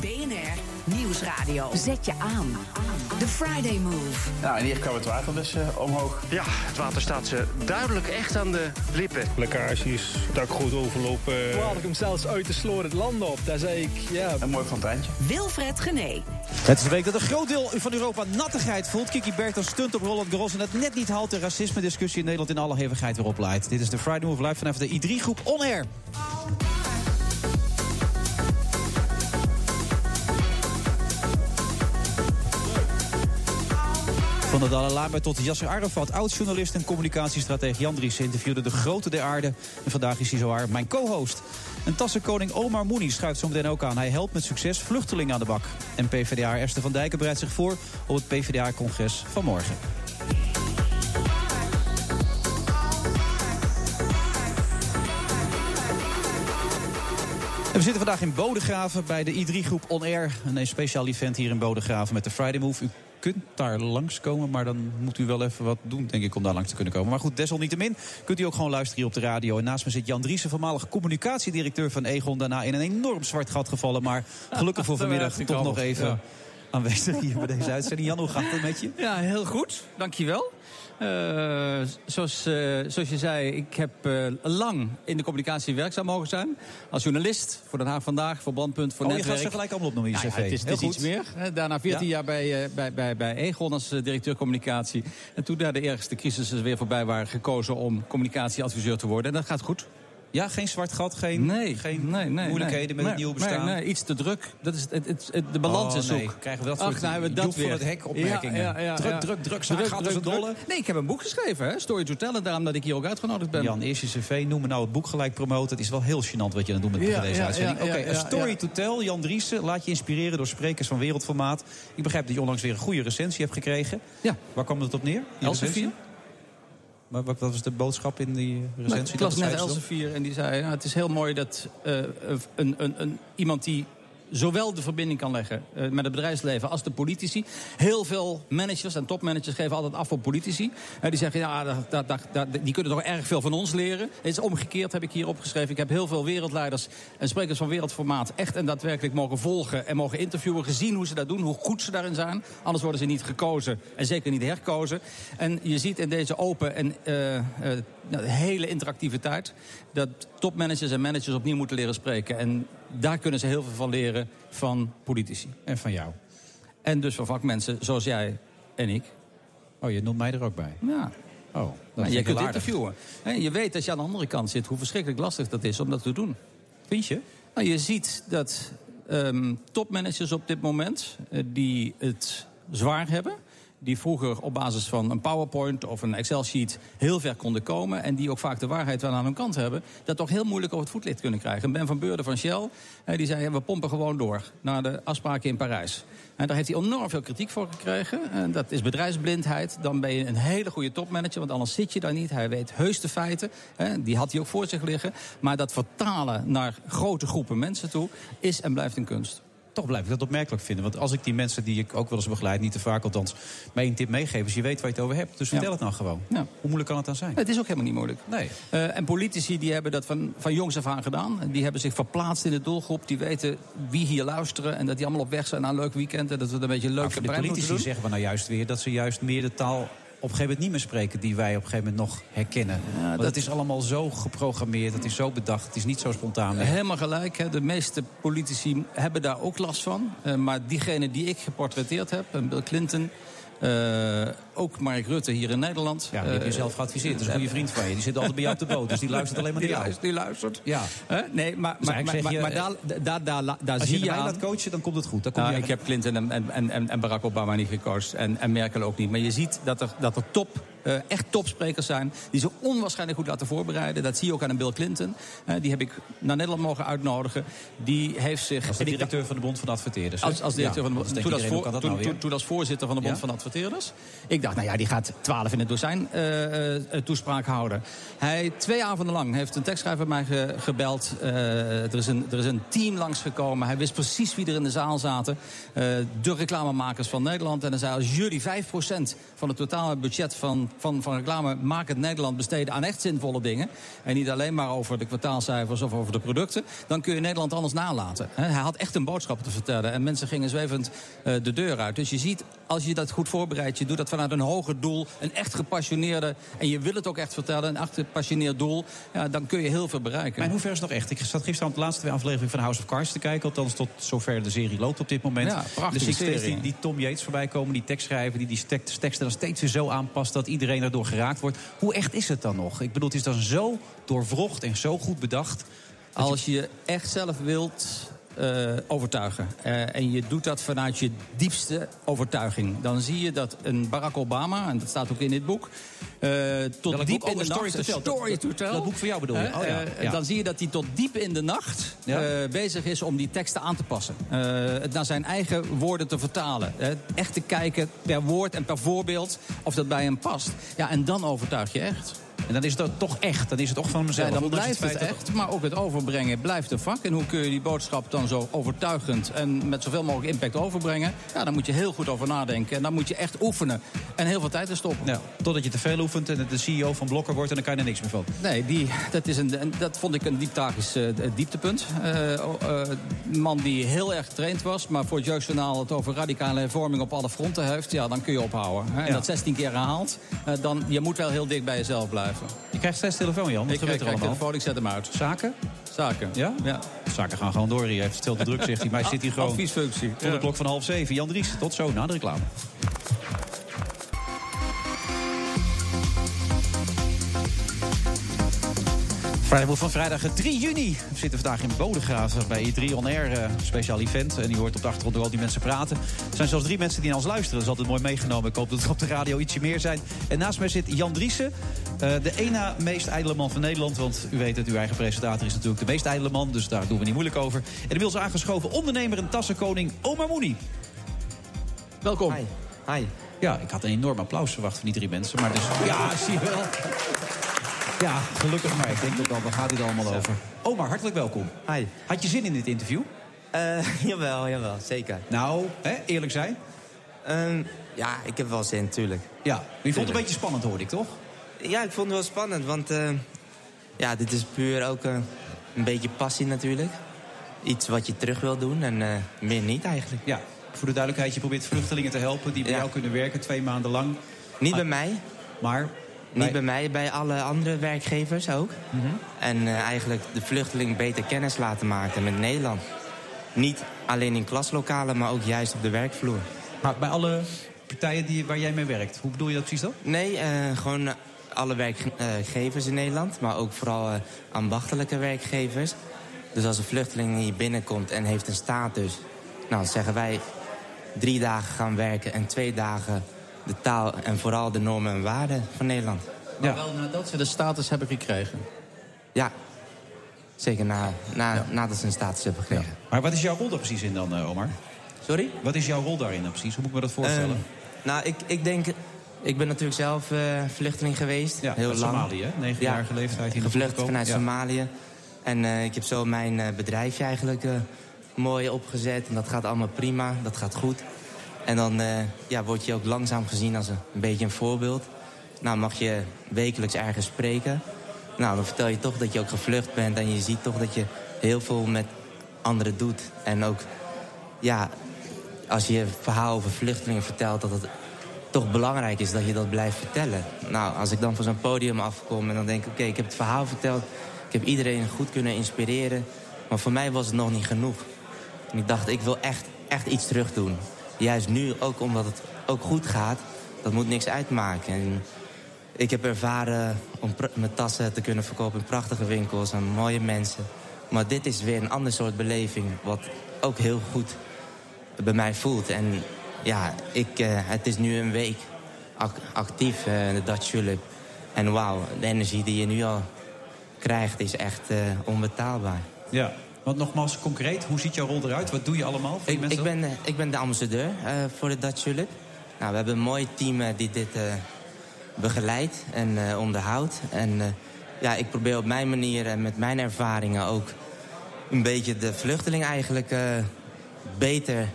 BNR Nieuwsradio. Zet je aan. The Friday Move. Nou, en hier kwam het water dus uh, omhoog. Ja, het water staat ze duidelijk echt aan de lippen. Lekkages, dakgoed overlopen. Toen haalde ik hem zelfs uit de sloor het land op. Daar zei ik, ja... Een mooi fonteintje. Wilfred Gené. Het is de week dat een groot deel van Europa nattigheid voelt. Kiki Bertels stunt op Roland Garros en het net niet haalt de racisme-discussie in Nederland in alle hevigheid weer opleidt. Dit is de Friday Move live vanaf de I3-groep On Air. Van de Dalai Lama tot Yasser Arafat, oud-journalist en communicatiestratege Jan Dries interviewde de grote der aarde. En vandaag is hij zowaar mijn co-host. En tassenkoning Omar Moeni schuift zo meteen ook aan. Hij helpt met succes vluchtelingen aan de bak. En PvdA Esther van Dijken bereidt zich voor op het PvdA-congres van morgen. En we zitten vandaag in Bodegraven bij de I3-groep On Air. Een speciaal event hier in Bodegraven met de Friday Move. Kunt daar langskomen, maar dan moet u wel even wat doen, denk ik, om daar langs te kunnen komen. Maar goed, desalniettemin kunt u ook gewoon luisteren hier op de radio. En naast me zit Jan Driessen, voormalig communicatiedirecteur van Egon. Daarna in een enorm zwart gat gevallen, maar gelukkig voor vanmiddag toch nog even... Ja. Aanwezig hier bij deze uitzending. Jan, hoe gaat het met je? Ja, heel goed. Dankjewel. Uh, zoals, uh, zoals je zei, ik heb uh, lang in de communicatie werkzaam mogen zijn. Als journalist voor Den Haag Vandaag, voor Brandpunt, voor oh, Netwerk. je gaat ze gelijk allemaal opnoemen in je nou, cv. Ja, het is, het is iets meer. Daarna 14 ja. jaar bij, bij, bij, bij Egon als directeur communicatie. En toen daar de ergste crisissen weer voorbij waren gekozen om communicatieadviseur te worden. En dat gaat goed. Ja, geen zwart gat, geen, nee, geen nee, nee, moeilijkheden met het nieuwe bestaan? Nee, nee, iets te druk. Dat is het, het, het, de balans oh, is nee. zoek. Krijgen we dat Ach, nou, we dat van het hek opmerkingen. Ja, ja, ja, druk, druk, druk, druk, gaat druk, als een dolle. Nee, ik heb een boek geschreven, hè? Story to Tell. En daarom dat ik hier ook uitgenodigd ben. Jan, eerst je cv, noem me nou het boek gelijk promoten. Het is wel heel gênant wat je dan doet met Ja, deze ja, uitzending. Oké, een story to tell. Jan Driessen, laat je inspireren door sprekers van wereldformaat. Ik begrijp dat je onlangs weer een goede recensie hebt gekregen. Ja. Waar kwam het op neer? Elsevier. Maar wat wat was de boodschap in die recensie? Ik las Dat net? Elsevier en die zei... Nou, het is heel mooi dat uh, een, een, een, iemand die zowel de verbinding kan leggen uh, met het bedrijfsleven als de politici. Heel veel managers en topmanagers geven altijd af op politici. Die zeggen, ja, dat, dat, dat, die kunnen toch erg veel van ons leren. Het is omgekeerd, heb ik hier opgeschreven. Ik heb heel veel wereldleiders en sprekers van wereldformaat... echt en daadwerkelijk mogen volgen en mogen interviewen. Gezien hoe ze dat doen, hoe goed ze daarin zijn. Anders worden ze niet gekozen en zeker niet herkozen. En je ziet in deze open en uh, uh, nou, hele interactieve tijd... dat topmanagers en managers opnieuw moeten leren spreken. En daar kunnen ze heel veel van leren van politici. En van jou. En dus van vakmensen zoals jij en ik. Oh, je noemt mij er ook bij. Ja. Oh, dat is je kunt aardig. interviewen. En je weet als je aan de andere kant zit hoe verschrikkelijk lastig dat is om dat te doen. Vind je? Nou, je ziet dat um, topmanagers op dit moment uh, die het zwaar hebben die vroeger op basis van een PowerPoint of een Excel-sheet heel ver konden komen... en die ook vaak de waarheid wel aan hun kant hebben... dat toch heel moeilijk over het voetlicht kunnen krijgen. Ben van Beurden van Shell, die zei, we pompen gewoon door... naar de afspraken in Parijs. En daar heeft hij enorm veel kritiek voor gekregen. En dat is bedrijfsblindheid. Dan ben je een hele goede topmanager, want anders zit je daar niet. Hij weet heus de feiten. Die had hij ook voor zich liggen. Maar dat vertalen naar grote groepen mensen toe... is en blijft een kunst toch blijf ik dat opmerkelijk vinden. Want als ik die mensen die ik ook wel eens begeleid, niet te vaak althans, mij een tip meegeef, is je weet waar je het over hebt. Dus vertel Ja. het nou gewoon. Ja. Hoe moeilijk kan het dan zijn? Het is ook helemaal niet moeilijk. Nee. Uh, en politici die hebben dat van, van jongs af aan gedaan. Die hebben zich verplaatst in de doelgroep. Die weten wie hier luisteren. En dat die allemaal op weg zijn naar een leuk weekend. En dat we het een beetje leuk Maar voor de politici zeggen we nou juist weer dat ze juist meer de taal op een gegeven moment niet meer spreken die wij op een gegeven moment nog herkennen. Want dat- het is allemaal zo geprogrammeerd, het is zo bedacht, het is niet zo spontaan meer. Helemaal gelijk. Hè. De meeste politici hebben daar ook last van. Uh, maar diegene die ik geportretteerd heb, en Bill Clinton... uh, ook Mark Rutte hier in Nederland. Ja, die heb je Uh, zelf geadviseerd. Dat is een goede vriend van je. Die zit altijd bij jou op de boot, dus die luistert alleen maar naar die jou. luistert, die luistert. Ja. Hè? nee, maar, Dus maar, maar, maar, je, maar daar, daar, daar, daar Als zie je je aan... laat coachen, dan komt het goed. Dan kom Nou, je ik heb Clinton en, en, en, en Barack Obama niet gecoacht. En, en Merkel ook niet. Maar je ziet dat er, dat er top eh, echt topsprekers zijn. Die zich onwaarschijnlijk goed laten voorbereiden. Dat zie je ook aan een Bill Clinton. Eh, die heb ik naar Nederland mogen uitnodigen. Die heeft zich... Als de directeur van de Bond van Adverteerders. Als, als directeur van de Bond. toen, als voor, toen, nou toen, toen, als voorzitter van de Bond van Adverteerders. Ik dacht, nou ja, die gaat 12 in het dozijn uh, toespraak houden. Hij twee avonden lang heeft een tekstschrijver mij ge, gebeld. er, is een, er is een team langsgekomen. Hij wist precies wie er in de zaal zaten. de reclamemakers van Nederland. En hij zei, als jullie 5% van het totale budget van, van, van reclame maken Nederland besteden aan echt zinvolle dingen. En niet alleen maar over de kwartaalcijfers of over de producten. Dan kun je Nederland anders nalaten. Hij had echt een boodschap te vertellen. En mensen gingen zwevend de deur uit. Dus je ziet, als je dat goed voorbereidt, je doet dat vanuit een hoger doel. Een echt gepassioneerde, en je wil het ook echt vertellen, een echt gepassioneerd doel. Ja, dan kun je heel veel bereiken. Maar in hoeverre is het nog echt? Ik zat gisteren aan de laatste twee afleveringen van House of Cards te kijken. Althans tot zover de serie loopt op dit moment. Ja, dus ik steeds die, die Tom Yates voorbij komen, die tekstschrijver... die die teksten dan steeds weer zo aanpast dat iedereen erdoor geraakt wordt. Hoe echt is het dan nog? Ik bedoel, het is dan zo doorwrocht en zo goed bedacht. Als je echt zelf wilt uh, overtuigen. Uh, en je doet dat vanuit je diepste overtuiging. Dan zie je dat een Barack Obama, en dat staat ook in dit boek... Uh, tot diep boek? in de Oh, Story nacht... to Tell. Story to tell. Dat boek voor jou bedoel je? Oh, ja. Ja. Dan zie je dat hij tot diep in de nacht Ja. bezig is om die teksten aan te passen. Het naar zijn eigen woorden te vertalen. Echt te kijken per woord en per voorbeeld of dat bij hem past. Ja, en dan overtuig je echt. En dan is het toch echt. Dan is het toch van mezelf. Ja, dan Ondanks blijft het dat- echt, maar ook het overbrengen blijft een vak. En hoe kun je die boodschap dan zo overtuigend en met zoveel mogelijk impact overbrengen? Ja, daar moet je heel goed over nadenken. En dan moet je echt oefenen en heel veel tijd in stoppen. Ja, totdat je te veel oefent en de CEO van Blokker wordt... en dan kan je er niks meer van. Nee, die, dat, is een, en dat vond ik een diep tragisch eh, dieptepunt. Een man die heel erg getraind was, maar voor het Jeugdjournaal het over radicale hervorming op alle fronten heeft. Ja, dan kun je ophouden. Hè. En Ja. dat 16 keer herhaald. eh, dan, je moet wel heel dicht bij jezelf blijven. Je krijgt steeds telefoon, Jan. Wat ik gebeurt krijg er allemaal? telefoon, ik zet hem uit. Zaken? Zaken. Ja? Ja. Zaken gaan gewoon door. Je heeft het veel te druk, zegt hij. Maar hij zit hier gewoon Adviesfunctie. tot de klok van half zeven. Jan Dries, tot zo na de reclame. Vrijdag van vrijdag 3 juni. We zitten vandaag in Bodegraven bij I3 On Air. eh, speciaal event. En je hoort op de achtergrond ook al die mensen praten. Er zijn zelfs drie mensen die naar ons luisteren. Dat is altijd mooi meegenomen. Ik hoop dat er op de radio ietsje meer zijn. En naast mij zit Jan Driessen. eh, de ene meest ijdele man van Nederland. Want u weet het, uw eigen presentator is natuurlijk de meest ijdele man. Dus daar doen we niet moeilijk over. En inmiddels aangeschoven ondernemer en tassenkoning Omar Moeni. Welkom. Hi. Hi. Ja, ik had een enorm applaus verwacht van die drie mensen. Maar dus, ja, zie je wel. Ja, gelukkig maar. Ik denk ook al, waar gaat dit allemaal over? Omar, hartelijk welkom. Hi. Had je zin in dit interview? Eh, jawel, jawel, zeker. Nou, hè, eerlijk zijn. Ehm, ja, ik heb wel zin, tuurlijk. Ja, maar je vond het een beetje spannend, hoorde ik, toch? Ja, ik vond het wel spannend, want eh, ja, dit is puur ook eh, een beetje passie natuurlijk. Iets wat je terug wil doen en eh, meer niet eigenlijk. Ja, voor de duidelijkheid, je probeert vluchtelingen te helpen... die bij jou kunnen werken twee maanden lang. Niet bij mij, Maar... niet bij mij, bij alle andere werkgevers ook. Mhm. En eh, eigenlijk de vluchteling beter kennis laten maken met Nederland. Niet alleen in klaslokalen, maar ook juist op de werkvloer. Maar bij alle partijen die, waar jij mee werkt, hoe bedoel je dat precies dan? Nee, eh, gewoon alle werkgevers in Nederland, maar ook vooral eh, ambachtelijke werkgevers. Dus als een vluchteling hier binnenkomt en heeft een status, nou dan zeggen wij drie dagen gaan werken en twee dagen de taal en vooral de normen en waarden van Nederland. Maar wel nadat ze de status hebben gekregen. Ja, zeker na, na, nadat ze een status hebben gekregen. Maar wat is jouw rol daar precies in dan, eh, Omar? Sorry? Wat is jouw rol daarin dan precies? Hoe moet ik me dat voorstellen? Eh, nou, ik, ik denk... Ik ben natuurlijk zelf eh, vluchteling geweest. ja, heel lang. Somalië, hè? Negenjarige leeftijd hier Gevlucht vanuit. Ja. Somalië. En eh, ik heb zo mijn eh, bedrijfje eigenlijk eh, mooi opgezet. En dat gaat allemaal prima, dat gaat goed. En dan eh, ja, word je ook langzaam gezien als een, beetje een voorbeeld. Nou, mag je wekelijks ergens spreken. Nou, dan vertel je toch dat je ook gevlucht bent. En je ziet toch dat je heel veel met anderen doet. En ook, ja, als je verhaal over vluchtelingen vertelt... dat het toch belangrijk is dat je dat blijft vertellen. Nou, als ik dan van zo'n podium afkom en dan denk ik... oké, ik heb het verhaal verteld, ik heb iedereen goed kunnen inspireren... maar voor mij was het nog niet genoeg. En ik dacht, ik wil echt, echt iets terug doen. Juist nu, ook omdat het ook goed gaat, dat moet niks uitmaken. En ik heb ervaren om mijn tassen te kunnen verkopen in prachtige winkels... aan mooie mensen. Maar dit is weer een ander soort beleving, wat ook heel goed bij mij voelt. En ja, ik, eh, het is nu een week, actief, de Dutch Tulip. En wauw, de energie die je nu al krijgt is echt onbetaalbaar. Ja, want nogmaals, concreet, hoe ziet jouw rol eruit? Wat doe je allemaal voor ik, mensen? Ik ben, ik ben de ambassadeur voor de Dutch Tulip. Nou, we hebben een mooi team die dit begeleidt en onderhoudt. En ja, ik probeer op mijn manier en met mijn ervaringen ook... een beetje de vluchteling eigenlijk beter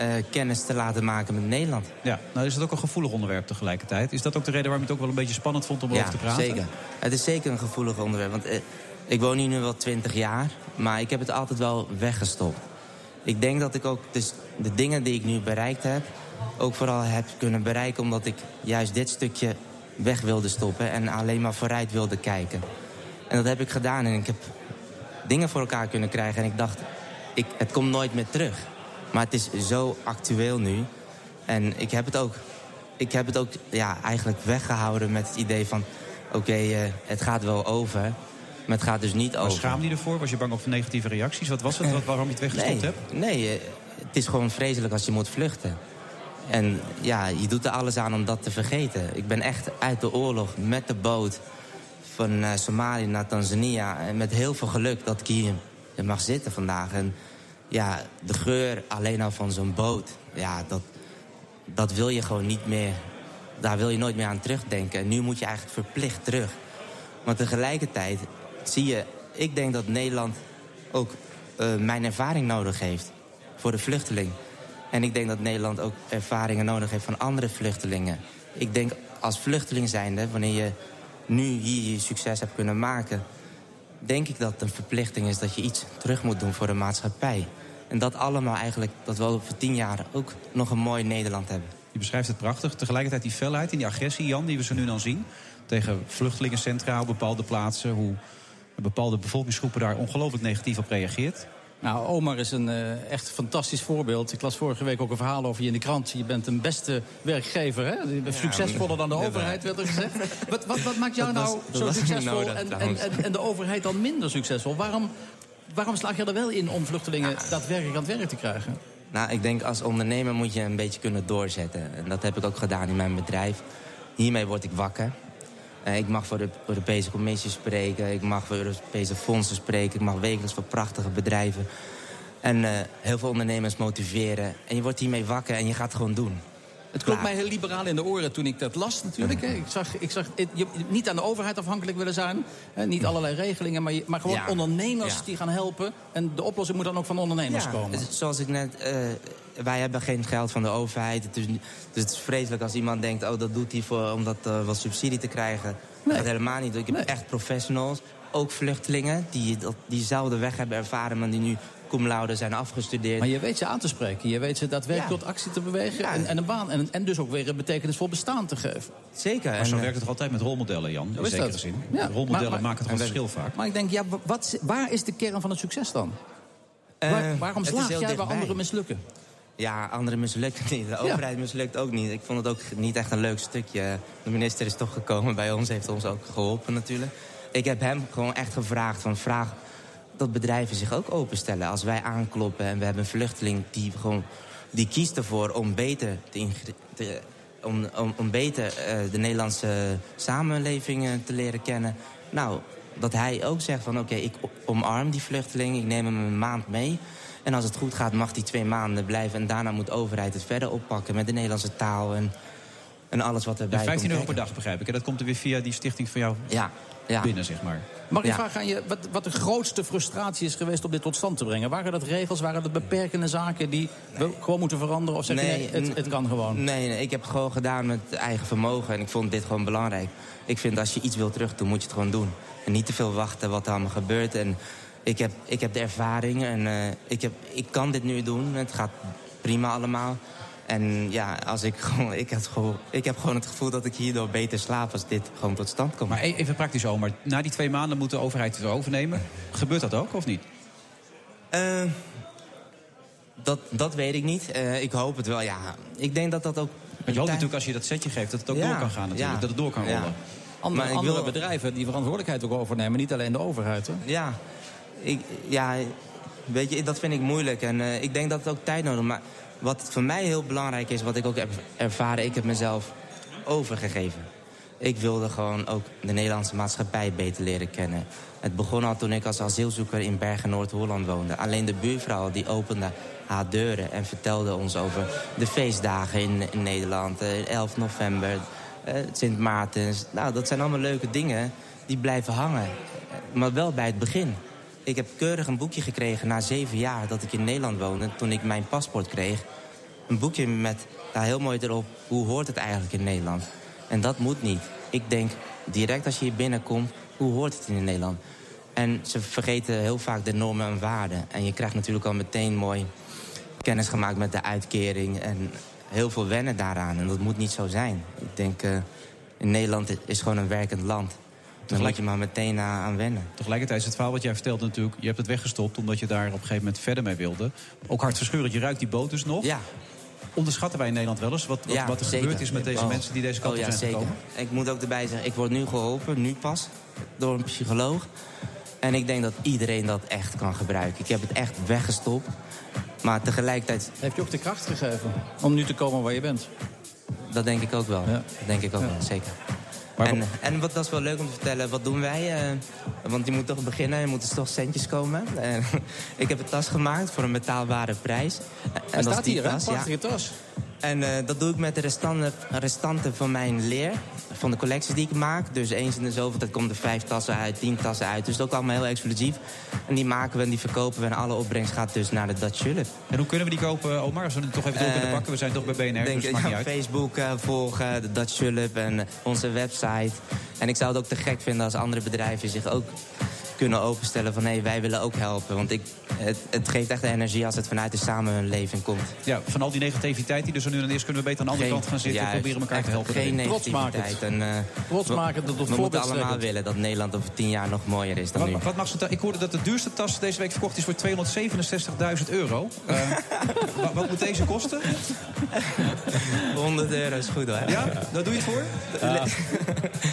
uh, kennis te laten maken met Nederland. Ja, nou is het ook een gevoelig onderwerp tegelijkertijd. Is dat ook de reden waarom je het ook wel een beetje spannend vond om ja, over te praten? zeker. Het is zeker een gevoelig onderwerp. Want uh, ik woon hier nu wel twintig jaar, maar ik heb het altijd wel weggestopt. Ik denk dat ik ook dus de dingen die ik nu bereikt heb... ook vooral heb kunnen bereiken omdat ik juist dit stukje weg wilde stoppen... en alleen maar vooruit wilde kijken. En dat heb ik gedaan en ik heb dingen voor elkaar kunnen krijgen. En ik dacht, ik, het komt nooit meer terug. Maar het is zo actueel nu. En ik heb het ook, ik heb het ook ja, eigenlijk weggehouden met het idee van... oké, uh, het gaat wel over, maar het gaat dus niet over. schaamde je ervoor? Was je bang voor negatieve reacties? Wat was het? Wat, waarom je het weggestopt nee, hebt? Nee, uh, het is gewoon vreselijk als je moet vluchten. En ja, je doet er alles aan om dat te vergeten. Ik ben echt uit de oorlog met de boot van uh, Somalië naar Tanzania... en met heel veel geluk dat ik hier mag zitten vandaag... En, ja, de geur alleen al van zo'n boot, ja, dat, dat wil je gewoon niet meer. Daar wil je nooit meer aan terugdenken. En nu moet je eigenlijk verplicht terug. Maar tegelijkertijd zie je, ik denk dat Nederland ook uh, mijn ervaring nodig heeft voor de vluchteling. En ik denk dat Nederland ook ervaringen nodig heeft van andere vluchtelingen. Ik denk als vluchteling zijnde, wanneer je nu hier je succes hebt kunnen maken... denk ik dat het een verplichting is dat je iets terug moet doen voor de maatschappij. En dat allemaal eigenlijk, dat we over tien jaar ook nog een mooi Nederland hebben. Je beschrijft het prachtig. Tegelijkertijd die felheid en die agressie, Jan, die we zo nu dan zien... tegen vluchtelingencentra op bepaalde plaatsen... hoe bepaalde bevolkingsgroepen daar ongelooflijk negatief op reageert. Nou, Omar is een uh, echt fantastisch voorbeeld. Ik las vorige week ook een verhaal over je in de krant. Je bent een beste werkgever, hè? Je bent succesvoller dan de overheid, werd er gezegd. Wat, wat, wat maakt jou nou zo succesvol en, en, en, en de overheid dan minder succesvol? Waarom, waarom slaag je er wel in om vluchtelingen daadwerkelijk aan het werk te krijgen? Nou, ik denk als ondernemer moet je een beetje kunnen doorzetten. En dat heb ik ook gedaan in mijn bedrijf. Hiermee word ik wakker. Uh, ik mag voor de Europese Commissie spreken. Ik mag voor Europese fondsen spreken. Ik mag wekelijks voor prachtige bedrijven. En uh, heel veel ondernemers motiveren. En je wordt hiermee wakker en je gaat het gewoon doen. Het klonk mij heel liberaal in de oren toen ik dat las natuurlijk. Ik zag, ik zag je, niet aan de overheid afhankelijk willen zijn. Hè, niet allerlei regelingen, maar, je, maar gewoon Ja. ondernemers Ja. die gaan helpen. En de oplossing moet dan ook van ondernemers Ja, komen. Zoals ik net... eh, wij hebben geen geld van de overheid. Het is, dus het is vreselijk als iemand denkt... oh, dat doet hij voor, om dat eh, wat subsidie te krijgen. Nee. Dat helemaal niet. Ik heb echt professionals, ook vluchtelingen... die dat- diezelfde weg hebben ervaren... maar die nu cum laude zijn afgestudeerd. Maar je weet ze aan te spreken. Je weet ze daadwerkelijk Ja. tot actie te bewegen. Ja. En, en een baan. En, en dus ook weer een betekenisvol bestaan te geven. Zeker. Maar zo eh, werkt het toch altijd met rolmodellen, Jan? In zekere dat. zin. Ja, Rolmodellen maar- maar- maken toch een verschil vaak? Maar ik denk, ja, wat, waar is de kern van het succes dan? eh, Waar- waarom heel jij waar anderen mislukken? Ja, anderen mislukken niet. De overheid mislukt ook niet. Ik vond het ook niet echt een leuk stukje. De minister is toch gekomen bij ons, heeft ons ook geholpen natuurlijk. Ik heb hem gewoon echt gevraagd van vraag dat bedrijven zich ook openstellen. Als wij aankloppen en we hebben een vluchteling die gewoon die kiest ervoor om beter te, te- om, om, om beter eh, de Nederlandse samenleving eh, te leren kennen. Nou, dat hij ook zegt van oké, ik omarm die vluchteling, ik neem hem een maand mee. En als het goed gaat, mag die twee maanden blijven. En daarna moet de overheid het verder oppakken met de Nederlandse taal en, en alles wat erbij En 15 komt euro per dag, begrijp ik. En dat komt er weer via die stichting van jou Ja, ja. binnen, zeg maar. Mag ik Ja. vragen aan je wat, wat de grootste frustratie is geweest om dit tot stand te brengen? Waren dat regels, waren dat beperkende zaken die we gewoon moeten veranderen? Of zeg je nee, het, het kan gewoon? Nee, nee, ik heb het gewoon gedaan met eigen vermogen. En ik vond dit gewoon belangrijk. Ik vind als je iets wil terug doen, moet je het gewoon doen. En niet te veel wachten wat er allemaal gebeurt. En ik heb, ik heb de ervaring en eh, ik, heb, ik kan dit nu doen. Het gaat prima allemaal. En ja, als ik, gewoon, ik, had gewoon, ik heb gewoon het gevoel dat ik hierdoor beter slaap als dit gewoon tot stand komt. Maar e- even praktisch, Omar. Na die twee maanden moet de overheid het overnemen. Gebeurt dat ook, of niet? Eh, dat, dat weet ik niet. Eh, ik hoop het wel, ja. Ik denk dat dat ook... Want je hoopt natuurlijk als je dat setje geeft dat het ook Ja, door kan gaan natuurlijk. ja. Dat het door kan Ja. rollen. Andere, Maar ik andere wil- bedrijven die verantwoordelijkheid ook overnemen, niet alleen de overheid. Hè? Ja, ik, ja, weet je, dat vind ik moeilijk. En eh, ik denk dat het ook tijd nodig is. Maar wat voor mij heel belangrijk is, wat ik ook heb ervaren... ik heb mezelf overgegeven. Ik wilde gewoon ook de Nederlandse maatschappij beter leren kennen. Het begon al toen ik als asielzoeker in Bergen, Noord-Holland woonde. Alleen de buurvrouw die opende haar deuren en vertelde ons over de feestdagen in, Nederland. eh, 11 november, eh, Sint Maartens. Nou, dat zijn allemaal leuke dingen die blijven hangen. Maar wel bij het begin. Ik heb keurig een boekje gekregen na zeven jaar dat ik in Nederland woonde... toen ik mijn paspoort kreeg. Een boekje met daar heel mooi erop... hoe hoort het eigenlijk in Nederland? En dat moet niet. Ik denk, direct als je hier binnenkomt, hoe hoort het in Nederland? En ze vergeten heel vaak de normen en waarden. En je krijgt natuurlijk al meteen mooi kennis gemaakt met de uitkering... en heel veel wennen daaraan. En dat moet niet zo zijn. Ik denk, eh, in Nederland is gewoon een werkend land. Daar moet je maar meteen aan aan wennen. Tegelijkertijd is het verhaal wat jij vertelt natuurlijk... je hebt het weggestopt omdat je daar op een gegeven moment verder mee wilde. Ook hartverscheurend, je ruikt die boot dus nog. Ja. Onderschatten wij in Nederland wel eens wat, wat, Ja, wat er zeker. gebeurd is met deze Oh. mensen die deze kant oh, op ja, zijn zeker. gekomen? Ik moet ook erbij zeggen, ik word nu geholpen, nu pas, door een psycholoog. En ik denk dat iedereen dat echt kan gebruiken. Ik heb het echt weggestopt. Maar tegelijkertijd, Heeft je ook de kracht gegeven om nu te komen waar je bent? dat denk ik ook wel. Ja. Dat denk ik ook wel, zeker. Maar en, en wat, dat is wel leuk om te vertellen, wat doen wij? eh, want je moet toch beginnen, er moeten toch centjes komen. En ik heb een tas gemaakt voor een betaalbare prijs. En dat is staat die hier, hè? tas, ja. Prachtige tas. En eh, dat doe ik met de restanten, restanten van mijn leer. Van de collecties die ik maak. Dus eens in de zoveel tijd komen er vijf tassen uit, tien tassen uit. Dus dat is ook allemaal heel exclusief. En die maken we en die verkopen we. En alle opbrengst gaat dus naar de Dutch Julep. En hoe kunnen we die kopen, Omar? Als we het toch even door Eh, kunnen pakken. We zijn toch bij BNR, Denk, dus maakt ja. Facebook eh, volgen, de Dutch Julep en eh, onze website. En ik zou het ook te gek vinden als andere bedrijven zich ook kunnen openstellen van... hé, wij willen ook helpen. Want ik, het, het geeft echt energie als het vanuit de samenleving komt. Ja, van al die negativiteit die er zo nu en dan is... kunnen we beter aan de andere Geen- kant gaan zitten en proberen elkaar te helpen. Geen negativiteit. En, eh, Trots maken dat het We moeten allemaal willen dat Nederland over tien jaar nog mooier is dan nu. Wat, wat mag ik hoorde dat de duurste tas deze week verkocht is voor 267.000 euro. Eh, wa- wat moet deze kosten? 100 euro is goed hoor. Ja, daar doe je het voor?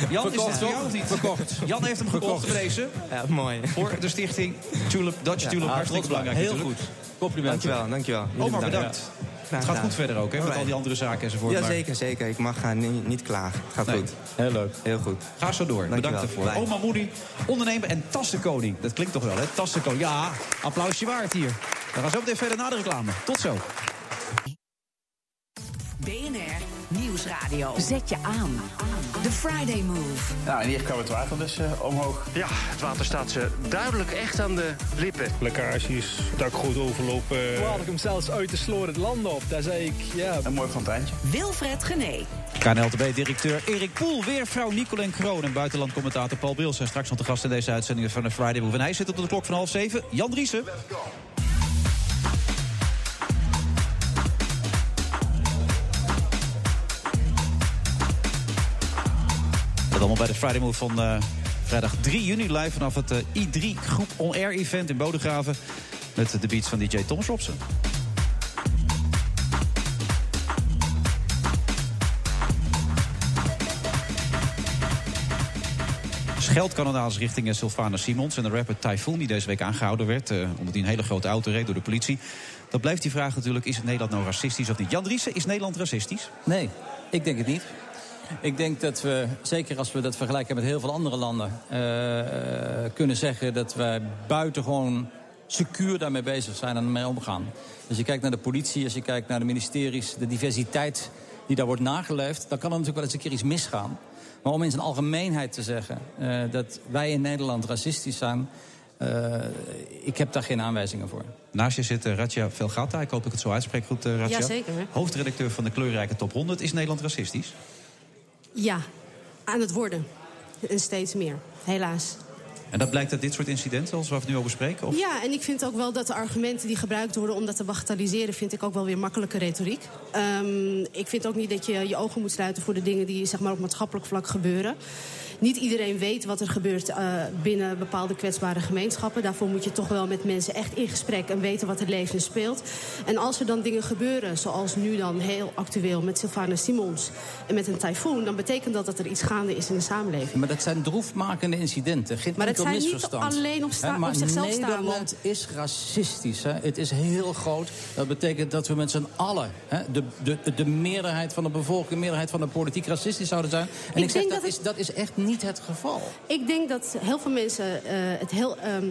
Jan, is het voor jou niet? Verkocht. Jan heeft hem gekocht deze. Ja, mooi. Voor de stichting Tulip, Dutch Tulip. Hartstikke belangrijk Heel natuurlijk. goed. Compliment. Dankjewel, dankjewel. Omar, bedankt. Het gaat gedaan. goed verder ook, hè? Met al die andere zaken enzovoort. Ja, maar zeker, zeker. Ik mag gaan niet, niet klagen. Het gaat Nee. goed. Heel leuk. Heel goed. Ga zo door. Dankjewel. Bedankt ervoor. Oma Moody, ondernemer en tassenkoning. Dat klinkt toch wel, hè? Tassenkoning. Ja, applausje waard hier. We gaan zo meteen verder na de reclame. Tot zo. BNR Nieuwsradio. Zet je aan. The Friday Move. Nou, en hier kwam het water dus eh, omhoog. Ja, het water staat ze duidelijk echt aan de lippen. Lekkages, dakgoot overlopen. Toen haalde ik hem zelfs uit de sloor het land op. Daar zei ik, ja, Een mooi fonteintje. Wilfred Gené. KNLTB-directeur Erik Poel, weer vrouw Nicolien Kroon... en buitenlandcommentator Paul Beels zijn straks nog de gast in deze uitzending van de Friday Move. En hij zit op de klok van half zeven. Jan Driessen. Dat allemaal bij de Friday Move van eh, vrijdag 3 juni... live vanaf het eh, I3 Groep On Air Event in Bodegraven... met de beats van DJ Thomas Robson. Scheldkanonades richting eh, Sylvana Simons en de rapper Typhoon... die deze week aangehouden werd, eh, omdat hij een hele grote auto reed door de politie. Dan blijft die vraag natuurlijk, is het Nederland nou racistisch of niet? Jan Driessen, is Nederland racistisch? Nee, ik denk het niet. Ik denk dat we, zeker als we dat vergelijken met heel veel andere landen... eh, kunnen zeggen dat wij buitengewoon secuur daarmee bezig zijn en ermee omgaan. Als je kijkt naar de politie, als je kijkt naar de ministeries... de diversiteit die daar wordt nageleefd... dan kan er natuurlijk wel eens een keer iets misgaan. Maar om in zijn algemeenheid te zeggen eh, dat wij in Nederland racistisch zijn... eh, ik heb daar geen aanwijzingen voor. Naast je zit Ratja Velgata, ik hoop dat ik het zo uitspreek goed, eh Ratja. Jazeker. Hoofdredacteur van de kleurrijke Top 100. Is Nederland racistisch? Ja, aan het worden. En steeds meer, helaas. En dat blijkt uit dit soort incidenten, zoals we het nu over spreken? Of? Ja, en ik vind ook wel dat de argumenten die gebruikt worden om dat te bagatelliseren, vind ik ook wel weer makkelijke retoriek. Ehm, ik vind ook niet dat je je ogen moet sluiten voor de dingen die zeg maar, op maatschappelijk vlak gebeuren. Niet iedereen weet wat er gebeurt uh, binnen bepaalde kwetsbare gemeenschappen. Daarvoor moet je toch wel met mensen echt in gesprek en weten wat er leeft en speelt. En als er dan dingen gebeuren, zoals nu dan heel actueel met Sylvana Simons en met een tyfoon, dan betekent dat dat er iets gaande is in de samenleving. Maar dat zijn droefmakende incidenten. Geen maar het zijn misverstand. niet alleen op, sta- op zichzelf Nederland is racistisch. Hè? Het is heel groot. Dat betekent dat we met z'n allen, hè, de, de, de meerderheid van de bevolking, de meerderheid van de politiek racistisch zouden zijn. En ik, Ik zeg dat, dat is, het- dat is echt niet het geval. Ik denk dat heel veel mensen eh, het heel ehm,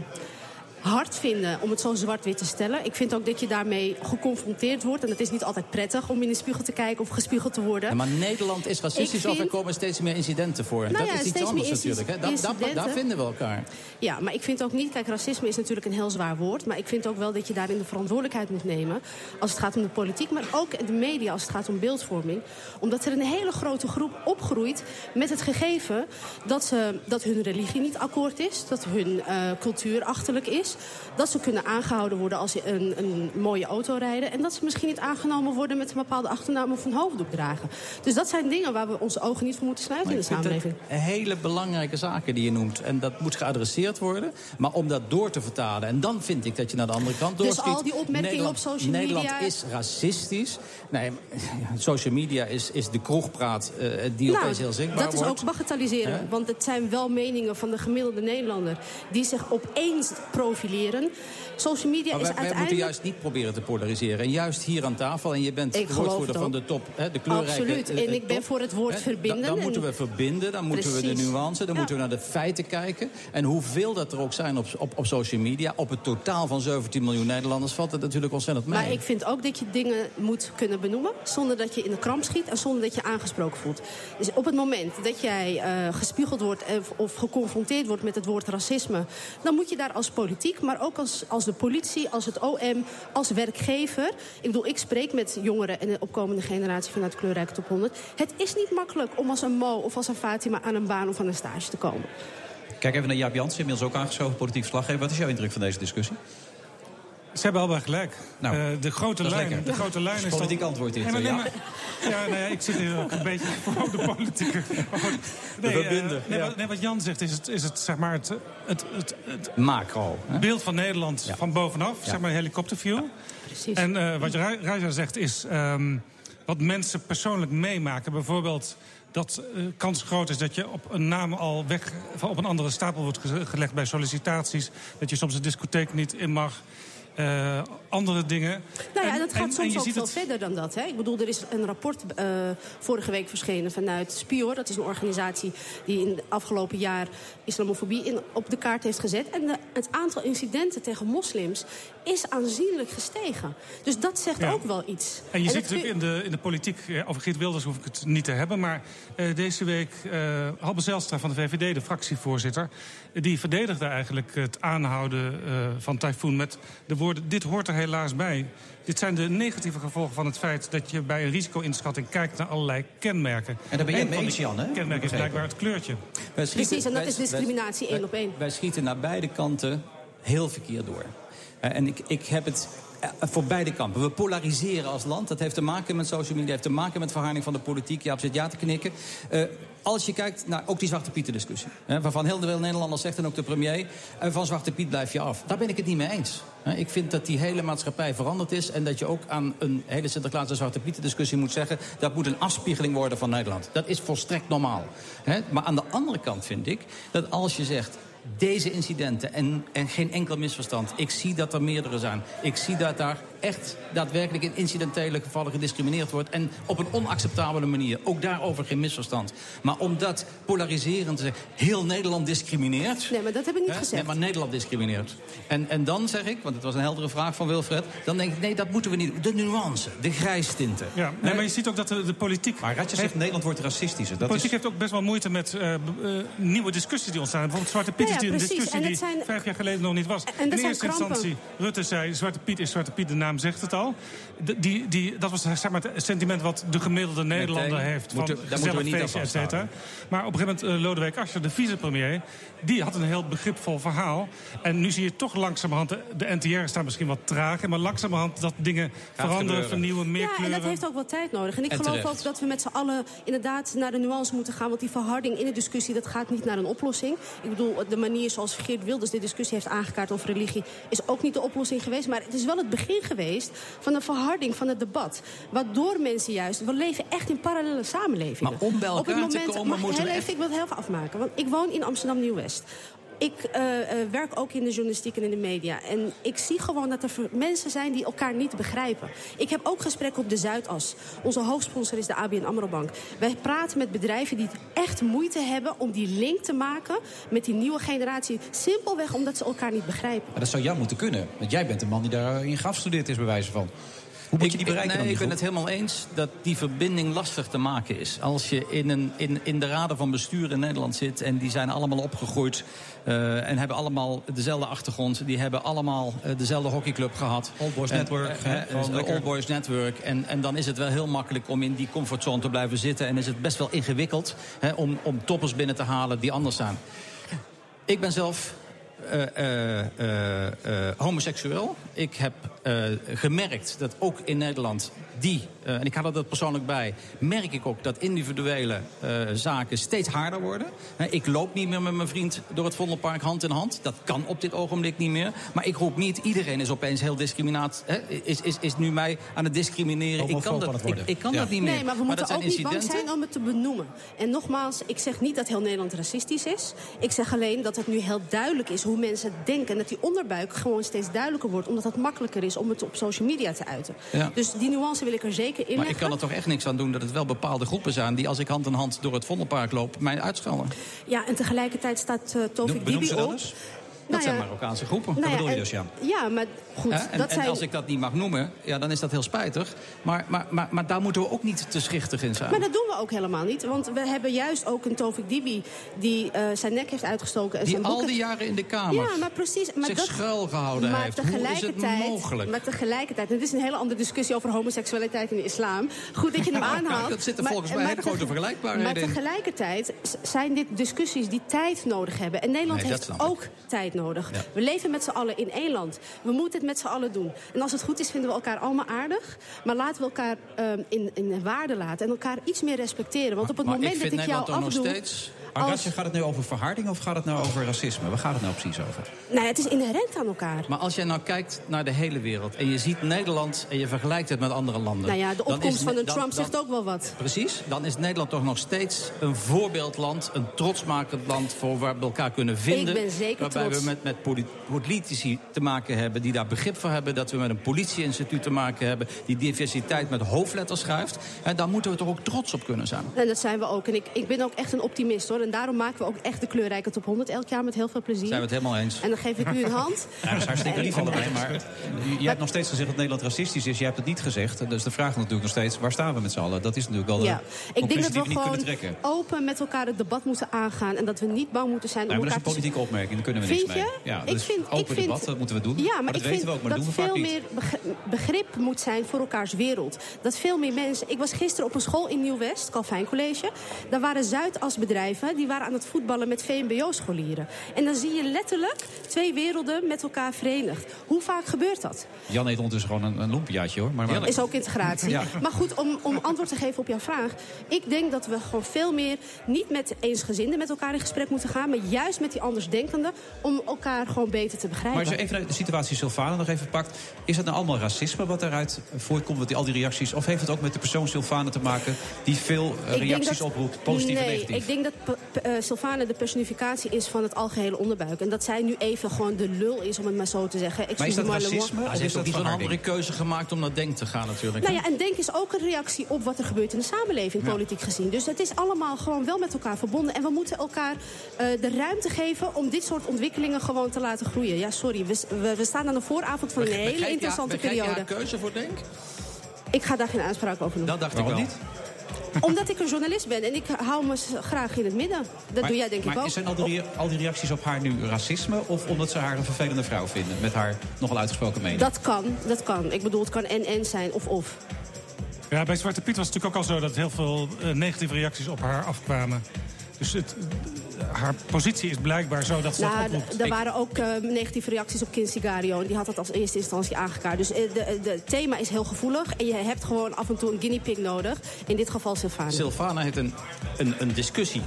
hard vinden om het zo zwart-wit te stellen. Ik vind ook dat je daarmee geconfronteerd wordt. En het is niet altijd prettig om in de spiegel te kijken of gespiegeld te worden. Ja, maar Nederland is racistisch of er komen steeds meer incidenten voor. Nou dat ja, is iets anders natuurlijk. Hè? Dat, daar vinden we elkaar. Ja, maar ik vind ook niet... Kijk, racisme is natuurlijk een heel zwaar woord. Maar ik vind ook wel dat je daarin de verantwoordelijkheid moet nemen. Als het gaat om de politiek, maar ook de media als het gaat om beeldvorming. Omdat er een hele grote groep opgroeit met het gegeven... dat, ze, dat hun religie niet akkoord is. Dat hun eh, cultuur achterlijk is. Dat ze kunnen aangehouden worden als ze een, een mooie auto rijden. En dat ze misschien niet aangenomen worden met een bepaalde achternaam of een hoofddoek dragen. Dus dat zijn dingen waar we onze ogen niet voor moeten sluiten in de samenleving. hele belangrijke zaken die je noemt. En dat moet geadresseerd worden. Maar om dat door te vertalen. En dan vind ik dat je naar de andere kant Dus doorschiet. al die opmerkingen Nederland, op social Nederland media- is racistisch. Nee, social media is, is de kroegpraat eh, die Nou, opeens heel zichtbaar dat is wordt. ook bagatelliseren. Want het zijn wel meningen van de gemiddelde Nederlander... die zich opeens profileren. Social media Maar is wij uiteindelijk... moeten juist niet proberen te polariseren. En juist hier aan tafel, en je bent Ik woordvoerder van de top, hè, de kleurrijke Absoluut. eh, En ik ben voor het woord Hè, verbinden. Dan, dan en- moeten we verbinden, dan moeten we de nuance... dan Ja. moeten we naar de feiten kijken. En hoeveel dat er ook zijn op, op, op social media... op het totaal van 17 miljoen Nederlanders valt het natuurlijk ontzettend mee. Maar ik vind ook dat je dingen moet kunnen benoemen... zonder dat je in de kramp schiet en zonder dat je aangesproken voelt. Dus op het moment dat jij eh, gespiegeld wordt... Of, of geconfronteerd wordt met het woord racisme... dan moet je daar als politiek, maar ook als, als de politie, als het OM... als werkgever... Ik bedoel, ik spreek met jongeren en de opkomende generatie... vanuit Kleurrijke Top 100. Het is niet makkelijk om als een Mo of als een Fatima... aan een baan of aan een stage te komen. Kijk even naar Jaap Jansen, inmiddels ook aangeschoven, politiek verslaggever. Wat is jouw indruk van deze discussie? Ze hebben allebei gelijk. Nou, Eh, de grote lijn, lekker. de grote lijn Dat is is politiek dan- antwoord dit, Nee, nee, ja. maar- ja, nou ja, ik zit hier ook een beetje voor de politieke. Nee, We eh, verbinden, nee, ja. wat, nee, wat Jan zegt is het, is het, zeg maar het, het, het, het Macro. hè? beeld van Nederland van bovenaf, zeg maar een helikopterview. Precies. En eh, wat Raja zegt is ehm, wat mensen persoonlijk meemaken. Bijvoorbeeld dat eh, kans groot is dat je op een naam al weg van op een andere stapel wordt ge- gelegd bij sollicitaties. Dat je soms een discotheek niet in mag. Eh, andere dingen. Nou ja, En- dat gaat en- soms ook veel het- verder dan dat. Hè? Ik bedoel, er is een rapport eh, vorige week verschenen vanuit Spior. Dat is een organisatie die in het afgelopen jaar islamofobie in, op de kaart heeft gezet. En de, het aantal incidenten tegen moslims is aanzienlijk gestegen. Dus dat zegt Ja. ook wel iets. En je ziet natuurlijk in de, in de politiek, eh, over Geert Wilders hoef ik het niet te hebben... maar eh, deze week eh Halbe Zijlstra van de VVD, de fractievoorzitter... die verdedigde eigenlijk het aanhouden van Typhoon met de woorden... dit hoort er helaas bij. Dit zijn de negatieve gevolgen van het feit dat je bij een risico-inschatting kijkt naar allerlei kenmerken. En daar ben je het mee eens, Jan, hè? kenmerken is blijkbaar het kleurtje. Schieten- Precies, en dat wij- is discriminatie één op één. Wij schieten naar beide kanten heel verkeerd door. Eh, en ik, ik heb het voor beide kampen. We polariseren als land. Dat heeft te maken met social media, heeft te maken met verharding van de politiek. Jaap zit ja te knikken. Eh, als je kijkt naar ook die Zwarte Pieten discussie. Hè, waarvan heel veel Nederlanders zegt en ook de premier. En van Zwarte Piet blijf je af. Daar ben ik het niet mee eens. Ik vind dat die hele maatschappij veranderd is. En dat je ook aan een hele Sinterklaas en Zwarte Pieten discussie moet zeggen. Dat moet een afspiegeling worden van Nederland. Dat is volstrekt normaal. Hè, maar aan de andere kant vind ik dat als je zegt deze incidenten en, en geen enkel misverstand. Ik zie dat er meerdere zijn. Ik zie dat daar echt daadwerkelijk in incidentele gevallen gediscrimineerd wordt. En op een onacceptabele manier. Ook daarover geen misverstand. Maar om dat polariserend te zeggen, heel Nederland discrimineert. Nee, maar dat heb ik niet Hè? gezegd. Nee, maar Nederland discrimineert. En, en dan zeg ik, want het was een heldere vraag van Wilfred... dan denk ik, nee, dat moeten we niet doen. De nuance, de grijstinten. Ja, nee, maar je ziet ook dat de, de politiek... Maar Ratje zegt Nederland wordt racistischer. De Dat politiek is... heeft ook best wel moeite met eh, eh, nieuwe discussies die ontstaan. Bijvoorbeeld Zwarte Piet ja, is die- een discussie die zijn- vijf jaar geleden nog niet was. En dat In eerste krampen. instantie, Rutte zei, Zwarte Piet is Zwarte Piet de naam naam zegt het al. Die, die, dat was zeg maar, het sentiment wat de gemiddelde Nederlander heeft. Van Moeten- daar moeten we gezellig niet feestje, et cetera. Maar op een gegeven moment, uh, Lodewijk Asscher, de vicepremier... die had een heel begripvol verhaal. En nu zie je toch langzamerhand... de, de NTR staat misschien wat traag... maar langzamerhand dat dingen veranderen, gebeuren. vernieuwen, meer ja, en kleuren. dat heeft ook wel tijd nodig. En ik En geloof terecht. ook dat we met z'n allen inderdaad naar de nuance moeten gaan. Want die verharding in de discussie, dat gaat niet naar een oplossing. Ik bedoel, de manier zoals Geert Wilders de discussie heeft aangekaart over religie... is ook niet de oplossing geweest. Maar het is wel het begin geweest van een verharding van het debat. Waardoor mensen juist... We leven echt in parallele samenlevingen. Maar om bij elkaar Op het te moment, komen mag, moeten we heel echt- even, Ik wil het heel even afmaken. Want ik woon in Amsterdam Nieuw-West. Ik eh, eh, werk ook in de journalistiek en in de media. En ik zie gewoon dat er mensen zijn die elkaar niet begrijpen. Ik heb ook gesprekken op de Zuidas. Onze hoofdsponsor is de ABN AMRO Bank. Wij praten met bedrijven die echt moeite hebben... om die link te maken met die nieuwe generatie. Simpelweg omdat ze elkaar niet begrijpen. Maar dat zou jou moeten kunnen. Want jij bent de man die daarin geafstudeerd is, bij wijze van. Hoe moet je die bereiken nee, dan, ik ben het helemaal eens dat die verbinding lastig te maken is. Als je in, een, in, in de raden van bestuur in Nederland zit... en die zijn allemaal opgegroeid eh, en hebben allemaal dezelfde achtergrond... die hebben allemaal eh, dezelfde hockeyclub gehad. Old Boys En, Network, hè, eh. Old Boys Network. En, en dan is het wel heel makkelijk om in die comfortzone te blijven zitten... en is het best wel ingewikkeld om, om toppers binnen te halen die anders zijn. Ik ben zelf homoseksueel. Ik heb eh, gemerkt dat ook in Nederland die, eh, en ik had er dat persoonlijk bij, merk ik ook dat individuele eh, zaken steeds harder worden. Hè, ik loop niet meer met mijn vriend door het Vondelpark hand in hand. Dat kan op dit ogenblik niet meer. Maar ik roep niet, iedereen is opeens heel discriminaat. Hè, is, is, is nu mij aan het discrimineren. Ik kan, dat, het ik, worden. ik kan Ja. dat niet meer. Nee, maar we moeten ook niet bang zijn om het te benoemen. En nogmaals, ik zeg niet dat heel Nederland racistisch is. Ik zeg alleen dat het nu heel duidelijk is hoe mensen denken. En dat die onderbuik gewoon steeds duidelijker wordt. Omdat het makkelijker is om het op social media te uiten. Ja. Dus die nuance wil ik er zeker Maar ik kan er toch echt niks aan doen dat het wel bepaalde groepen zijn... die als ik hand in hand door het Vondelpark loop, mij uitschelden. Ja, en tegelijkertijd staat uh, Tovik Dibi op. Dat Nou zijn Marokkaanse groepen. nou bedoel je dus, ja. Ja, maar goed? En, dat en zijn... als ik dat niet mag noemen, ja, dan is dat heel spijtig. Maar, maar, maar, maar daar moeten we ook niet te schichtig in zijn. Maar dat doen we ook helemaal niet. Want we hebben juist ook een Tovik Dibi die eh, zijn nek heeft uitgestoken. En die zijn al die jaren in de Kamer Ja, maar precies. Maar zich dat... schuilgehouden maar heeft. Hoe is het tegelijkertijd, mogelijk? Maar tegelijkertijd, en dit is een hele andere discussie over homoseksualiteit in de islam. Goed dat je hem aanhaalt. Dat zit er maar- volgens mij hele grote vergelijkbaarheden Maar in. tegelijkertijd zijn dit discussies die tijd nodig hebben. En Nederland Nee, dat heeft ook tijd nodig. Ja. We leven met z'n allen in één land. We moeten het met z'n allen doen. En als het goed is, vinden we elkaar allemaal aardig. Maar laten we elkaar ehm, in, in waarde laten. En elkaar iets meer respecteren. Want op het maar moment ik dat ik jou toch nog afdoe... steeds... Arantje, gaat het nu over verharding of gaat het nou over racisme? Waar gaat het nou precies over? Nou, het is inherent aan elkaar. Maar als jij nou kijkt naar de hele wereld... en je ziet Nederland en je vergelijkt het met andere landen... Nou ja, de opkomst is van dan- Trump dan- zegt ook wel wat. Precies, dan is Nederland toch nog steeds een voorbeeldland, een trotsmakend land voor waar we elkaar kunnen vinden. Ik ben zeker waarbij trots. we met, met poli- politici te maken hebben die daar begrip voor hebben. Dat we met een politieinstituut te maken hebben die diversiteit met hoofdletters schrijft. En daar moeten we toch ook trots op kunnen zijn. En dat zijn we ook. En ik, ik ben ook echt een optimist hoor. En daarom maken we ook echt de kleurrijke top 100 elk jaar met heel veel plezier. Zijn we het helemaal eens. En dan geef ik u een hand. Ja, dat is hartstikke lief allebei. Maar je- jij hebt nog steeds gezegd dat Nederland racistisch is. Jij hebt het niet gezegd. Dus de vraag is natuurlijk nog steeds, waar staan we met z'n allen? Dat is natuurlijk wel de Ja, ik denk dat we gewoon open met elkaar het debat moeten aangaan. En dat we niet bang moeten zijn Ja, om maar dat is elkaar een politieke opmerking, daar kunnen we niks mee. Je? Ja, Ik dus vind- ik vind- debat, dat moeten we doen. Ja, maar, dat ik weten vind we ook, maar dat dat doen we vaak veel niet. meer beg- begrip moet zijn voor elkaars wereld. Dat veel meer mensen... Ik was gisteren op een school in Nieuw-West, Calvijn College. Daar waren Zuidasbedrijven, die waren aan het voetballen met VMBO-scholieren. En dan zie je letterlijk twee werelden met elkaar verenigd. Hoe vaak gebeurt dat? Jan eet ondertussen gewoon een, een lumpiaatje hoor. Maar, maar Is ook integratie. Ja. Maar goed, om, om antwoord te geven op jouw vraag. Ik denk dat we gewoon veel meer niet met eensgezinden met elkaar in gesprek moeten gaan. Maar juist met die andersdenkenden. Om elkaar gewoon beter te begrijpen. Maar als je even de situatie Sylvana nog even pakt... is het nou allemaal racisme wat daaruit voortkomt, met die, al die reacties? Of heeft het ook met de persoon Sylvana te maken... die veel eh, reacties dat- oproept, positief nee, en negatief? ik denk dat P- P- eh, Sylvana de personificatie is van het algehele onderbuik. En dat zij nu even gewoon de lul is, om het maar zo te zeggen. Maar is dat racisme? Ja, ze heeft ook dat niet zo'n verharding? andere keuze gemaakt om naar Denk te gaan natuurlijk. Nou ja, en denk is ook een reactie op wat er gebeurt in de samenleving, politiek gezien. Dus het is allemaal gewoon wel met elkaar verbonden. En we moeten elkaar eh, de ruimte geven om dit soort ontwikkelingen gewoon te laten groeien. Ja, sorry, we, we, we staan aan de vooravond van een hele je- interessante begrijp je periode. haar keuze voor Denk? Ik ga daar geen uitspraak over doen. Dat dacht Waarom ik wel. niet? Omdat ik een journalist ben en ik hou me graag in het midden. Dat maar, doe jij denk maar ik ook. zijn al die, al die reacties op haar nu racisme... of omdat ze haar een vervelende vrouw vinden met haar nogal uitgesproken mening? Dat kan, dat kan. Ik bedoel, het kan en-en zijn of-of. Ja, bij Zwarte Piet was het natuurlijk ook al zo dat heel veel uh, negatieve reacties op haar afkwamen. Dus het, haar positie is blijkbaar zo dat ze nou, dat oproept. Er waren ook uh, negatieve reacties op Kin Sigario. En die had het als eerste instantie aangekaart. Dus het uh, thema is heel gevoelig. En je hebt gewoon af en toe een guinea pig nodig. In dit geval Sylvana. Sylvana heeft een, een, een discussie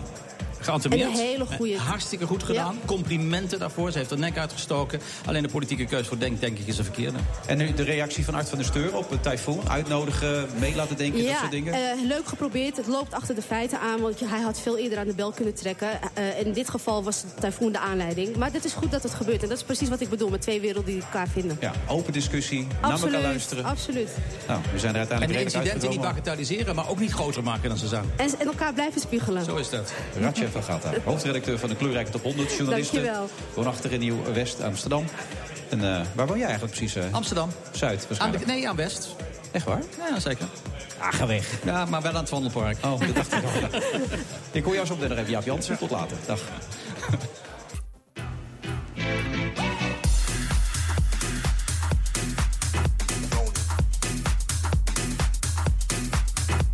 geantemeerd. Een hele goede. Hartstikke goed gedaan. Ja. Complimenten daarvoor. Ze heeft er nek uitgestoken. Alleen de politieke keuze voor Denk, denk ik, is een verkeerde. En nu de reactie van Art van der Steur op het tyfoon. Uitnodigen, mee laten denken, ja, dat soort dingen. Uh, leuk geprobeerd. Het loopt achter de feiten aan. Want hij had veel eerder aan de bel kunnen trekken. Uh, in dit geval was de tyfoon de aanleiding. Maar het is goed dat het gebeurt. En dat is precies wat ik bedoel met twee werelden die elkaar vinden. Ja, open discussie. Absoluut, naar elkaar luisteren. Absoluut. Nou, we zijn er uiteindelijk En de incidenten niet bagatelliseren, maar ook niet groter maken dan ze zijn. En, en elkaar blijven spiegelen. Zo is dat. Ratje van Gata, hoofdredacteur van de kleurrijke top 100 journalisten. Dankjewel. Woonachtig in Nieuw-West Amsterdam. En uh, waar woon jij eigenlijk precies? Uh? Amsterdam. Zuid waarschijnlijk. Aan, nee, aan West. Echt waar? Ja, zeker. Ah, ga weg. Ja, maar wel aan het wandelpark. Oh, dat dacht ik al. ik hoor jou zo op de even, Jaap Jansen. Tot later. Dag.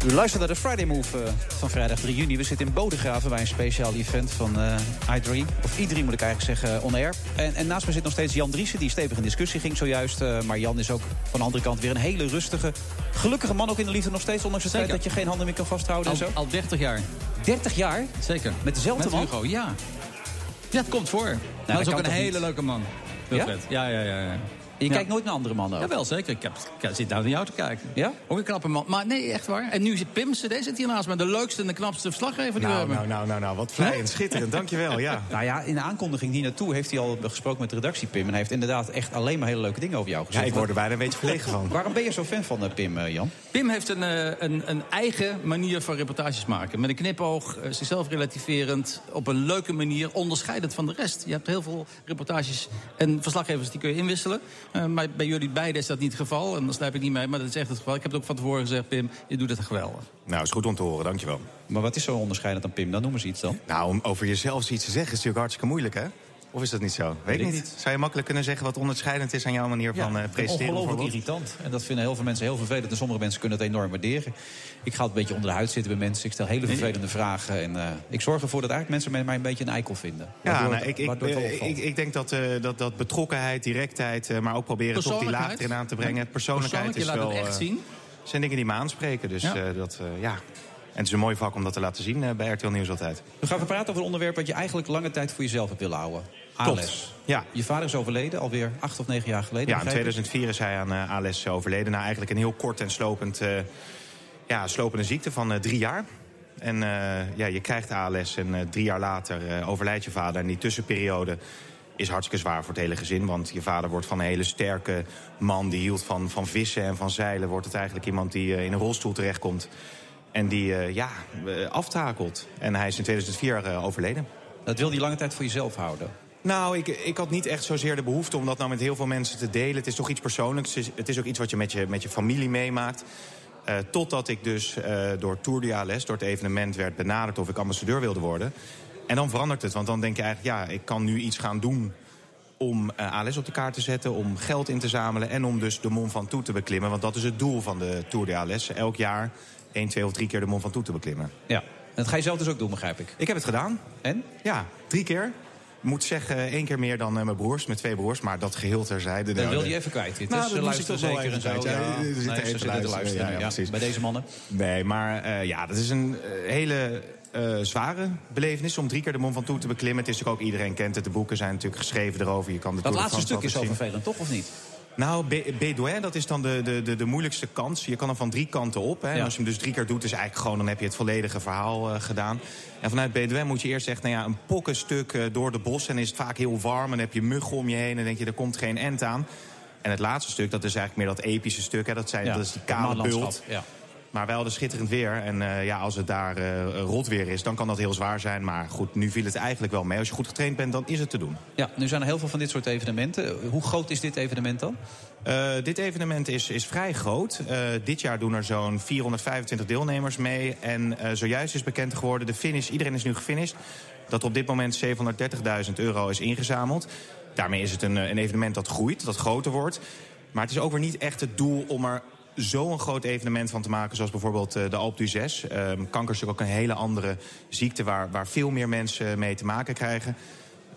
U luistert naar de Friday Move uh, van vrijdag 3 juni. We zitten in Bodegraven bij een speciaal event van uh, i3. Of i3 moet ik eigenlijk zeggen, on air. En, en, naast me zit nog steeds Jan Driessen, die stevig in discussie ging zojuist. Uh, maar Jan is ook van de andere kant weer een hele rustige, gelukkige man. Ook in de liefde nog steeds, ondanks het feit dat je geen handen meer kan vasthouden al, en zo. Al 30 jaar. 30 jaar? Zeker. Met dezelfde Met man? Hugo, ja. Ja, het komt voor. Nou, dat is ook een hele niet. leuke man. Ja? Ja, ja, ja. ja. En je ja. kijkt nooit naar andere mannen? Ja, wel zeker. Ik, heb, ik zit nou naar jou te kijken. Ja? Ook een knappe man. Maar nee, echt waar. En nu zit Pim CD zit hier naast me. De leukste en de knapste verslaggever die nou, we hebben. Nou, nou, nou, nou, wat vrij en schitterend. Dankjewel, ja. Nou ja, in de aankondiging hier naartoe heeft hij al gesproken met de redactie, Pim. En hij heeft inderdaad echt alleen maar hele leuke dingen over jou gezegd. Ja, ik word er bijna een beetje verlegen van. Waarom ben je zo fan van uh, Pim, uh, Jan? Pim heeft een, uh, een, een, eigen manier van reportages maken. Met een knipoog, zichzelf relativerend, op een leuke manier, onderscheidend van de rest. Je hebt heel veel reportages en verslaggevers die kun je inwisselen. Maar bij jullie beiden is dat niet het geval. En dan slijp ik niet mee, maar dat is echt het geval. Ik heb het ook van tevoren gezegd, Pim, je doet het geweldig. Nou, is goed om te horen, dankjewel. Maar wat is zo onderscheidend aan Pim? Dan noem eens iets dan. Nou, om over jezelf iets te zeggen is natuurlijk hartstikke moeilijk, hè? Of is dat niet zo? Weet ik niet. niet. Zou je makkelijk kunnen zeggen wat onderscheidend is aan jouw manier ja, van uh, presenteren? Ongelooflijk irritant. En dat vinden heel veel mensen heel vervelend. En sommige mensen kunnen het enorm waarderen. Ik ga het een beetje onder de huid zitten bij mensen. Ik stel hele vervelende vragen. En uh, ik zorg ervoor dat eigenlijk mensen mij een beetje een eikel vinden. Ja, nou, ik, ik, ik, ik, denk dat, uh, dat, dat betrokkenheid, directheid... maar ook proberen toch die laag erin aan te brengen. Persoonlijkheid is wel... echt zien. zijn dingen die me aanspreken. Dus ja. dat, ja... En het is een mooi vak om dat te laten zien uh, bij RTL Nieuws altijd. We gaan praten over een onderwerp wat je eigenlijk lange tijd voor jezelf hebt willen houden. ALS. Ja. Je vader is overleden, alweer acht of negen jaar geleden. Ja, in 2004 is hij aan uh, ALS overleden. Nou, eigenlijk een heel kort en slopend, uh, ja, slopende ziekte van uh, drie jaar. En ja, je krijgt ALS en drie jaar later overlijdt je vader. En die tussenperiode is hartstikke zwaar voor het hele gezin. Want je vader wordt van een hele sterke man die hield van, van vissen en van zeilen... wordt het eigenlijk iemand die in een rolstoel terechtkomt... En die uh, ja, aftakelt. En hij is in 2004 uh, overleden. Dat wil hij lange tijd voor jezelf houden? Nou, ik, ik had niet echt zozeer de behoefte om dat nou met heel veel mensen te delen. Het is toch iets persoonlijks. Het is, het is ook iets wat je met je, met je familie meemaakt. Uh, totdat ik dus door Tour de ALS, door het evenement, werd benaderd of ik ambassadeur wilde worden. En dan verandert het, want dan denk je eigenlijk, ja, ik kan nu iets gaan doen om ALS op de kaart te zetten, om geld in te zamelen... en om dus de Mont Ventoux te beklimmen. Want dat is het doel van de Tour de ALS. Elk jaar één, twee of drie keer de Mont Ventoux te beklimmen. Ja, en dat ga je zelf dus ook doen, begrijp ik? Ik heb het gedaan. En? Ja, drie keer. Moet zeggen, één keer meer dan uh, mijn broers, met twee broers. Maar dat geheel terzijde. Dat wil je even kwijt. Het nou, is, luisteren zeker en zo. Ja, ja, nee, ze zitten te luisteren. Ja, ja, bij deze mannen. Nee, maar uh, ja, dat is een hele... Uh, zware belevenis om drie keer de Mont Ventoux te beklimmen. Het is ook iedereen kent het. De boeken zijn natuurlijk geschreven erover. Je kan de dat laatste stuk is zo vervelend, toch? Of niet? Nou, Bédouin, dat is dan de, de, de, de moeilijkste kans. Je kan er van drie kanten op. Hè. Ja. En als je hem dus drie keer doet, is eigenlijk gewoon... dan heb je het volledige verhaal uh, gedaan. En vanuit Bédouin moet je eerst echt nou ja, een pokkenstuk uh, door de bos... en is het vaak heel warm en dan heb je muggen om je heen... en denk je, er komt geen end aan. En het laatste stuk, dat is eigenlijk meer dat epische stuk. Hè. Dat, zijn, ja, dat is die kale bult. Ja. Maar wij hadden schitterend weer. En uh, ja, als het daar uh, rot weer is, dan kan dat heel zwaar zijn. Maar goed, nu viel het eigenlijk wel mee. Als je goed getraind bent, dan is het te doen. Ja, nu zijn er heel veel van dit soort evenementen. Hoe groot is dit evenement dan? Uh, dit evenement is, is vrij groot. dit jaar doen er zo'n 425 deelnemers mee. En zojuist is bekend geworden, de finish, iedereen is nu gefinished... dat op dit moment 730.000 euro is ingezameld. Daarmee is het een, een evenement dat groeit, dat groter wordt... Maar het is ook weer niet echt het doel om er zo'n groot evenement van te maken... zoals bijvoorbeeld de Alp du 6. Um, kanker is ook een hele andere ziekte... waar, waar veel meer mensen mee te maken krijgen.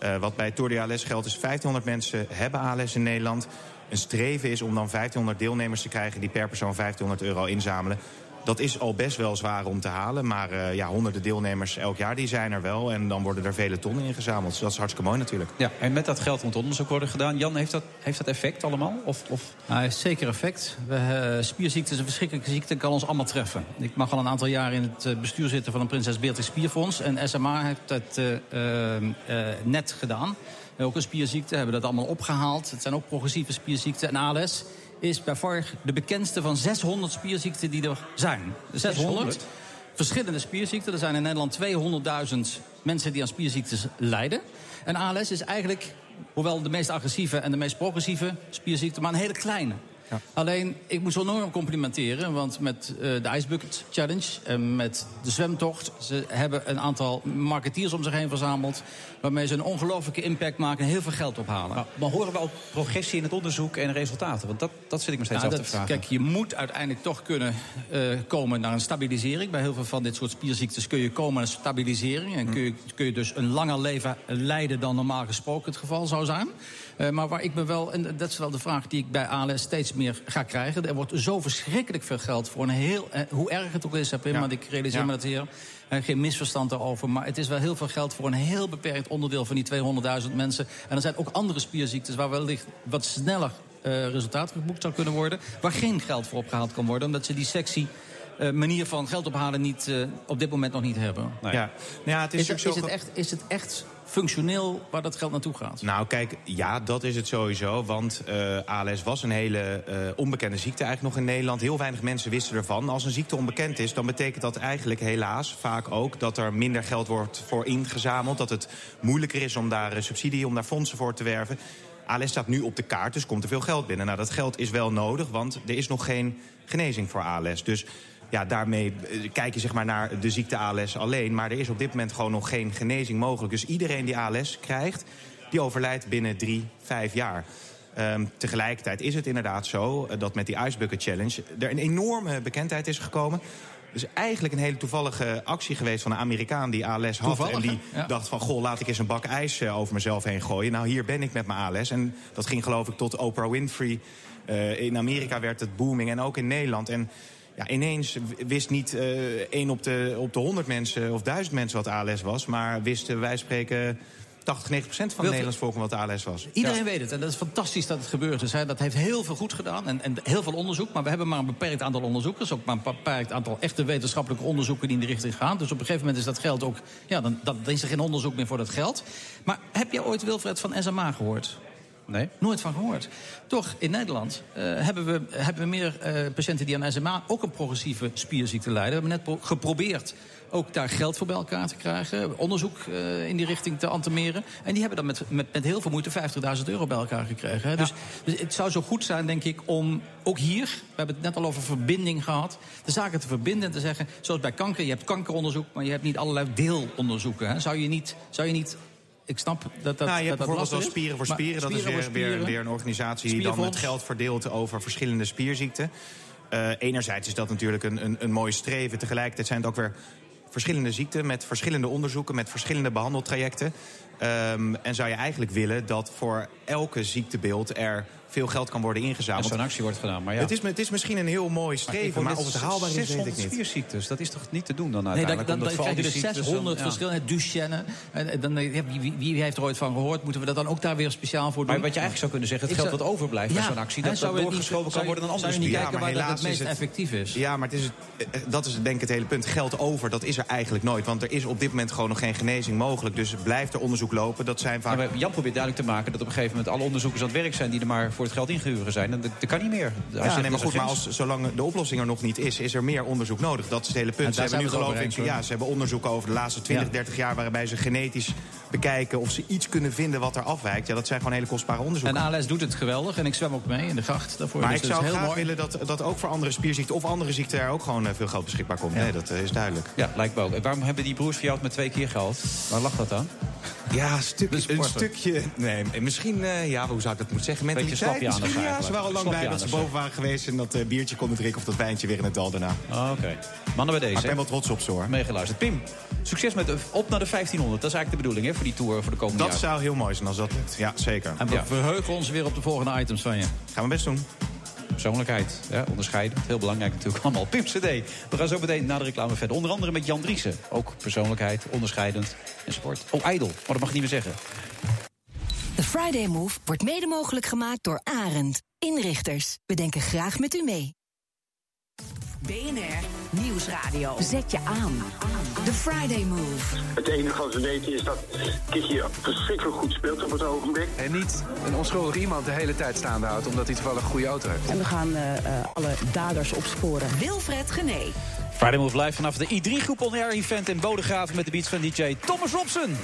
Uh, wat bij Tour de ALS geldt is 1500 mensen hebben ALS in Nederland. Een streven is om dan 1500 deelnemers te krijgen... die per persoon 1500 euro inzamelen. Dat is al best wel zwaar om te halen. Maar uh, ja, honderden deelnemers elk jaar die zijn er wel. En dan worden er vele tonnen ingezameld. Dus dat is hartstikke mooi natuurlijk. Ja, en met dat geld moet onderzoek worden gedaan. Jan, heeft dat, heeft dat effect allemaal? Of, of... Nou, heeft zeker effect. We, uh, spierziekte is een verschrikkelijke ziekte. kan ons allemaal treffen. Ik mag al een aantal jaar in het eh, bestuur zitten van een Prinses Beatrix Spierfonds. En SMA heeft dat net gedaan. Ook een spierziekte, hebben dat allemaal opgehaald. Het zijn ook progressieve spierziekten. En ALS is bij VAR de bekendste van 600 spierziekten die er zijn. 600, verschillende spierziekten. Er zijn in Nederland 200.000 mensen die aan spierziektes lijden. En ALS is eigenlijk, hoewel de meest agressieve en de meest progressieve spierziekte... maar een hele kleine. Ja. Alleen, ik moet ze enorm complimenteren. Want met uh, de Ice Bucket Challenge en met de zwemtocht... ze hebben een aantal marketeers om zich heen verzameld... waarmee ze een ongelofelijke impact maken en heel veel geld ophalen. Maar, maar, horen we ook progressie in het onderzoek en resultaten? Want dat, dat zit ik me steeds nou, af te vragen. Kijk, je moet uiteindelijk toch kunnen uh, komen naar een stabilisering. Bij heel veel van dit soort spierziektes kun je komen naar een stabilisering. En kun je, kun je dus een langer leven leiden dan normaal gesproken het geval zou zijn. Uh, maar waar ik me wel, en dat is wel de vraag die ik bij ALS steeds meer ga krijgen. Er wordt zo verschrikkelijk veel geld voor een heel... Eh, hoe erg het ook is, heb je, ja. maar ik realiseer ja. me dat hier. Uh, geen misverstand daarover. Maar het is wel heel veel geld voor een heel beperkt onderdeel van die 200.000 mensen. En er zijn ook andere spierziektes waar wellicht wat sneller uh, resultaat geboekt zou kunnen worden. Waar geen geld voor opgehaald kan worden. Omdat ze die sectie uh, manier van geld ophalen niet, uh, op dit moment nog niet hebben. Nee. Ja. Nou ja, het is, is, het, is, het echt, is het echt functioneel waar dat geld naartoe gaat? Nou, kijk, ja, dat is het sowieso. Want uh, ALS was een hele uh, onbekende ziekte eigenlijk nog in Nederland. Heel weinig mensen wisten ervan. Als een ziekte onbekend is, dan betekent dat eigenlijk helaas vaak ook... dat er minder geld wordt voor ingezameld. Dat het moeilijker is om daar uh, subsidie, om daar fondsen voor te werven. ALS staat nu op de kaart, dus komt er veel geld binnen. Nou, dat geld is wel nodig, want er is nog geen genezing voor ALS. Dus ja, daarmee kijk je zeg maar naar de ziekte ALS alleen. Maar er is op dit moment gewoon nog geen genezing mogelijk. Dus iedereen die ALS krijgt, die overlijdt binnen drie, vijf jaar. Um, tegelijkertijd is het inderdaad zo dat met die Ice Bucket Challenge... er een enorme bekendheid is gekomen. Dus eigenlijk een hele toevallige actie geweest van een Amerikaan die ALS had. Toevallig, en die ja. dacht van, goh, laat ik eens een bak ijs uh, over mezelf heen gooien. Nou, hier ben ik met mijn ALS. En dat ging geloof ik tot Oprah Winfrey. Uh, in Amerika werd het booming en ook in Nederland. En ja, ineens wist niet uh, één op de, op de 100 mensen of duizend mensen wat ALS was. Maar wisten wij spreken 80, 90 procent van het Nederlands volk wat ALS was. Iedereen ja. weet het. En dat is fantastisch dat het gebeurd is. Hè. Dat heeft heel veel goed gedaan. En, en heel veel onderzoek. Maar we hebben maar een beperkt aantal onderzoekers. Ook maar een beperkt aantal echte wetenschappelijke onderzoeken die in die richting gaan. Dus op een gegeven moment is dat geld ook... Ja, dan, dan is er geen onderzoek meer voor dat geld. Maar heb je ooit Wilfred van SMA gehoord? Nee. Nooit van gehoord. Toch, in Nederland uh, hebben, we, hebben we meer uh, patiënten die aan SMA ook een progressieve spierziekte lijden. We hebben net geprobeerd ook daar geld voor bij elkaar te krijgen. Onderzoek uh, in die richting te antemeren. En die hebben dan met, met, met heel veel moeite 50.000 euro bij elkaar gekregen. Hè? Ja. Dus, dus het zou zo goed zijn, denk ik, om ook hier... we hebben het net al over verbinding gehad... de zaken te verbinden en te zeggen... zoals bij kanker, je hebt kankeronderzoek... maar je hebt niet allerlei deelonderzoeken. Hè? Zou je niet... Zou je niet ik snap dat dat. Nou, je hebt dat bijvoorbeeld wel. Spieren voor Spieren. Dat is weer, spieren. Weer, weer, een organisatie die dan het geld verdeelt over verschillende spierziekten. Uh, enerzijds is dat natuurlijk een, een, een mooi streven. Tegelijkertijd zijn het ook weer verschillende ziekten met verschillende onderzoeken, met verschillende behandeltrajecten. Um, en zou je eigenlijk willen dat voor elke ziektebeeld er veel geld kan worden ingezameld. Zo'n actie wordt gedaan, maar ja. Het is, het is misschien een heel mooi streven, maar, maar of het haalbaar is, weet ik niet. spierziektes, dat is toch niet te doen dan nee, uiteindelijk? dan, dan, dan krijg je dus ziektes 600 ja. verschillende, Duchenne. En, dan, wie, wie, wie, heeft er ooit van gehoord? Moeten we dat dan ook daar weer speciaal voor doen? Maar wat je eigenlijk zou kunnen zeggen, het geld wat overblijft bij zo'n actie... dat dat doorgeschoven kan worden naar andere Zou je niet spieren. kijken waar dat het meest effectief is? Ja, maar het is, dat is denk ik het hele punt. Geld over, dat is er eigenlijk nooit. Want er is op dit moment gewoon nog geen genezing mogelijk. Dus blijft er onderzoek lopen. Dat zijn vaak... Jan probeert duidelijk te maken dat op een gegeven moment alle onderzoekers aan het werk zijn... die er maar voor voor het geld ingehuurd zijn. Dat, dat kan niet meer. Ja, nee, maar goed, maar als, zolang de oplossing er nog niet is, is er meer onderzoek nodig. Dat is het hele punt. Ze hebben nu geloof ik, ja, ze hebben onderzoek over de laatste 20, Ja. 30 jaar... waarbij ze genetisch bekijken of ze iets kunnen vinden wat er afwijkt. Ja, dat zijn gewoon hele kostbare onderzoeken. En ALS doet het geweldig. En ik zwem ook mee in de gracht daarvoor. maar Dus ik zou heel graag mooi. willen dat, dat ook voor andere spierziekten... of andere ziekten er ook gewoon eh, veel geld beschikbaar komt. Nee, dat eh, is duidelijk. Ja, lijkt me ook. En waarom hebben die broers van jou het met twee keer gehaald? Waar lag dat aan? Ja, een, stuk, een stukje... Nee, misschien... eh, ja, hoe zou ik dat moeten zeggen? Mentaliteit slapjanus Ja, ze waren al lang blij dat ze boven waren geweest... en dat eh, biertje konden drinken of dat wijntje weer in het dal daarna. Ah, Oké. Mannen bij Maar ik deze. ben wel trots op ze, hoor. Meegeluisterd. Pim, succes met de, op naar de 1500. Dat is eigenlijk de bedoeling hè, voor die tour voor de komende Dat jaren. zou heel mooi zijn als dat lukt. Ja, zeker. En we Ja. verheugen ons weer op de volgende items van je. Gaan we best doen. Persoonlijkheid, ja, onderscheidend. Heel belangrijk natuurlijk allemaal. Pim CD. We gaan zo meteen na de reclame verder. Onder andere met Jan Driessen. Ook persoonlijkheid, onderscheidend enzovoort. Oh, ijdel. Maar dat mag ik niet meer zeggen. De Friday Move wordt mede mogelijk gemaakt door Arend. Inrichters, we denken graag met u mee. BNR Nieuwsradio. Zet je aan. The Friday Move. Het enige wat we weten is dat Kiki verschrikkelijk goed speelt op het ogenblik. En niet een onschuldig iemand de hele tijd staande houdt... omdat hij toevallig een goede auto heeft. En we gaan eh, eh, alle daders opsporen. Wilfred Gené. Friday Move live vanaf de I3 Groep On Air event in Bodegraven... met de beats van DJ Thomas Robson.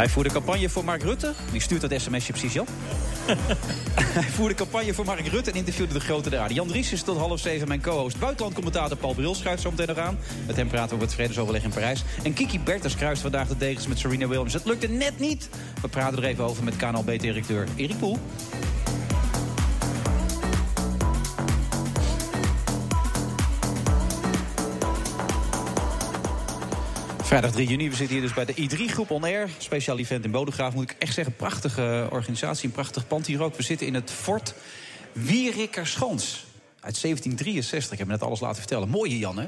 Hij voerde campagne voor Mark Rutte. Wie stuurt dat sms'je precies, Jan? Hij voerde campagne voor Mark Rutte en interviewde de grote draden. Jan Dries is tot half zeven mijn co-host. Buitenlandcommentator Paul Bril schuift zo meteen nog aan. Met hem praten we over het vredesoverleg in Parijs. En Kiki Bertens kruist vandaag de degens met Serena Williams. Het lukte net niet. We praten er even over met KNLB-directeur Erik Poel. Vrijdag 3 juni, we zitten hier dus bij de I3-groep On Air. Speciaal event in Bodegraaf, moet ik echt zeggen. Prachtige organisatie, een prachtig pand hier ook. We zitten in het fort Wierikkerschans. Uit 1763, ik heb me net alles laten vertellen. Mooie Jan, hè?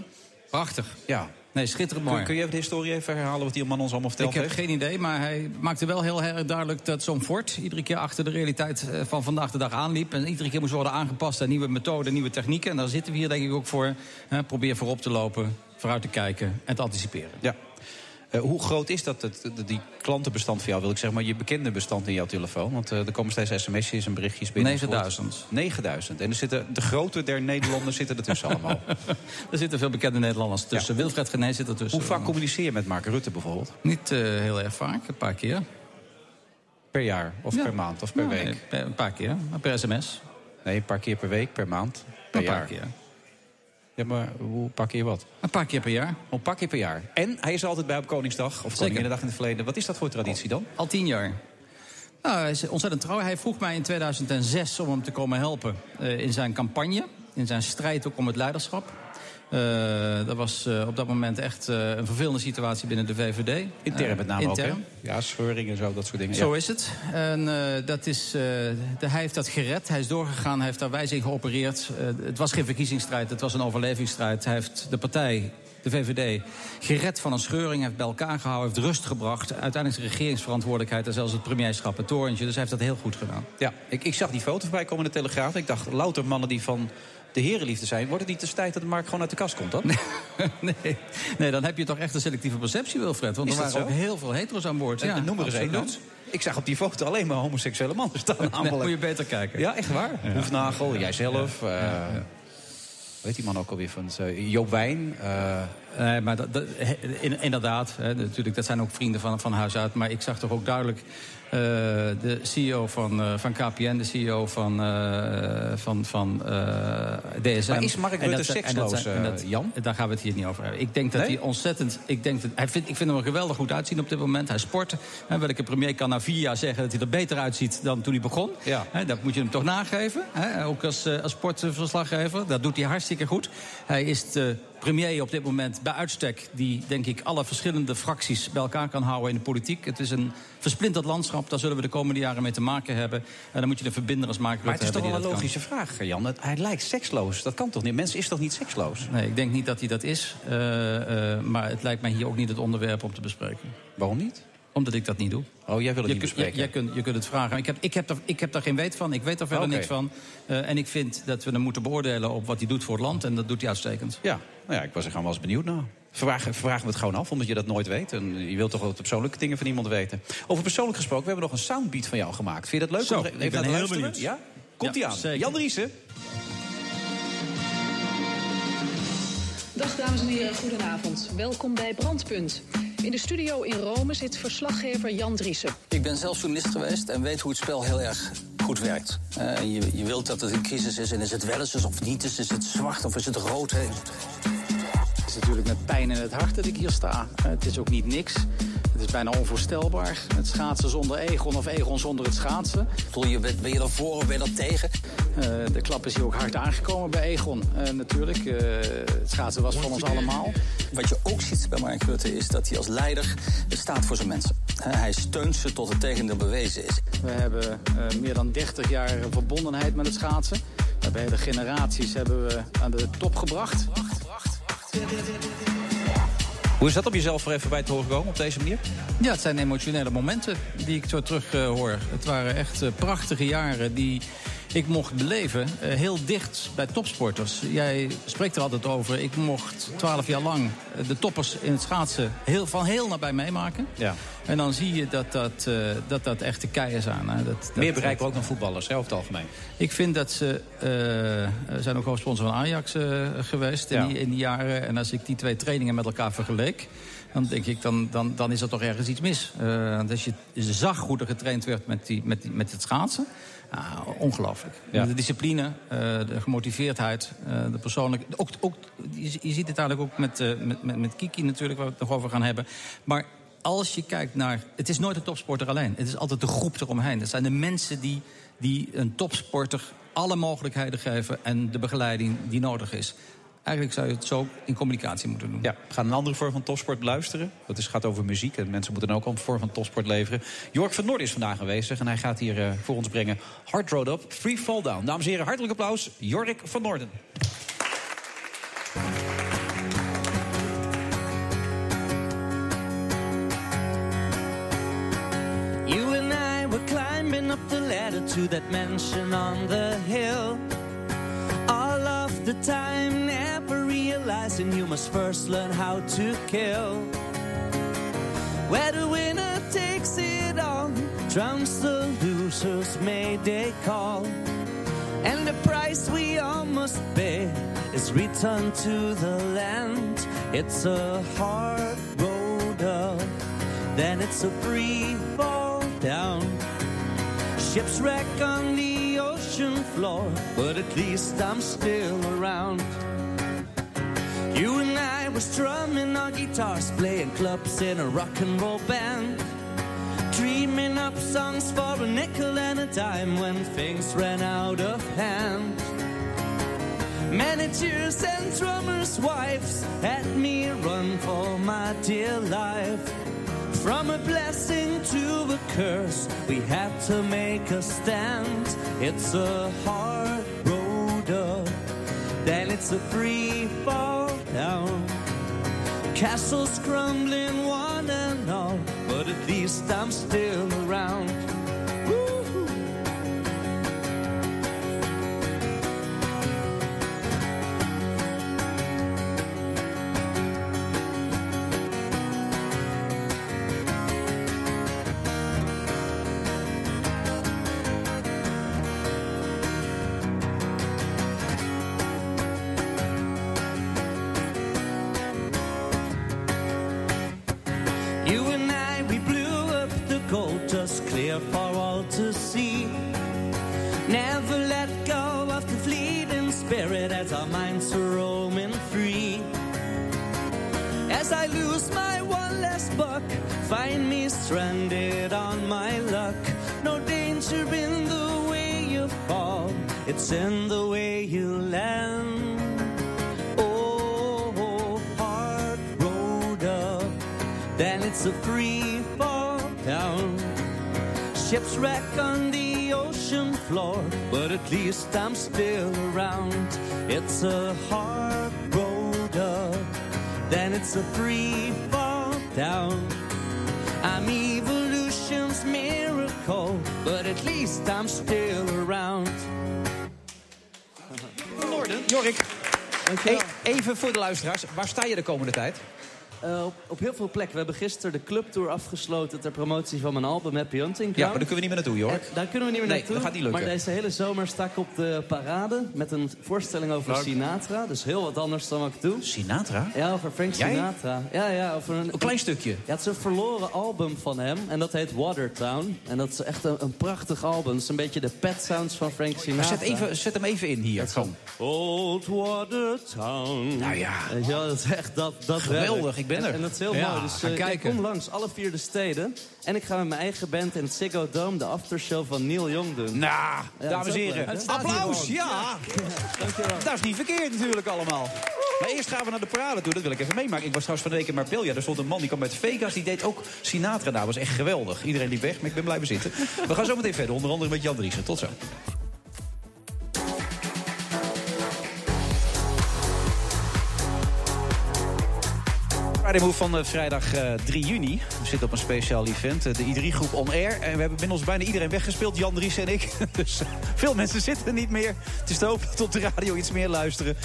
Prachtig. Ja. Nee, schitterend mooi. kun je even de historie even herhalen wat die man ons allemaal verteld Ik heb heeft? geen idee, maar hij maakte wel heel erg duidelijk dat zo'n fort iedere keer achter de realiteit eh, van vandaag de dag aanliep. En iedere keer moest worden aangepast aan nieuwe methoden, nieuwe technieken. En daar zitten we hier denk ik ook voor. Probeer voorop te lopen, vooruit te kijken en te anticiperen. Ja. Eh, hoe groot is dat, die klantenbestand voor jou, wil ik zeggen, maar je bekende bestand in jouw telefoon? Want eh, er komen steeds sms'jes en berichtjes binnen. 9000. 9000. En er zitten, de grote der Nederlanders zitten ertussen allemaal. Er zitten veel bekende Nederlanders tussen. Wilfred Gené zit ertussen. Hoe vaak communiceer je met Mark Rutte bijvoorbeeld? Niet eh, heel erg vaak, een paar keer. Per jaar of Ja. per maand of per Ja, week? nee, een paar keer, maar per sms. Nee, een paar keer per week, per maand, per Een paar jaar. keer. Ja, maar hoe paar keer wat? Een paar keer per jaar. Een paar keer per jaar. En hij is er altijd bij op Koningsdag of Koninginnedag in het verleden. Wat is dat voor traditie dan? Al tien jaar. Nou, hij is ontzettend trouw. Hij vroeg mij in 2006 om hem te komen helpen eh, in zijn campagne. In zijn strijd ook om het leiderschap. Eh, dat was eh, op dat moment echt eh, een vervelende situatie binnen de VVD. Intern met name ook, hè? Ja, scheuring en zo, dat soort dingen. Zo ja. is het. En dat is, de, hij heeft dat gered. Hij is doorgegaan, hij heeft daar wijs in geopereerd. Het was geen verkiezingsstrijd, het was een overlevingsstrijd. Hij heeft de partij, de VVD, gered van een scheuring. heeft bij elkaar gehouden, heeft rust gebracht. Uiteindelijk de regeringsverantwoordelijkheid en zelfs het premierschap, het torentje. Dus hij heeft dat heel goed gedaan. Ja, ik, ik zag die foto voorbij komen in de Telegraaf. Ik dacht, louter mannen die van de herenliefde zijn. Wordt het niet de tijd dat de markt gewoon uit de kast komt dan? nee, nee, dan heb je toch echt een selectieve perceptie, Wilfred. Want er waren zo? ook heel veel hetero's aan boord. En- Ja, noem er eens één dan. Ik zag op die foto alleen maar homoseksuele mannen staan. Nee, moet je beter kijken. Ja, echt waar? Hoefnagel, jijzelf. eh Weet die man ook alweer van eh, Joop Wijn. eh, Nee, maar dat, inderdaad, hè, natuurlijk, dat zijn ook vrienden van, van huis uit. Maar ik zag toch ook duidelijk eh, de CEO van, eh, van KPN, de CEO van, eh, van, van eh, DSM. Maar is Mark Rutte seksloos, eh, Jan? Daar gaan we het hier niet over hebben. Ik denk dat Nee? hij ontzettend... Ik, denk dat, hij vindt, ik vind hem er geweldig goed uitzien op dit moment. Hij sport. Hè, welke premier kan na vier jaar zeggen dat hij er beter uitziet dan toen hij begon? Ja. Hè, dat moet je hem toch nageven. Hè? Ook als, eh, als sportverslaggever. Dat doet hij hartstikke goed. Hij is de premier op dit moment bij uitstek... die, denk ik, alle verschillende fracties bij elkaar kan houden in de politiek. Het is een versplinterd landschap. Daar zullen we de komende jaren mee te maken hebben. En dan moet je een verbinder als Mark maar het is toch wel een kan. logische vraag, Jan. Het- Hij lijkt seksloos. Dat kan toch niet? Mens is toch niet seksloos? Nee, ik denk niet dat hij dat is. Eh, eh, maar het lijkt mij hier ook niet het onderwerp om te bespreken. Waarom niet? Omdat ik dat niet doe. Oh, jij wil het je, niet bespreken? je- jij kunt, je kunt het vragen. Ik heb, ik, heb er, ik heb daar geen weet van. Ik weet er verder niks van. Eh, en ik vind dat we hem moeten beoordelen op wat hij doet voor het land. En dat doet hij uitstekend. Ja, nou ja, ik was er gewoon wel eens benieuwd naar. Vragen, vragen we het gewoon af, omdat je dat nooit weet. En je wilt toch wel de persoonlijke dingen van iemand weten. Over persoonlijk gesproken, we hebben nog een soundbeat van jou gemaakt. Vind je dat leuk? Zo, er ik even ben heel luisteren? benieuwd. Ja? Komt Ja, aan. zeker. Jan Driessen. Dag dames en heren, goedenavond. Welkom bij Brandpunt. In de studio in Rome zit verslaggever Jan Driessen. Ik ben zelf journalist geweest en weet hoe het spel heel erg goed werkt. Eh, je, je wilt dat het een crisis is en is het wel eens of niet is. Is het zwart of is het rood? Hè? Het is natuurlijk met pijn in het hart dat ik hier sta. Eh, het is ook niet niks. Het is bijna onvoorstelbaar. Het schaatsen zonder Egon of Egon zonder het schaatsen. Bedoel je, ben je er voor of ben je er tegen? Eh, de klap is hier ook hard aangekomen bij Egon. Eh, natuurlijk, eh, het schaatsen was van ons allemaal. Wat je ook ziet bij Mark Rutte is dat hij als leider staat voor zijn mensen. Hij steunt ze tot het tegendeel bewezen is. We hebben meer dan 30 jaar verbondenheid met het schaatsen. We hebben hele generaties hebben we aan de top gebracht. Hoe is dat om jezelf er even bij te horen komen op deze manier? Ja, het zijn emotionele momenten die ik zo terug eh, hoor. Het waren echt eh, prachtige jaren die ik mocht beleven. eh, heel dicht bij topsporters. Jij spreekt er altijd over. Ik mocht twaalf jaar lang eh, de toppers in het schaatsen heel, van heel nabij meemaken. Ja. En dan zie je dat dat, eh, dat, dat echte keien zijn. Hè. Dat, dat, Meer bereiken ook dan voetballers, hè, over het algemeen. Ik vind dat ze... eh, zijn ook hoofdsponsor van Ajax geweest in, Ja. die, in die jaren. En als ik die twee trainingen met elkaar vergeleek... dan denk ik, dan, dan, dan is er toch ergens iets mis. Want als je zag hoe er getraind werd met, die, met, die, met het schaatsen... ah, ongelooflijk. Ja. De discipline, eh, de gemotiveerdheid, eh, de persoonlijke... Ook, ook, je, je ziet het eigenlijk ook met, eh, met, met, met Kiki natuurlijk, waar we het nog over gaan hebben. Maar als je kijkt naar... Het is nooit een topsporter alleen. Het is altijd de groep eromheen. Het zijn de mensen die, die een topsporter alle mogelijkheden geven... en de begeleiding die nodig is. Eigenlijk zou je het zo in communicatie moeten doen. Ja, we gaan een andere vorm van topsport beluisteren. Dat is, gaat over muziek en mensen moeten ook een vorm van topsport leveren. Jork van Noord is vandaag aanwezig en hij gaat hier eh, voor ons brengen Hard Road Up, Free Fall Down. Dames en heren, hartelijk applaus, Jork van Noorden. You and I were climbing up the ladder to that mansion on the hill. All of the time, never realizing you must first learn how to kill. Where the winner takes it all, drowns the loser's mayday call. And the price we all must pay is return to the land. It's a hard road up, then it's a free fall down. Ships wreck on the ocean floor, but at least I'm still around. You and I were strumming our guitars, playing clubs in a rock and roll band. Dreaming up songs for a nickel and a dime when things ran out of hand. Managers and drummers' wives had me run for my dear life. From a blessing to a curse, we had to make a stand. It's a hard road up, then it's a free fall down. Castles crumbling, one and all, but at least I'm still around. Stranded on my luck. No danger in the way you fall, it's in the way you land. Oh, hard road up, then it's a free fall down. Ships wreck on the ocean floor, but at least I'm still around. It's a hard road up, then it's a free fall down. I'm evolution's miracle, but at least I'm still around. Jorik, even voor de luisteraars, waar sta je de komende tijd? Uh, op, op, heel veel plekken. We hebben gisteren de clubtour afgesloten ter promotie van mijn album Happy Hunting. Ja, maar daar kunnen we niet meer naartoe, Jorik. daar kunnen we niet meer nee, naartoe. dat gaat niet lukken. Maar deze hele zomer sta ik op de parade met een voorstelling over. Sinatra. Dus heel wat anders dan wat ik doe. Sinatra? Ja, over Frank Jij? Sinatra. Ja, ja, over een, Een klein stukje. Ja, het is een verloren album van hem. En dat heet Watertown. En dat is echt een, een prachtig album. Het is een beetje de pet sounds van Frank Sinatra. Maar zet, even, zet hem even in hier. Old Watertown. Nou ja. Weet je wel, dat is echt dat, dat Geweldig, ben En- er. En, dat is heel Ja, mooi. Dus eh, ik kom langs alle vier de steden. En ik ga met mijn eigen band in het Ziggo Dome de aftershow van Neil Young doen. Nou, Ja, dat dames en heren. leuk, Applaus, ja. Dankjewel. Dat is niet verkeerd natuurlijk allemaal. Maar eerst gaan we naar de parade toe. Dat wil ik even meemaken. Ik was trouwens van de week in Marbella. Daar stond een man die kwam uit Vegas. Die deed ook Sinatra daar. was echt geweldig. Iedereen liep weg, maar ik ben blijven zitten. We gaan zo meteen verder. Onder andere met Jan Driessen. Tot zo. Friday Move van eh, vrijdag eh, 3 juni. We zitten op een speciaal event, eh, de I3-groep On Air. En we hebben binnen ons bijna iedereen weggespeeld, Jan Dries en ik. Dus eh, veel mensen zitten er niet meer. Het is te hopen dat op de radio iets meer luisteren.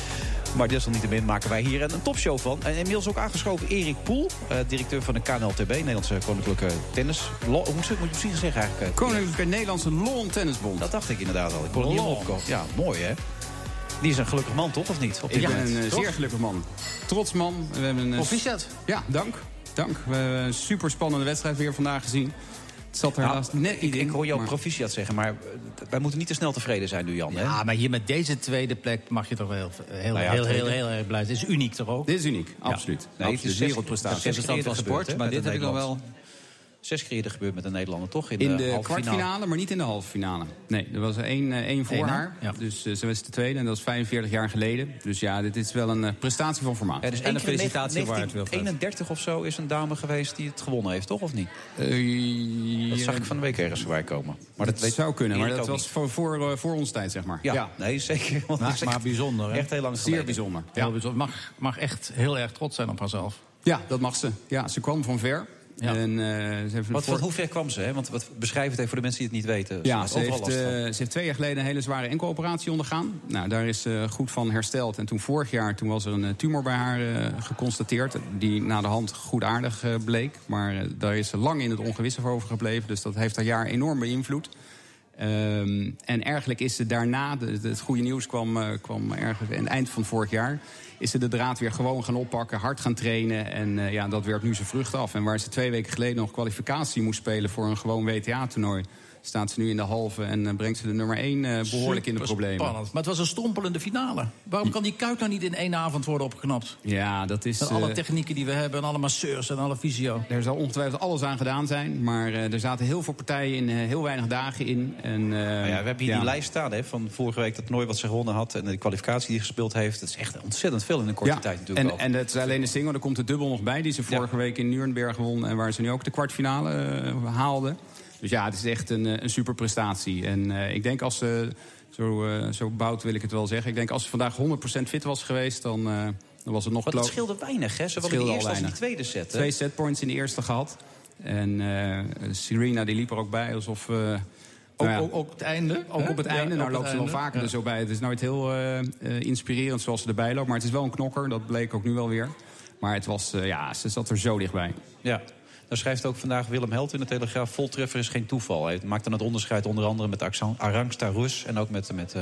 Maar desalniettemin maken wij hier een, een topshow van. En inmiddels ook aangeschoven Erik Poel, eh, directeur van de KNLTB, Nederlandse Koninklijke Tennis. Lo- hoe moet je het precies zeggen eigenlijk? eh, Koninklijke Nederlandse Lawn Tennisbond. Dat dacht ik inderdaad al. Ik kon het niet opkomen. Ja, mooi hè? Die is een gelukkig man, toch? Of niet? Op dit Ik ben een eh, toch? zeer gelukkig man. Trots man. We hebben een, eh, Proficiat. Ja, dank. Dank. We hebben een super spannende wedstrijd weer vandaag gezien. Het zat er Nou, helaas net ik, niet ik in, hoor jou maar- proficiat zeggen, maar eh, wij moeten niet te snel tevreden zijn nu, Jan. hè? Ja, maar hier met deze tweede plek mag je toch wel heel, Nou ja, heel, heel, tweede. heel, erg blij zijn. Het is uniek toch ook? Dit is uniek, absoluut. Nee, Absoluut. het is wereldprestatie. keer eerder gebeurd, hè, maar dit een heb ik nog wel... Zes keer eerder gebeurd met een Nederlander, toch? In, In de halve kwartfinale, finale. maar niet in de halve finale. Nee, er was één, eh, één voor Eén, haar. Dus eh, ze was de tweede en dat is 45 jaar geleden. Dus ja, dit is wel een eh, prestatie van formaat. Ja, dus één keer in 1931 of zo is een dame geweest die het gewonnen heeft, toch? Of niet? dat zag ik van de week ergens voorbij komen. Maar dat, dat weet zou kunnen, maar dat was voor, voor, voor ons tijd, zeg maar. Ja, nee, zeker. Want Maar, maar bijzonder, hè? Echt heel lang Zeer geleden. bijzonder. Heel bijzonder. Mag, mag echt heel erg trots zijn op haarzelf. Ja, dat mag ze. Ja, ze kwam van ver. Ja. En, eh, ze heeft Wat, voor- wat, hoe ver kwam ze? Hè? Want wat, beschrijf het even voor de mensen die het niet weten. Ja, ze heeft, eh, ze heeft twee jaar geleden een hele zware enkeloperatie ondergaan. Nou, daar is ze goed van hersteld. En toen vorig jaar toen was er een eh, tumor bij haar eh, geconstateerd... die na de hand goedaardig eh, bleek. Maar eh, daar is ze lang in het ongewisse voor over gebleven. Dus dat heeft haar jaar enorm beïnvloed. Ehm, en eigenlijk is ze daarna, de, het goede nieuws kwam, eh, kwam ergens in het eind van vorig jaar... is ze de draad weer gewoon gaan oppakken, hard gaan trainen. En eh, ja, dat werpt nu zijn vruchten af. En waar ze twee weken geleden nog kwalificatie moest spelen... voor een gewoon WTA-toernooi... staat ze nu in de halve en eh, brengt ze de nummer 1 behoorlijk in de problemen. Spannend. Maar het was een strompelende finale. Waarom kan die kuit nou niet in één avond worden opgeknapt? Ja, dat is... Met alle eh, technieken die we hebben en alle masseurs en alle fysio. Er zal ongetwijfeld alles aan gedaan zijn. Maar eh, er zaten heel veel partijen in, eh, heel weinig dagen in. En, eh, Nou ja, we hebben hier die lijst staan hè, van vorige week dat toernooi wat ze gewonnen had. En de kwalificatie die gespeeld heeft. Dat is echt ontzettend veel in een korte Ja, tijd natuurlijk. en, al. en het is alleen de single, er komt de dubbel nog bij... die ze vorige week in Nuremberg won... en waar ze nu ook de kwartfinale eh, haalde. Dus ja, het is echt een, eh, een super prestatie. En eh, ik denk als ze, zo, eh zo bout wil ik het wel zeggen... ik denk als ze vandaag 100% fit was geweest, dan, eh, dan was het nog... Want het scheelde weinig, hè? Zowel in scheelde de al eerste als in de tweede set. hè? Twee setpoints in de eerste gehad. En eh, Serena die liep er ook bij alsof... eh, Ook, nou ja, ook, ook het einde. ook hè? op het einde, nou loopt ze wel vaker Ja. er zo bij. Het is nooit heel inspirerend zoals ze erbij loopt. Maar het is wel een knokker, dat bleek ook nu wel weer. Maar het was, eh, ja, ze zat er zo dichtbij. Ja. Daar schrijft ook vandaag Willem Held in de Telegraaf... voltreffer is geen toeval. Hij maakt dan het onderscheid onder andere met Arangsta Rus... en ook met, met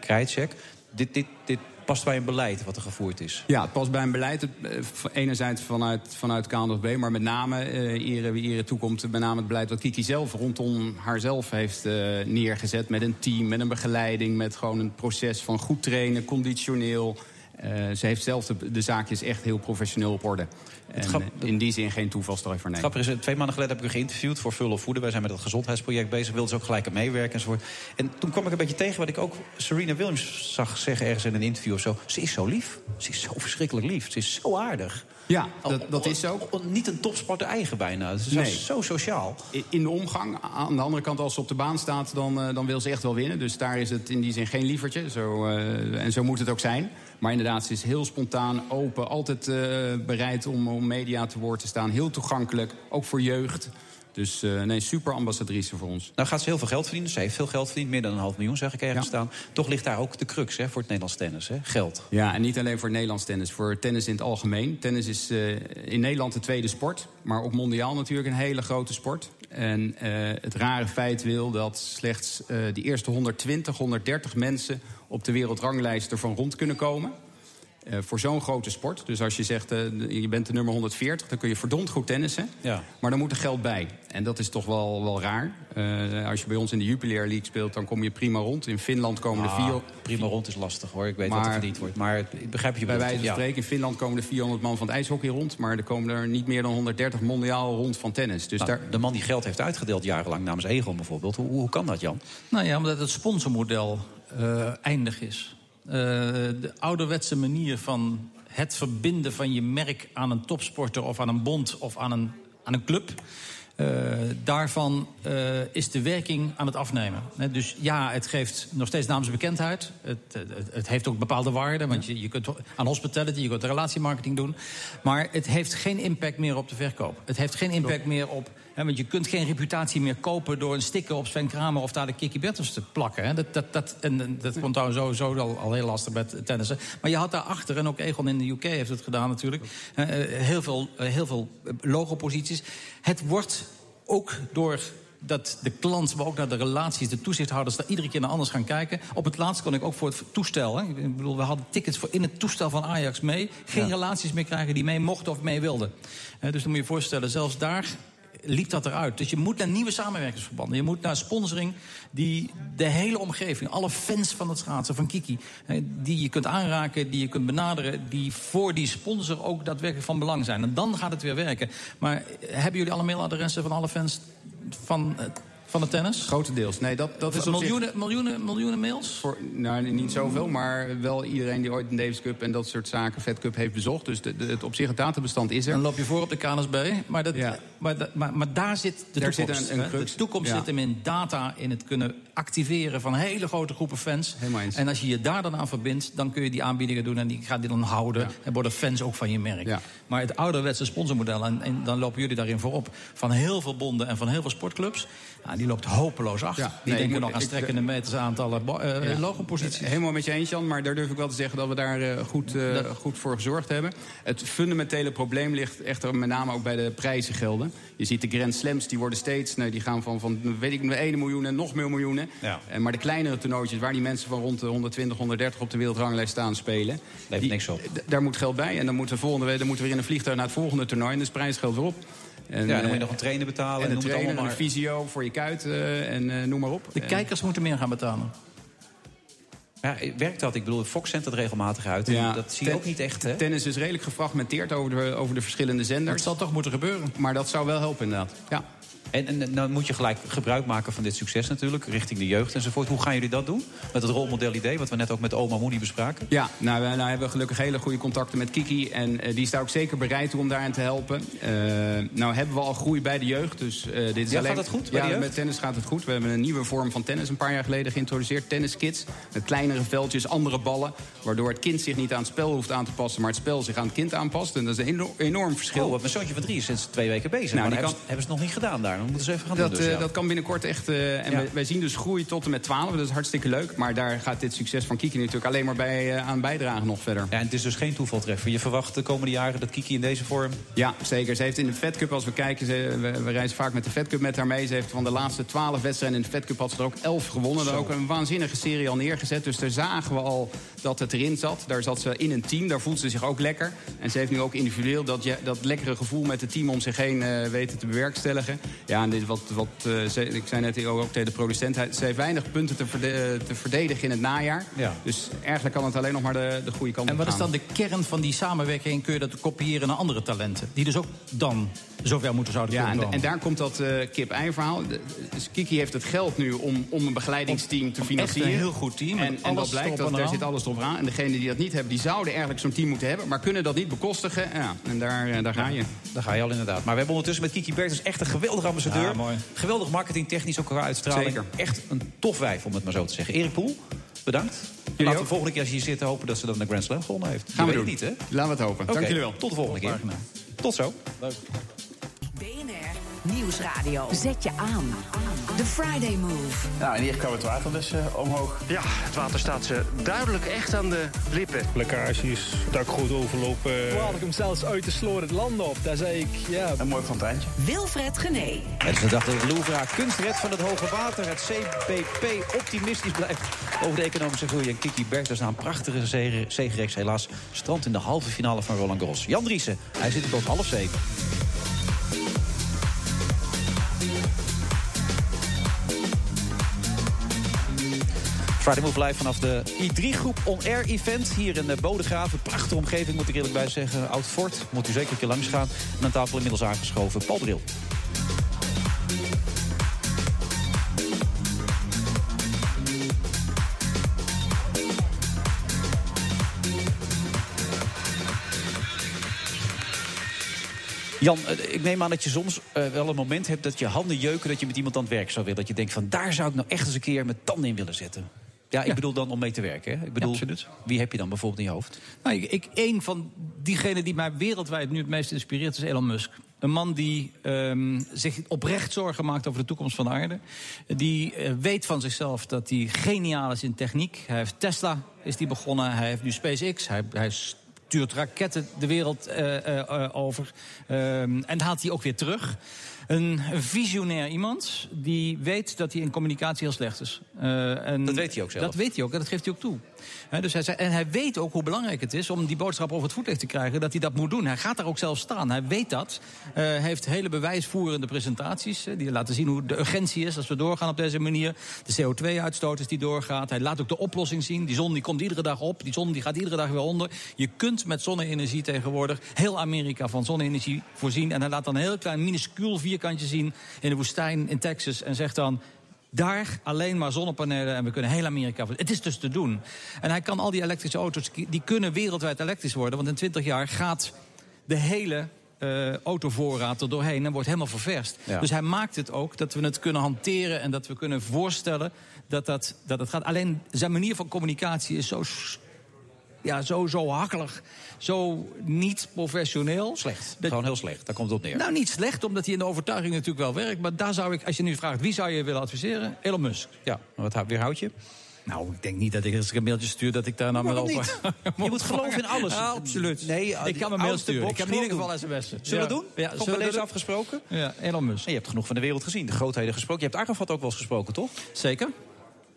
Krajicek. Dit, dit, dit past bij een beleid wat er gevoerd is. Ja, het past bij een beleid. Eh, enerzijds vanuit, vanuit KNVB, maar met name, eh wie ere toekomt... met name het beleid wat Kiki zelf rondom haarzelf heeft eh, neergezet... met een team, met een begeleiding, met gewoon een proces van goed trainen, conditioneel... Eh, ze heeft zelf de, de zaakjes echt heel professioneel op orde. En grap- eh, in die zin geen toevalstreffer, nee. Het grappige is, twee maanden geleden heb ik u geïnterviewd voor Full of Voeden. Wij zijn met het gezondheidsproject bezig, wilden ze ook gelijk aan meewerken enzovoort. En toen kwam ik een beetje tegen wat ik ook Serena Williams zag zeggen ergens in een interview of zo. Ze is zo lief. Ze is zo verschrikkelijk lief. Ze is zo aardig. Ja, dat, dat is zo. Niet een topsporter eigen bijna. Ze Nee. is zo sociaal. In de omgang. Aan de andere kant, als ze op de baan staat, dan, eh, dan wil ze echt wel winnen. Dus daar is het in die zin geen lievertje. Zo, eh, en zo moet het ook zijn. Maar inderdaad, ze is heel spontaan, open. Altijd eh, bereid om, om media te woord te staan. Heel toegankelijk, ook voor jeugd. Dus uh, nee, super ambassadrice voor ons. Nou gaat ze heel veel geld verdienen. Ze heeft veel geld verdiend, meer dan een half miljoen, zeg ik ergens staan. Toch ligt daar ook de crux hè, voor het Nederlands tennis, hè? geld. Ja, en niet alleen voor het Nederlands tennis, voor tennis in het algemeen. Tennis is uh, in Nederland de tweede sport, maar ook mondiaal natuurlijk een hele grote sport. En uh, het rare feit wil dat slechts die eerste 120, 130 mensen op de wereldranglijst ervan rond kunnen komen. Uh, voor zo'n grote sport. Dus als je zegt, uh, je bent de nummer 140, dan kun je verdomd goed tennissen. Ja. Maar dan moet er geld bij. En dat is toch wel, wel raar. Uh, als je bij ons in de Jupiler League speelt, dan kom je prima rond. In Finland komen ah, er vier... Prima rond is lastig hoor, ik weet maar, dat het verdiend wordt. Maar ik begrijp je Bij wijze van ja. spreken, in Finland komen er 400 man van het ijshockey rond. Maar er komen er niet meer dan 130 mondiaal rond van tennis. Dus Nou, daar... De man die geld heeft uitgedeeld jarenlang namens Egon bijvoorbeeld. Hoe, hoe kan dat, Jan? Nou ja, omdat het sponsormodel uh, eindig is. Uh, de ouderwetse manier van het verbinden van je merk aan een topsporter of aan een bond of aan een, aan een club. Uh, daarvan uh, is de werking aan het afnemen. He, dus ja, het geeft nog steeds naamsbekendheid. Het, het, het heeft ook bepaalde waarden. Want je, je kunt aan hospitality, je kunt relatiemarketing doen. Maar het heeft geen impact meer op de verkoop. Het heeft geen impact meer op... He, want je kunt geen reputatie meer kopen door een sticker op Sven Kramer... of daar de Kiki Bertels te plakken. He. Dat, dat, dat, en dat komt trouwens sowieso al, al heel lastig met tennissen. Maar je had daarachter, en ook Egon in de UK heeft het gedaan natuurlijk... Uh, heel veel, heel veel logoposities. Het wordt ook door dat de klant, maar ook naar de relaties, de toezichthouders... daar iedere keer naar anders gaan kijken. Op het laatst kon ik ook voor het toestel... Hè. Ik bedoel, we hadden tickets voor in het toestel van Ajax mee. Geen ja. relaties meer krijgen die mee mochten of mee wilden. Dus dan moet je je voorstellen, zelfs daar liep dat eruit. Dus je moet naar nieuwe samenwerkingsverbanden. Je moet naar sponsoring die de hele omgeving... alle fans van het schaatsen, van Kiki... die je kunt aanraken, die je kunt benaderen... die voor die sponsor ook daadwerkelijk van belang zijn. En dan gaat het weer werken. Maar hebben jullie alle mailadressen van alle fans van... Van de tennis? Grotendeels. Nee, dat, dat is miljoenen, zich... miljoenen, miljoenen mails? Voor, nou, niet zoveel, maar wel iedereen die ooit een Davis Cup en dat soort zaken, Fed Cup, heeft bezocht. Dus de, de, het op zich het databestand is er. Dan loop je voor op de KNSB. Maar, dat, ja. maar, dat, maar, maar, daar zit de daar toekomst. Zit een, een crux. De toekomst ja. zit hem in data, in het kunnen activeren van hele grote groepen fans. En als je je daar dan aan verbindt, dan kun je die aanbiedingen doen en die gaat die dan houden. Ja. En worden fans ook van je merk. Maar het ouderwetse sponsormodel, en, en, dan lopen jullie daarin voorop, van heel veel bonden en van heel veel sportclubs. Nou, die loopt hopeloos achter. Ja, die nee, denken nog aan strekkende meters aantallen uh, ja. logoposities. Helemaal met je eens, Jan. Maar daar durf ik wel te zeggen dat we daar uh, goed, uh, dat... goed voor gezorgd hebben. Het fundamentele probleem ligt echter met name ook bij de prijzengelden. Je ziet de Grand Slams, die worden steeds... Nou, die gaan van, van weet ik, 1 miljoen en nog meer miljoenen. Ja. maar de kleinere toernooitjes, waar die mensen van rond de 120, 130 op de wereldranglijst staan spelen... Leeft niks op. Daar moet geld bij. En dan moeten we volgende week dan moeten we weer in een vliegtuig naar het volgende toernooi. En dus prijsgeld weer op. En, ja, dan moet je nog een trainer betalen. En, en een trainer, en een fysio voor je kuit uh, en uh, noem maar op. De kijkers moeten meer gaan betalen. Ja, werkt dat? Ik bedoel, Fox zendt dat regelmatig uit. Ja, dat zie je ook niet echt, hè? Tennis is redelijk gefragmenteerd over de, over de verschillende zenders. Dat zal toch moeten gebeuren? Maar dat zou wel helpen, inderdaad. Ja. En, en dan moet je gelijk gebruik maken van dit succes natuurlijk, richting de jeugd enzovoort. Hoe gaan jullie dat doen? Met het rolmodel-idee, wat we net ook met oma Mooney bespraken? Ja, nou, we, nou hebben we gelukkig hele goede contacten met Kiki. En uh, die is daar ook zeker bereid om daarin te helpen. Uh, nou hebben we al groei bij de jeugd. Dus, uh, dit is ja, alleen... gaat het goed bij ja, de jeugd? met tennis gaat het goed. We hebben een nieuwe vorm van tennis een paar jaar geleden geïntroduceerd. Tenniskids. Met kleinere veldjes, andere ballen. Waardoor het kind zich niet aan het spel hoeft aan te passen, maar het spel zich aan het kind aanpast. En dat is een enorm, verschil. Oh, mijn zoontje van drie is sinds twee weken bezig. Nou, maar die kan... hebben, ze, het nog niet gedaan daar. Dan moeten ze even gaan dat, doen. Dus, ja. dat kan binnenkort echt. Uh, en ja. wij, wij, zien dus groei tot en met 12. Dat is hartstikke leuk. Maar daar gaat dit succes van Kiki natuurlijk alleen maar bij, uh, aan bijdragen nog verder. Ja, en het is dus geen toevaltreffer. Je verwacht de komende jaren dat Kiki in deze vorm. Ja, zeker. Ze heeft in de Fed Cup, als we kijken, ze, we, we, reizen vaak met de Fed Cup met haar mee. Ze heeft van de laatste 12 wedstrijden in de Fed Cup had ze er ook 11 gewonnen. Daar ook een waanzinnige serie al neergezet. Dus daar zagen we al dat het erin zat. Daar zat ze in een team. Daar voelt ze zich ook lekker. En ze heeft nu ook individueel dat, dat lekkere gevoel met het team om zich heen uh, weten te bewerkstelligen. Ja, en dit wat, wat ze, ik zei net ook tegen de producent... ze heeft weinig punten te, verde te verdedigen in het najaar. Ja. Dus eigenlijk kan het alleen nog maar de, de goede kant op En wat gaan. is dan de kern van die samenwerking? Kun je dat kopiëren naar andere talenten? Die dus ook dan zover moeten zouden ja, kunnen en, en daar komt dat uh, kip-ei-verhaal. Dus Kiki heeft het geld nu om, om een begeleidingsteam te financieren. Echt een heel goed team. En, en dat blijkt, dat, daar zit alles op En degenen die dat niet hebben, die zouden eigenlijk zo'n team moeten hebben... maar kunnen dat niet bekostigen. Ja, en daar, uh, daar ga je. Ja, daar ga je al inderdaad. Maar we hebben ondertussen met Kiki Bertens echt een geweldige ambassadeur. Ja, mooi. Geweldig marketingtechnisch ook qua uitstraling. Zeker. Echt een tof wijf, om het maar zo te zeggen. Erik Poel, bedankt. Jullie Laten ook? we volgende keer als je hier zit hopen dat ze dan de Grand Slam gewonnen heeft. Gaan je we doen. het niet, hè? Laten we het hopen. Okay. Dank jullie wel. Tot de volgende keer. Tot zo. BNR Nieuwsradio. Zet je aan. The Friday Move. Nou, en hier kwam het water dus uh, omhoog. Ja, het water staat ze duidelijk echt aan de lippen. Lekkages, dakgoot overlopen. Toen haalde ik hem zelfs uit de sloor het land op. Daar zei ik, ja... Een mooi fonteintje. Wilfred Gené. Het is de dag dat het Louvre kunstred van het hoge water. Het CPP optimistisch blijft over de economische groei. En Kiki Bertens na een prachtige zegenreeks helaas strand in de halve finale van Roland Garros. Jan Driessen, hij zit er tot half zeven. Friday Move live vanaf de I3-groep On Air Event. Hier in Bodegraven. Prachtige omgeving, moet ik eerlijk bij zeggen. Oud Fort, moet u zeker een keer langs gaan. En aan tafel inmiddels aangeschoven Paul Bril. Jan, eh, ik neem aan dat je soms uh, wel een moment hebt dat je handen jeuken... dat je met iemand aan het werk zou willen. Dat je denkt van daar zou ik nou echt eens een keer mijn tanden in willen zetten. Ja, ik bedoel dan om mee te werken. Hè? Ik bedoel, wie heb je dan bijvoorbeeld in je hoofd? Nou, ik, ik, een van diegenen die mij wereldwijd nu het meest inspireert is Elon Musk. Een man die um, zich oprecht zorgen maakt over de toekomst van de aarde. Die uh, weet van zichzelf dat hij geniaal is in techniek. Hij heeft Tesla, is die begonnen. Hij heeft nu SpaceX. Hij, hij stuurt raketten de wereld uh, uh, over. Um, en haalt die ook weer terug. Een, visionair iemand die weet dat hij in communicatie heel slecht is. Uh, en dat weet hij ook zelf. Dat weet hij ook en dat geeft hij ook toe. Dus hij en hij weet ook hoe belangrijk het is om die boodschap over het voetlicht te krijgen. Dat hij dat moet doen. Hij gaat daar ook zelf staan. Hij weet dat. Hij heeft hele bewijsvoerende presentaties. die laten zien hoe de urgentie is als we doorgaan op deze manier. De CO2-uitstoot is die doorgaat. Hij laat ook de oplossing zien. Die zon die komt iedere dag op. Die zon die gaat iedere dag weer onder. Je kunt met zonne-energie tegenwoordig heel Amerika van zonne-energie voorzien. En hij laat dan een heel klein minuscuul vierkantje zien in de woestijn in Texas. En zegt dan, daar alleen maar zonnepanelen en we kunnen heel Amerika... Het is dus te doen. En hij kan al die elektrische auto's, die kunnen wereldwijd elektrisch worden. Want in 20 jaar gaat de hele uh, autovoorraad er doorheen en wordt helemaal ververst. Ja. Dus hij maakt het ook dat we het kunnen hanteren... en dat we kunnen voorstellen dat, dat, dat het gaat. Alleen zijn manier van communicatie is zo ja, zo, zo hakkelig, zo niet professioneel. Slecht, dat, gewoon heel slecht, daar komt het op neer. Nou, niet slecht, omdat hij in de overtuiging natuurlijk wel werkt. Maar daar zou ik, als je nu vraagt, wie zou je willen adviseren? Elon Musk. Ja, wat weerhoud je? Nou, ik denk niet dat ik als ik een mailtje stuur dat ik daar nou maar over... je moet geloven in alles. Absoluut. Nee, ik kan een mail sturen. Ik heb in ieder geval sms'en. Zullen we doen? Ja, zullen we deze afgesproken? Ja, Elon Musk. En je hebt genoeg van de wereld gezien, de grootheden gesproken. Je hebt Arafat ook wel eens gesproken, toch? Zeker.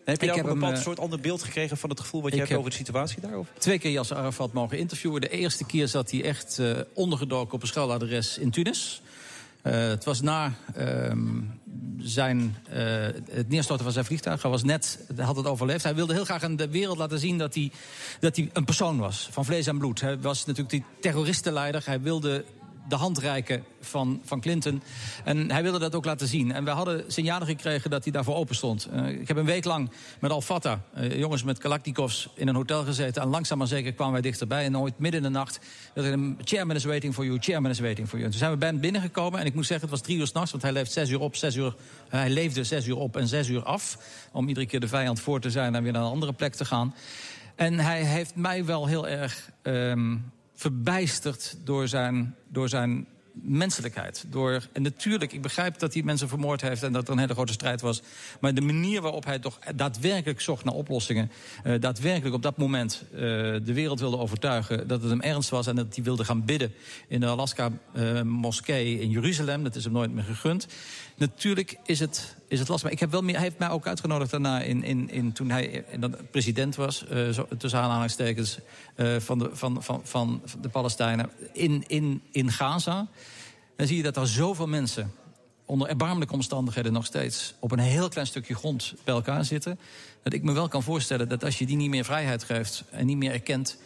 Heb je ook een bepaald hem, soort ander beeld gekregen van het gevoel wat je hebt over de situatie daarover? Twee keer Yasser Arafat mogen interviewen. De eerste keer zat hij echt uh, ondergedoken op een schuiladres in Tunis. Uh, het was na uh, zijn, uh, het neerstorten van zijn vliegtuig. Hij was net, had het overleefd. Hij wilde heel graag aan de wereld laten zien dat hij, dat hij een persoon was. Van vlees en bloed. Hij was natuurlijk die terroristenleider. Hij wilde de hand reiken van, van Clinton. En hij wilde dat ook laten zien. En we hadden signalen gekregen dat hij daarvoor open stond. Uh, ik heb een week lang met Al-Fatah, uh, jongens met Kalaknikovs, in een hotel gezeten. En langzaam maar zeker kwamen wij dichterbij. En ooit midden in de nacht, chairman is waiting for you, chairman is waiting for you. En toen zijn we bij binnengekomen. En ik moet zeggen, het was drie uur s'nachts, want hij leeft zes uur op, zes uur... hij leefde zes uur op en zes uur af. Om iedere keer de vijand voor te zijn en weer naar een andere plek te gaan. En hij heeft mij wel heel erg... Um, verbijsterd door zijn, door zijn menselijkheid. Door, en natuurlijk, ik begrijp dat hij mensen vermoord heeft... en dat er een hele grote strijd was. Maar de manier waarop hij toch daadwerkelijk zocht naar oplossingen... Uh, daadwerkelijk op dat moment uh, de wereld wilde overtuigen... dat het hem ernst was en dat hij wilde gaan bidden... in de Alaska-moskee uh, in Jeruzalem. Dat is hem nooit meer gegund. Natuurlijk is het, is het lastig. Maar ik heb wel hij heeft mij ook uitgenodigd daarna... In, in, in, toen hij president was, zo, tussen aanhalingstekens... van, de, van, van, van de Palestijnen in, in, in Gaza dan zie je dat er zoveel mensen onder erbarmelijke omstandigheden nog steeds op een heel klein stukje grond bij elkaar zitten. Dat ik me wel kan voorstellen dat als je die niet meer vrijheid geeft en niet meer erkent,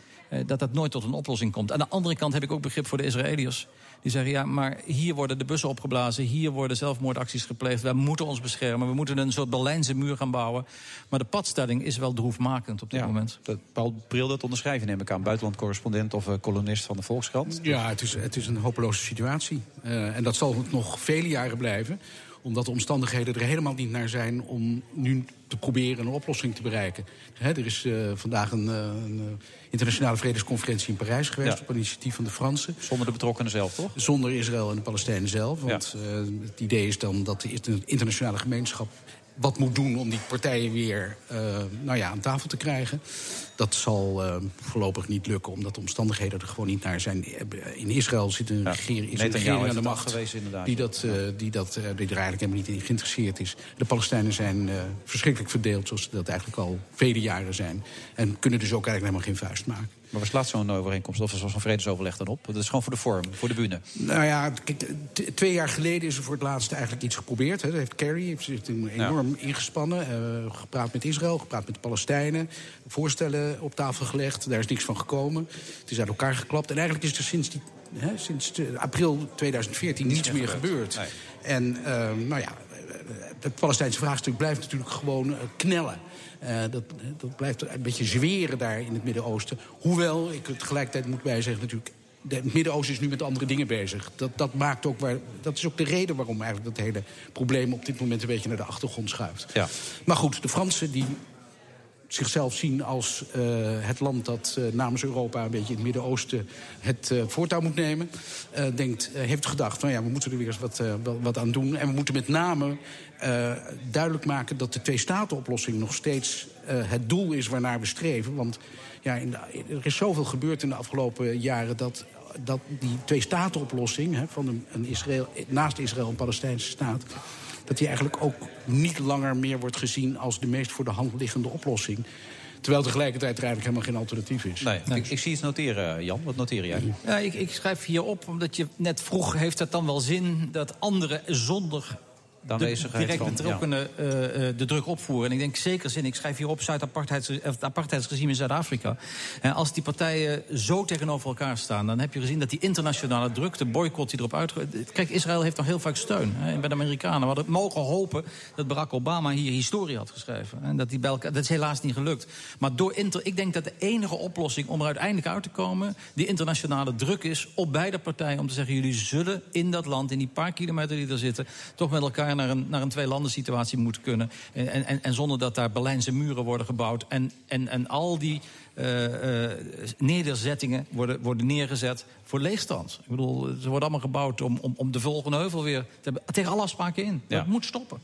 dat dat nooit tot een oplossing komt. Aan de andere kant heb ik ook begrip voor de Israëliërs. Die zeggen, ja, maar hier worden de bussen opgeblazen... hier worden zelfmoordacties gepleegd. Wij moeten ons beschermen. We moeten een soort Berlijnse muur gaan bouwen. Maar de padstelling is wel droefmakend op dit ja, moment. Dat Paul Bril dat onderschrijven neem ik aan. Buitenlandcorrespondent of uh, columnist van de Volkskrant. Ja, het is, het is een hopeloze situatie. Uh, en dat zal nog vele jaren blijven Omdat de omstandigheden er helemaal niet naar zijn om nu te proberen een oplossing te bereiken. Er is uh, vandaag een, uh, een uh, internationale vredesconferentie in Parijs geweest... Ja. op initiatief van de Fransen. Zonder de betrokkenen zelf, toch? Zonder Israël en de Palestijnen zelf. Want ja. het idee is dan dat de internationale gemeenschap wat moet doen om die partijen weer uh, nou ja, aan tafel te krijgen. Dat zal uh, voorlopig niet lukken, omdat de omstandigheden er gewoon niet naar zijn. In Israël zit een ja, regering, is een regering aan de macht geweest, die, dat, uh, die, dat, die er eigenlijk helemaal niet in geïnteresseerd is. De Palestijnen zijn verschrikkelijk verdeeld, zoals ze dat eigenlijk al vele jaren zijn. En kunnen dus ook eigenlijk helemaal geen vuist maken. Maar waar slaat zo'n overeenkomst of zo'n vredesoverleg dan op? Dat is gewoon voor de vorm, voor de bühne. Nou ja, twee jaar geleden is er voor het laatst eigenlijk iets geprobeerd. Hè. Dat heeft Kerry heeft zich enorm ja. ingespannen. Uh, gepraat met Israël, gepraat met de Palestijnen. Voorstellen op tafel gelegd. Daar is niks van gekomen. Het is uit elkaar geklapt. En eigenlijk is er sinds, die, hè, sinds april 2014 niets, niets meer gebeurd. gebeurd. Nee. En uh, nou ja, het Palestijnse vraagstuk blijft natuurlijk gewoon uh, knellen. Uh, dat, dat blijft een beetje zweren daar in het Midden-Oosten. Hoewel, ik tegelijkertijd moet bijzeggen natuurlijk... het Midden-Oosten is nu met andere dingen bezig. Dat, dat, maakt ook waar, dat is ook de reden waarom eigenlijk dat hele probleem... op dit moment een beetje naar de achtergrond schuift. Ja. Maar goed, de Fransen die zichzelf zien als uh, het land dat uh, namens Europa... een beetje in het Midden-Oosten het uh, voortouw moet nemen. denkt, heeft gedacht, van ja, we moeten er weer eens wat, wat aan doen. En we moeten met name duidelijk maken dat de twee-staten-oplossing... nog steeds het doel is waarnaar we streven. Want ja, in er is zoveel gebeurd in de afgelopen jaren... dat, dat die twee-staten-oplossing van een Israël, naast Israël een Palestijnse staat dat die eigenlijk ook niet langer meer wordt gezien... als de meest voor de hand liggende oplossing. Terwijl tegelijkertijd er eigenlijk helemaal geen alternatief is. Nee, nee. Ik, ik, zie iets noteren, Jan. Wat noteer jij? Ja, ik, ik schrijf hier op, omdat je net vroeg... heeft het dan wel zin dat anderen zonder de, direct betrokkenen ja. uh, uh, de druk opvoeren. En ik denk zeker zin, ik schrijf hier op Zuid-apartheids, het apartheidsregime in Zuid-Afrika. En als die partijen zo tegenover elkaar staan, dan heb je gezien dat die internationale druk, de boycott die erop uit. Kijk, Israël heeft nog heel vaak steun hè, bij de Amerikanen. We hadden mogen hopen dat Barack Obama hier historie had geschreven. En dat, die bij elkaar, dat is helaas niet gelukt. Maar door inter, ik denk dat de enige oplossing om er uiteindelijk uit te komen, die internationale druk is op beide partijen om te zeggen: jullie zullen in dat land, in die paar kilometer die er zitten, toch met elkaar naar een, naar een twee-landen situatie moeten kunnen. En, en, en zonder dat daar Berlijnse muren worden gebouwd. En, en, en al die uh, uh, nederzettingen worden, worden neergezet voor leegstand. Ik bedoel, ze worden allemaal gebouwd om, om, om de volgende heuvel weer te hebben. Tegen alle afspraken in. Ja. Dat moet stoppen.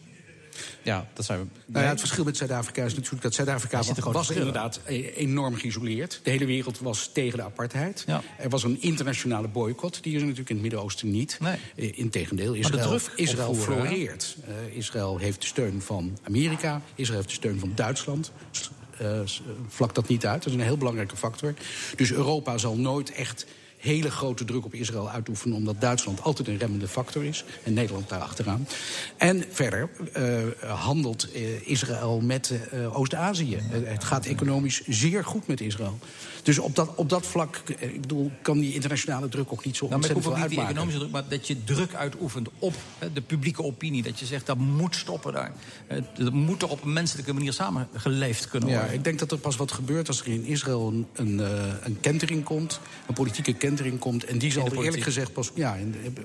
Ja, dat zijn we. Nou ja, het verschil met Zuid-Afrika is natuurlijk dat Zuid-Afrika was, inderdaad enorm geïsoleerd. De hele wereld was tegen de apartheid. Ja. Er was een internationale boycott. Die is natuurlijk in het Midden-Oosten niet. Nee. Integendeel, Israël, Israël floreert. Uh, Israël heeft de steun van Amerika. Israël heeft de steun van Duitsland. Uh, vlak dat niet uit. Dat is een heel belangrijke factor. Dus Europa zal nooit echt hele grote druk op Israël uitoefenen... omdat Duitsland altijd een remmende factor is en Nederland daar achteraan. En verder uh, handelt uh, Israël met uh, Oost-Azië. het gaat economisch zeer goed met Israël. Dus op dat, op dat vlak ik bedoel, kan die internationale druk ook niet zo nou, ontzettend veel niet uitmaken. Die economische druk, maar dat je druk uitoefent op de publieke opinie. Dat je zegt, dat moet stoppen daar. Dat moet er op een menselijke manier samengeleefd kunnen worden. Ja, ik denk dat er pas wat gebeurt als er in Israël een, een, een kentering komt. Een politieke kentering komt. En die zal er eerlijk gezegd pas, ja,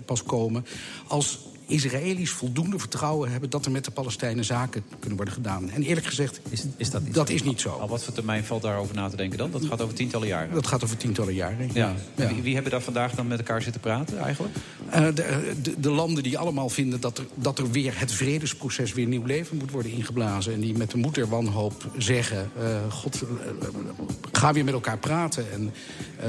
pas komen als Israëli's voldoende vertrouwen hebben dat er met de Palestijnen zaken kunnen worden gedaan. En eerlijk gezegd, is, is dat niet dat zo? is niet zo. Al wat voor termijn valt daarover na te denken dan? Dat gaat over tientallen jaren. Dat gaat over tientallen jaren. Ja. ja. Wie, wie, hebben daar vandaag dan met elkaar zitten praten eigenlijk? Uh, de, de, de, landen die allemaal vinden dat er, dat er weer het vredesproces weer nieuw leven moet worden ingeblazen. En die met de moed der wanhoop zeggen: uh, God, uh, ga weer met elkaar praten. En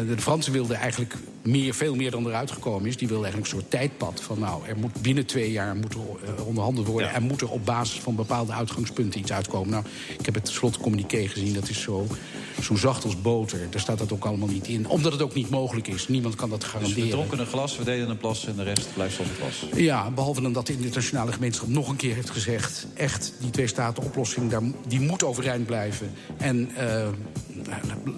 de Fransen wilden eigenlijk meer, veel meer dan eruit gekomen is. Die wilden eigenlijk een soort tijdpad van nou, er moet binnen twee jaar moet er onderhandeld worden. Ja. En moet er op basis van bepaalde uitgangspunten iets uitkomen. Nou, ik heb het slotcommuniqué gezien, dat is zo, zo zacht als boter. Daar staat dat ook allemaal niet in. Omdat het ook niet mogelijk is. Niemand kan dat garanderen. Dus we dronken een glas, we deden een plas en de rest blijft zonder glas. Ja, behalve dan dat de internationale gemeenschap nog een keer heeft gezegd... echt, die twee-staten-oplossing, die moet overeind blijven. En uh,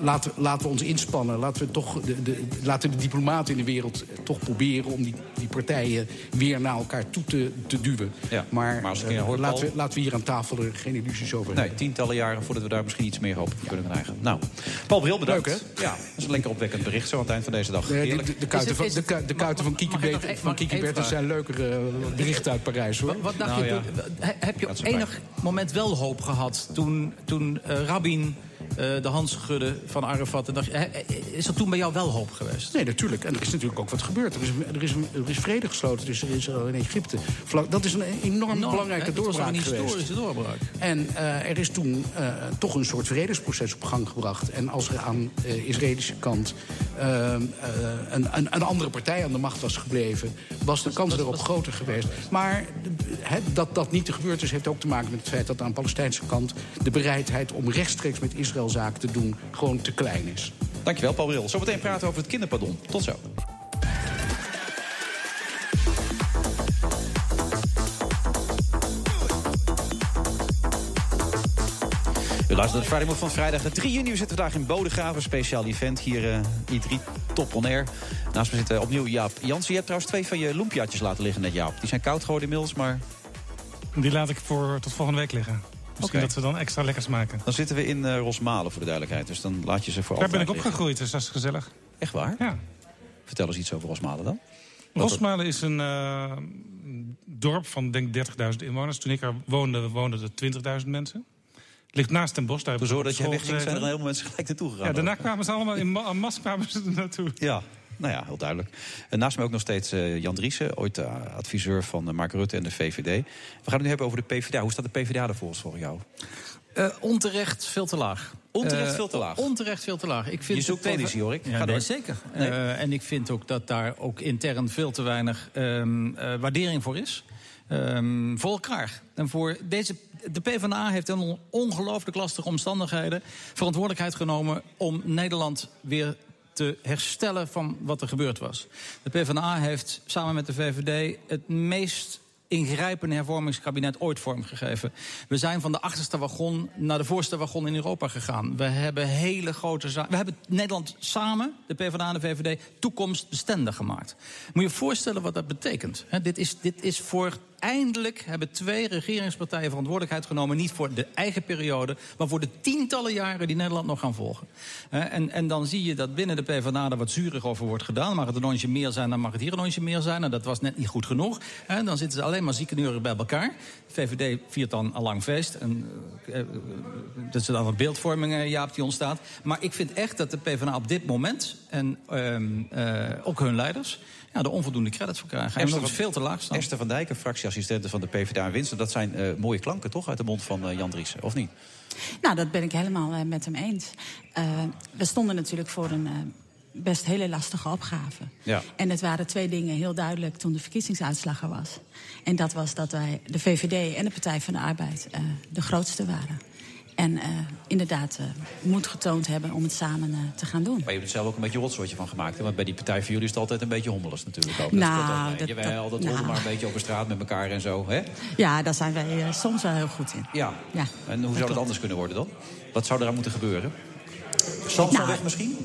laten, laten we ons inspannen. Laten we, toch de, de, laten de diplomaten in de wereld eh, toch proberen om die, die partijen weer naar elkaar toe te, te duwen. Ja, maar maar als ik eh, laten, we, laten we hier aan tafel er geen illusies over Nee, hebben. tientallen jaren voordat we daar misschien iets meer hoop op kunnen krijgen. Nou, Paul Bril, bedankt. Leuk, Ja, dat is een lekker opwekkend bericht zo aan het eind van deze dag. Nee, de, Heerlijk. de, de kuiten van, de, ku- de kuiten van Kiki, Beter- Kiki Bertens zijn leukere eh, berichten uit Parijs, hoor. Wat dacht Nou je ja. heb je op enig moment wel hoop gehad toen, toen Rabin de hand schudde van Arafat? En dacht, je, he- is er toen bij jou wel hoop geweest? Nee, natuurlijk. En er is natuurlijk ook wat gebeurd. Er is, er is, er is vrede gesloten tussen Israël en Egypte. Dat is een enorm Enorm, belangrijke hè? Dat doorbraak een geweest. historische doorbraak. En eh, er is toen eh, toch een soort vredesproces op gang gebracht. En als er aan de Israëlische kant eh, eh, een, een, een andere partij aan de macht was gebleven... was de kans erop groter geweest. Maar dat dat niet gebeurd is, heeft ook te maken met het feit... dat aan de Palestijnse kant de bereidheid om rechtstreeks met Israël zaken te doen... gewoon te klein is. Dankjewel, Paul Bril. Zometeen praten we over het kinderpardon. Tot zo. U luistert naar Move van vrijdag 3 juni. We zitten vandaag in Bodegraven, speciaal event. Hier eh I3 Top On Air. Naast me zit eh, opnieuw Jaap Jansen. Je hebt trouwens twee van je loempiatjes laten liggen net, Jaap. Die zijn koud geworden inmiddels, maar Die laat ik voor tot volgende week liggen. Misschien dat ze dan extra lekker smaken. dan zitten we in eh, Rosmalen voor de duidelijkheid. Dus dan laat je ze voor Daar ben ik opgegroeid, dus dat is gezellig. Echt waar? Ja. Vertel eens iets over Rosmalen dan. Rosmalen is een eh, dorp van denk 30.000 inwoners. Toen ik er woonde, woonden er 20.000 mensen. Het ligt naast Den Bosch. Daar Zo dat jij school wegging, zijn er veel mensen gelijk naartoe gegaan. Ja, daarna kwamen ze allemaal in ma- kwamen ze er naartoe. Ja, nou ja, heel duidelijk. En naast mij ook nog steeds eh, Jan Driessen, ooit eh, adviseur van eh, Mark Rutte en de VVD. We gaan het nu hebben over de PvdA. Hoe staat de PvdA er volgens voor jou? Eh, onterecht veel te laag. Onterecht veel te laag? Onterecht veel te laag. Ik vind Je zoekt coalitie, hoor ik. Ja, Ga nee, door. zeker. Nee? Eh, en ik vind ook dat daar ook intern veel te weinig ehm, eh, waardering voor is. Ehm, voor elkaar. En voor deze, de PvdA heeft in ongelooflijk lastige omstandigheden verantwoordelijkheid genomen om Nederland weer te herstellen van wat er gebeurd was. De PvdA heeft samen met de VVD het meest ingrijpende hervormingskabinet ooit vormgegeven. We zijn van de achterste wagon naar de voorste wagon in Europa gegaan. We hebben hele grote zaken. We hebben Nederland samen, de PvdA en de VVD, toekomstbestendig gemaakt. Moet je je voorstellen wat dat betekent. Dit, is, dit is voor. Eindelijk hebben twee regeringspartijen verantwoordelijkheid genomen. Niet voor de eigen periode, maar voor de tientallen jaren die Nederland nog gaan volgen. En, en dan zie je dat binnen de PvdA er wat zuurig over wordt gedaan. Mag het een onsje meer zijn, dan mag het hier een onsje meer zijn. En dat was net niet goed genoeg. Dan zitten ze alleen maar ziekeneuren bij elkaar. VVD viert dan een lang feest. En, eh, eh, dat is dan een beeldvorming, eh, Jaap, die ontstaat. Maar ik vind echt dat de PvdA op dit moment... en ehm, eh, ook hun leiders... Ja, er onvoldoende credits voor krijgen. En dat is veel te laag staan. Esther van Dijken, fractieassistente van de PvdA in Winsten. Dat zijn eh, mooie klanken, toch? Uit de mond van eh, Jan Driessen, of niet? Nou, dat ben ik helemaal eh, met hem eens. Eh, we stonden natuurlijk voor een eh, best hele lastige opgave. Ja. En het waren twee dingen heel duidelijk toen de verkiezingsuitslag er was. En dat was dat wij, de VVD en de Partij van de Arbeid, eh, de grootste waren. En eh, inderdaad eh, moed getoond hebben om het samen eh, te gaan doen. Maar je hebt er zelf ook een beetje rotzootje van gemaakt. Hè? Want bij die partij van jullie is het altijd een beetje hommeles natuurlijk. Ook. Nou, dat- Jawel, dat- dat nou. maar een beetje over straat met elkaar en zo. Hè? Ja, daar zijn wij eh, soms wel heel goed in. Ja. Ja, En hoe zou dat klopt. anders kunnen worden dan? Wat zou eraan moeten gebeuren? Samson Nou, weg misschien?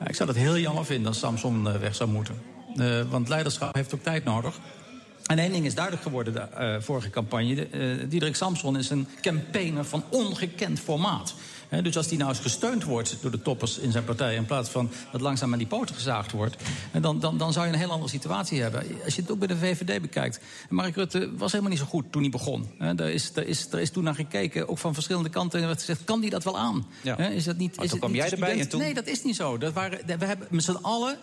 Ja, ik zou het heel jammer vinden als Samson eh, weg zou moeten. Eh, want leiderschap heeft ook tijd nodig. En één ding is duidelijk geworden de eh, vorige campagne. De, eh, Diederik Samson is een campaigner van ongekend formaat. Dus als die nou eens gesteund wordt door de toppers in zijn partij... in plaats van dat langzaam aan die poten gezaagd wordt... dan, dan, dan zou je een heel andere situatie hebben. Als je het ook bij de VVD bekijkt... Mark Rutte was helemaal niet zo goed toen hij begon. Hè, daar, is, daar, is, daar is toen naar gekeken, ook van verschillende kanten... en er werd gezegd, kan die dat wel aan? Ja. Is dat niet, Maar is toen het kwam jij erbij en toen- Nee, dat is niet zo. Dat waren, we hebben met z'n allen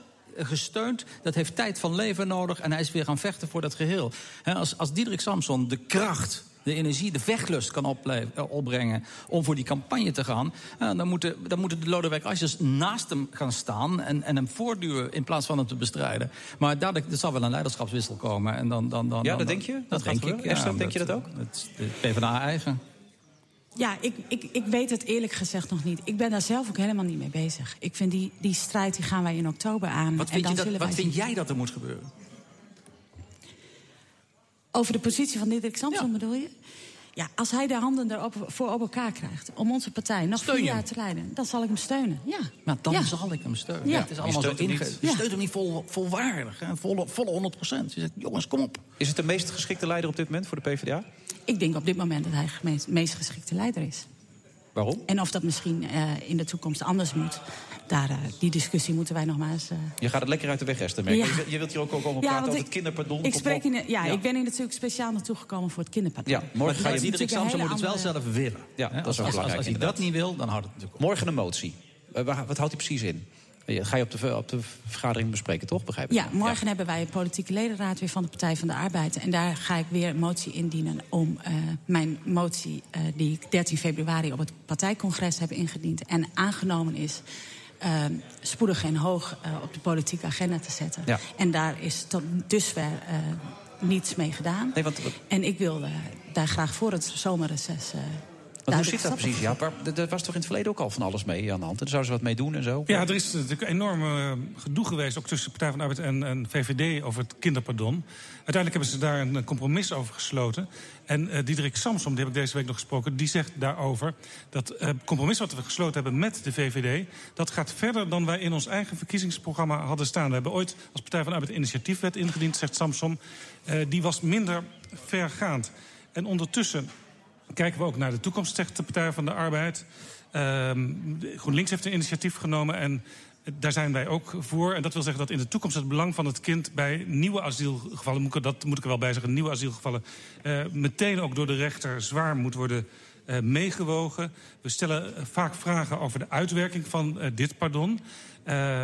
gesteund. Dat heeft tijd van leven nodig. En hij is weer gaan vechten voor dat geheel. Als, als Diederik Samson de kracht, de energie, de vechtlust kan eh, opbrengen... om voor die campagne te gaan... eh, dan, moeten, dan moeten de Lodewijk Asscher naast hem gaan staan... En, en hem voortduwen in plaats van hem te bestrijden. Maar daar, er zal wel een leiderschapswissel komen. En dan, dan, dan, Ja, dan- dat denk je? Dat denk ik. Esther, denk je dat ook? Het PvdA eigen. Ja, ik, ik, ik weet het eerlijk gezegd nog niet. Ik ben daar zelf ook helemaal niet mee bezig. Ik vind die, die strijd die gaan wij in oktober aan. Wat en vind, dan je dat, wat vind jij dat er moet gebeuren? Over de positie van Diederik Samson bedoel je? Ja, als hij de handen erop voor op elkaar krijgt om onze partij nog Steun vier je jaar te leiden, dan zal ik hem steunen. Ja. Maar dan Ja. zal ik hem steunen. Ja. Het is Je allemaal zo steunt hem inge... niet. Je Ja. steunt hem niet vol, volwaardig, hè? Volle, volle 100 procent. Je zegt, jongens, kom op. Is het de meest geschikte leider op dit moment voor de PvdA? Ik denk op dit moment dat hij de meest geschikte leider is. Waarom? En of dat misschien eh, in de toekomst anders moet, daar, eh, die discussie moeten wij nog maar eens... eh, Je gaat het lekker uit de weg, Esther. merk ik. Ja. Je- Je wilt hier ook over Ja, praten over ik- het kinderpardon. Ik, spreek in, de- ja, ik ben hier natuurlijk speciaal naartoe gekomen voor het kinderpardon. Ja, morgen ga je... Diederik Samson moet het wel andere- zelf willen. Ja, dat is als, belangrijk, als hij dat niet wil, dan houdt het natuurlijk op. Morgen een motie. Wat houdt die precies in? Eh, Ga je op de, op de vergadering bespreken, toch? Begrijp ik? Ja, morgen hebben wij een politieke ledenraad weer van de Partij van de Arbeid. En daar ga ik weer een motie indienen om eh, mijn motie... eh, die ik 13 februari op het partijcongres heb ingediend... en aangenomen is, eh, spoedig en hoog op de politieke agenda te zetten. Ja. En daar is tot dusver niets mee gedaan. Nee, want, En ik wil daar graag voor het zomerreces... hoe duidelijk zit dat precies? Ja, maar er- er was toch in het verleden ook al van alles mee aan de hand? En daar zouden ze wat mee doen en zo? Ja, er is natuurlijk een enorm eh, gedoe geweest, ook tussen de Partij van de Arbeid en, en VVD, over het kinderpardon. Uiteindelijk hebben ze daar een, compromis over gesloten. En eh Diederik Samsom, die heb ik deze week nog gesproken, die zegt daarover dat eh, het compromis wat we gesloten hebben met de VVD, dat gaat verder dan wij in ons eigen verkiezingsprogramma hadden staan. We hebben ooit als Partij van de Arbeid initiatiefwet ingediend, zegt Samsom. Eh, die was minder vergaand. En ondertussen kijken we ook naar de toekomst, zegt de Partij van de Arbeid. Ehm, GroenLinks heeft een initiatief genomen en daar zijn wij ook voor. En dat wil zeggen dat in de toekomst het belang van het kind bij nieuwe asielgevallen, moet ik, dat moet ik er wel bij zeggen, nieuwe asielgevallen, eh, meteen ook door de rechter zwaar moet worden eh, meegewogen. We stellen eh, vaak vragen over de uitwerking van dit pardon.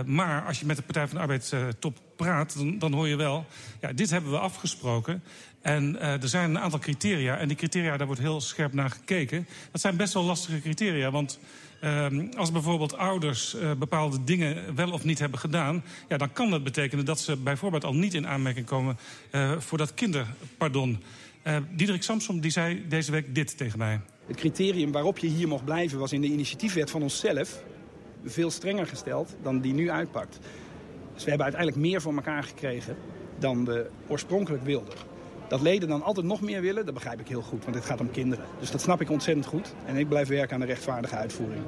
Maar als je met de Partij van de Arbeid top praat, dan, dan hoor je wel... ja, dit hebben we afgesproken. En eh, er zijn een aantal criteria. En die criteria, daar wordt heel scherp naar gekeken. Dat zijn best wel lastige criteria. Want ehm, als bijvoorbeeld ouders eh, bepaalde dingen wel of niet hebben gedaan... Ja, dan kan dat betekenen dat ze bijvoorbeeld al niet in aanmerking komen... eh, voor dat kinderpardon. Diederik Samsom die zei deze week dit tegen mij. Het criterium waarop je hier mocht blijven was in de initiatiefwet van onszelf veel strenger gesteld dan die nu uitpakt. Dus we hebben uiteindelijk meer voor elkaar gekregen dan we oorspronkelijk wilden. Dat leden dan altijd nog meer willen, dat begrijp ik heel goed, want het gaat om kinderen. Dus dat snap ik ontzettend goed en ik blijf werken aan de rechtvaardige uitvoering.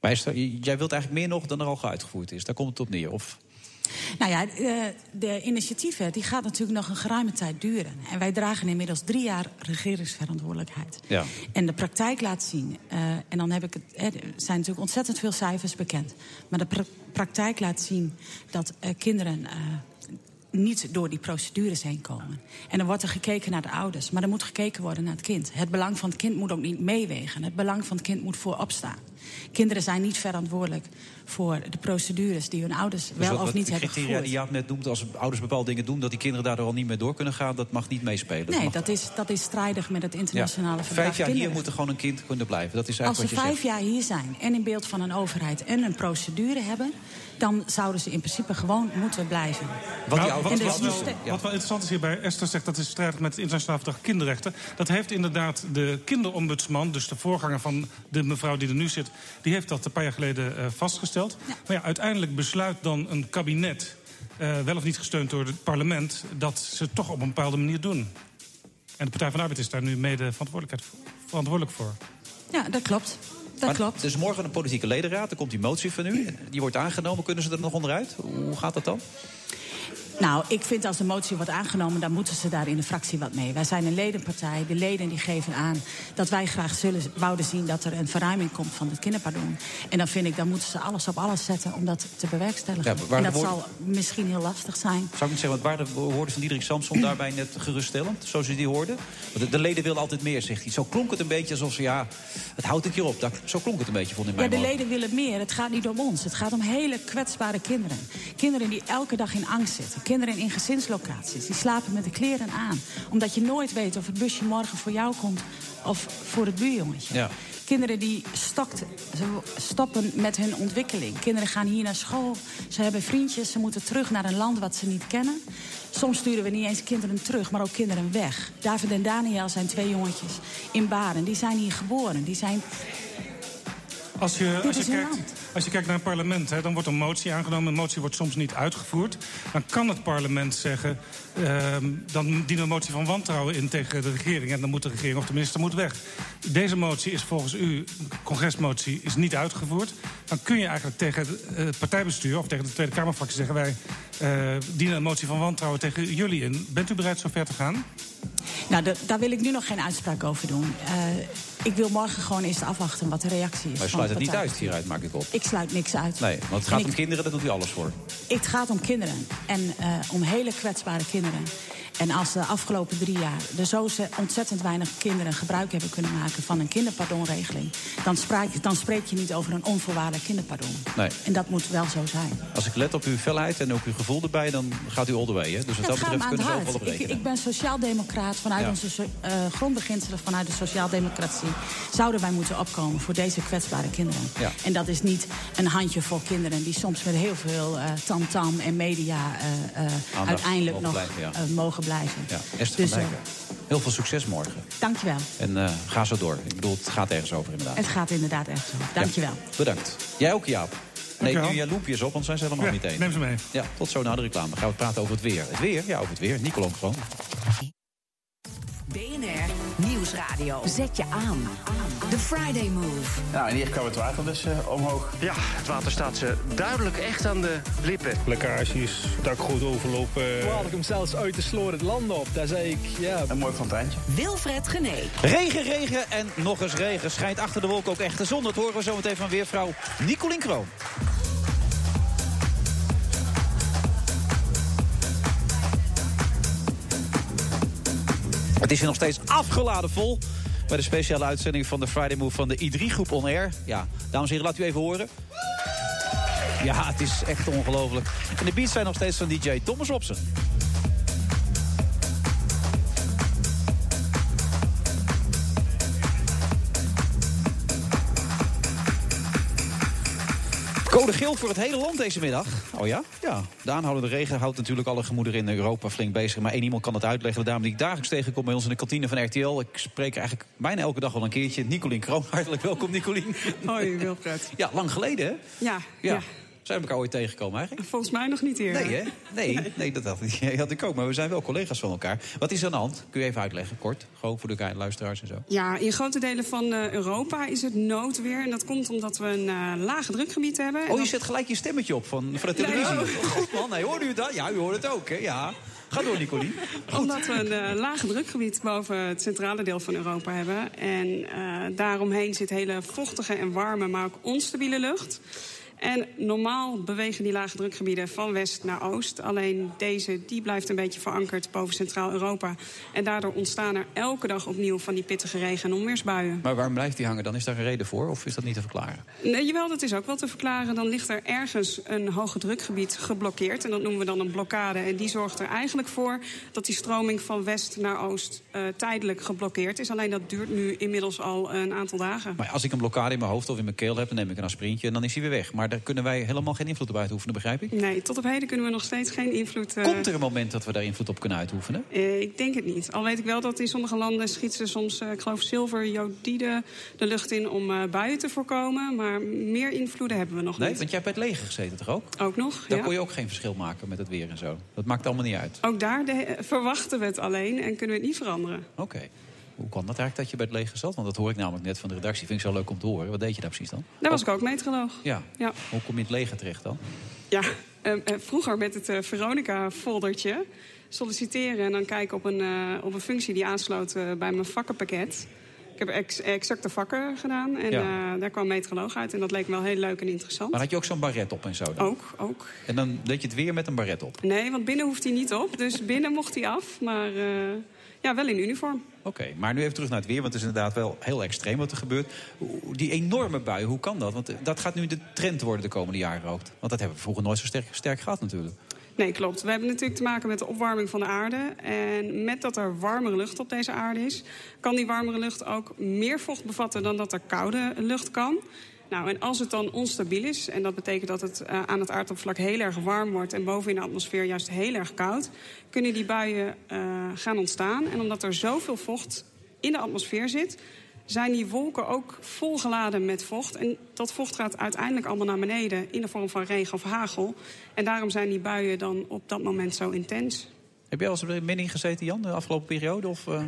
Maar j- jij wilt eigenlijk meer nog dan er al uitgevoerd is. Daar komt het op neer. Of... Nou ja, de, de initiatiefwet die gaat natuurlijk nog een geruime tijd duren. En wij dragen inmiddels drie jaar regeringsverantwoordelijkheid. Ja. En de praktijk laat zien, eh, en dan heb ik het, hè, er zijn natuurlijk ontzettend veel cijfers bekend. Maar de pra- praktijk laat zien dat eh, kinderen eh, niet door die procedures heen komen. En dan wordt er gekeken naar de ouders, maar er moet gekeken worden naar het kind. Het belang van het kind moet ook niet meewegen. Het belang van het kind moet voorop staan. Kinderen zijn niet verantwoordelijk voor de procedures die hun ouders Dus wel wat- of niet hebben criteria gevoerd. die Jaap net noemt, als ouders bepaalde dingen doen... dat die kinderen daardoor al niet meer door kunnen gaan, dat mag niet meespelen. Nee, dat is, dat is strijdig met het internationale Ja. verdrag. Vijf jaar hier Kinderen- moet er gewoon een kind kunnen blijven. Dat is Als eigenlijk ze wat je vijf zegt. jaar hier zijn en in beeld van een overheid en een procedure hebben... dan zouden ze in principe gewoon moeten blijven. Nou, En wat, de wat, wel, syste- wat wel interessant is hierbij, Esther zegt dat is strijdig met het internationaal verdrag kinderrechten. Dat heeft inderdaad de kinderombudsman, dus de voorganger van de mevrouw die er nu zit, die heeft dat een paar jaar geleden eh, vastgesteld. Maar ja, uiteindelijk besluit dan een kabinet, eh, wel of niet gesteund door het parlement, dat ze het toch op een bepaalde manier doen. En de Partij van de Arbeid is daar nu mede verantwoordelijk voor. Ja, dat klopt. Dat Maar klopt. Dus morgen een politieke ledenraad, er komt die motie van u. Die wordt aangenomen, kunnen ze er nog onderuit? Hoe gaat dat dan? Nou, ik vind als de motie wordt aangenomen, dan moeten ze daar in de fractie wat mee. Wij zijn een ledenpartij. De leden die geven aan dat wij graag zullen, wouden zien dat er een verruiming komt van het kinderpardon. En dan vind ik, dan moeten ze alles op alles zetten om dat te bewerkstelligen. Ja, en dat zal misschien heel lastig zijn. Zou ik niet zeggen, want waren de woorden van Diederik Samson daarbij net geruststellend? Zoals u die hoorde? Want de, de leden willen altijd meer, zegt hij. Zo klonk het een beetje alsof ze, ja, het houdt een keer op. Dat, zo klonk het een beetje, vond ik Ja, mij. de leden willen meer. Het gaat niet om ons. Het gaat om hele kwetsbare kinderen. Kinderen die elke dag in angst zitten. Kinderen in gezinslocaties. Die slapen met de kleren aan. Omdat je nooit weet of het busje morgen voor jou komt of voor het buurjongetje. Ja. Kinderen die stoppen met hun ontwikkeling. Kinderen gaan hier naar school. Ze hebben vriendjes. Ze moeten terug naar een land wat ze niet kennen. Soms sturen we niet eens kinderen terug, maar ook kinderen weg. David en Daniel zijn twee jongetjes in Baren. Die zijn hier geboren. Die zijn Als je, Dit als je is kijkt, land. Als je kijkt naar een parlement, hè, dan wordt een motie aangenomen. Een motie wordt soms niet uitgevoerd. Dan kan het parlement zeggen, ehm, dan dienen we een motie van wantrouwen in tegen de regering. En dan moet de regering of de minister moet weg. Deze motie is volgens u, congresmotie, is niet uitgevoerd. Dan kun je eigenlijk tegen het partijbestuur of tegen de Tweede Kamerfractie zeggen... wij eh, dienen een motie van wantrouwen tegen jullie in. Bent u bereid zo ver te gaan? Nou, da- daar wil ik nu nog geen uitspraak over doen. Eh, ik wil morgen gewoon eerst afwachten wat de reactie is. Maar je sluit het niet uit hieruit, maak ik op. Ik sluit niks uit. Nee, want het En gaat ik- om kinderen, daar doet u alles voor. Het gaat om kinderen en eh, om hele kwetsbare kinderen. En als de afgelopen drie jaar er zo ze- ontzettend weinig kinderen gebruik hebben kunnen maken van een kinderpardonregeling, dan, spraak, dan spreek je niet over een onvoorwaardelijk kinderpardon. Nee. En dat moet wel zo zijn. Als ik let op uw felheid en ook uw gevoel erbij, dan gaat u all the way. Hè? Dus wat dat betreft kunnen ook wel op. Ik, rekenen. ik ben sociaaldemocraat vanuit Ja. onze eh, grondbeginselen, vanuit de sociaaldemocratie. Zouden wij moeten opkomen voor deze kwetsbare kinderen. Ja. En dat is niet een handjevol kinderen die soms met heel veel eh, tamtam en media eh, eh, uiteindelijk nog blijven, ja. mogen blijven. Ja, Esther Dus, van eh, Dijken. Heel veel succes morgen. Dankjewel. En eh, ga zo door. Ik bedoel, het gaat ergens over inderdaad. Het gaat inderdaad echt zo. Dankjewel. Bedankt. Jij ook, Jaap? Nee, nu jij loempjes op, want zijn ze helemaal Ja, niet één. neem ze mee. Ja, tot zo na de reclame. Gaan we praten over het weer. Het weer? Ja, over het weer. Nicolon gewoon. BNR Nieuwsradio. Zet je aan. The Friday Move. Nou, en hier kwam het water dus eh, omhoog. Ja, het water staat ze duidelijk echt aan de lippen. Lekkages, dakgoot overlopen. Toen ik hem zelfs uit de sloor het land op. Daar zei ik, ja... Een mooi fonteintje. Wilfred Gené. Regen, regen en nog eens regen. Schijnt achter de wolken ook echt de zon. Dat horen we zo meteen van weervrouw Nicolien Kroon. Het is hier nog steeds afgeladen vol. Bij de speciale uitzending van de Friday Move van de I3-groep On Air. Ja, dames en heren, laat u even horen. Ja, het is echt ongelooflijk. En de beats zijn nog steeds van DJ Thomas Robson. Code geel voor het hele land deze middag. Oh ja? Ja. De aanhoudende regen houdt natuurlijk alle gemoederen in Europa flink bezig. Maar één iemand kan het uitleggen. De dame die ik dagelijks tegenkom bij ons in de kantine van RTL. Ik spreek eigenlijk bijna elke dag wel een keertje. Nicolien Kroon. Hartelijk welkom, Nicolien. Hoi, Wilfred. Ja, lang geleden, hè? Ja, Ja. ja. Zijn we elkaar ooit tegengekomen eigenlijk? Volgens mij nog niet eerder. Nee, hè? Nee, nee dat had, ik- had ik ook. Maar we zijn wel collega's van elkaar. Wat is er aan de hand? Kun je even uitleggen, kort? Gewoon voor de luisteraars en zo. Ja, in grote delen van eh, Europa is het noodweer. En dat komt omdat we een eh lage drukgebied hebben. En Oh, je dat- zet gelijk je stemmetje op van, van de televisie. ja. Goed man, nee, hoorde u dat? Ja, u hoort het ook, hè? Ja. Ga door, Nicolien. Omdat we een eh, lage drukgebied boven het centrale deel van Europa hebben. En daaromheen zit hele vochtige en warme, maar ook onstabiele lucht. En normaal bewegen die lage drukgebieden van west naar oost. Alleen deze die blijft een beetje verankerd boven Centraal-Europa. En daardoor ontstaan er elke dag opnieuw van die pittige regen- en onweersbuien. Maar waarom blijft die hangen dan? Is daar een reden voor of is dat niet te verklaren? Nee, jawel, dat is ook wel te verklaren. Dan ligt er ergens een hoge drukgebied geblokkeerd. En dat noemen we dan een blokkade. En die zorgt er eigenlijk voor dat die stroming van west naar oost eh, tijdelijk geblokkeerd is. Alleen dat duurt nu inmiddels al een aantal dagen. Maar als ik een blokkade in mijn hoofd of in mijn keel heb, dan neem ik een aspirintje en dan is hij weer weg. Maar daar kunnen wij helemaal geen invloed op uitoefenen, begrijp ik? Nee, tot op heden kunnen we nog steeds geen invloed... eh, Komt er een moment dat we daar invloed op kunnen uitoefenen? eh, ik denk het niet. Al weet ik wel dat in sommige landen schiet ze soms, eh, ik geloof, zilver, jodide de lucht in om buien te voorkomen. Maar meer invloeden hebben we nog Nee, niet. want jij hebt bij het leger gezeten toch ook? Ook nog, Daar ja. kon je ook geen verschil maken met het weer en zo. Dat maakt allemaal niet uit. Ook daar de- verwachten we het alleen en kunnen we het niet veranderen. Oké. Hoe kan dat eigenlijk dat je bij het leger zat? Want dat hoor ik namelijk net van de redactie. Vind ik zo leuk om te horen. Wat deed je daar precies dan? Daar was ik ook meteoroloog. Ja. Ja. Hoe kom je in het leger terecht dan? Ja, eh, eh, vroeger met het eh, Veronica-foldertje solliciteren en dan kijken op een, eh, op een functie die aansloot bij mijn vakkenpakket. Ik heb ex exacte vakken gedaan en Ja. daar kwam meteoroloog uit. En dat leek me wel heel leuk en interessant. Maar had je ook zo'n baret op en zo dan? Ook, ook. En dan deed je het weer met een baret op? Nee, want binnen hoeft hij niet op. Dus binnen mocht hij af, maar ja, wel in uniform. Oké, maar nu even terug naar het weer, want het is inderdaad wel heel extreem wat er gebeurt. Die enorme bui, hoe kan dat? Want eh, dat gaat nu de trend worden de komende jaren ook. Want dat hebben we vroeger nooit zo sterk, sterk gehad natuurlijk. Nee, klopt. We hebben natuurlijk te maken met de opwarming van de aarde. En met dat er warmere lucht op deze aarde is... kan die warmere lucht ook meer vocht bevatten dan dat er koude lucht kan. Nou, en als het dan onstabiel is, en dat betekent dat het eh, aan het aardoppervlak heel erg warm wordt... en boven in de atmosfeer juist heel erg koud... kunnen die buien eh, gaan ontstaan. En omdat er zoveel vocht in de atmosfeer zit... zijn die wolken ook volgeladen met vocht. En dat vocht gaat uiteindelijk allemaal naar beneden in de vorm van regen of hagel. En daarom zijn die buien dan op dat moment zo intens. Heb jij al eens middenin gezeten, Jan, de afgelopen periode? Of, uh...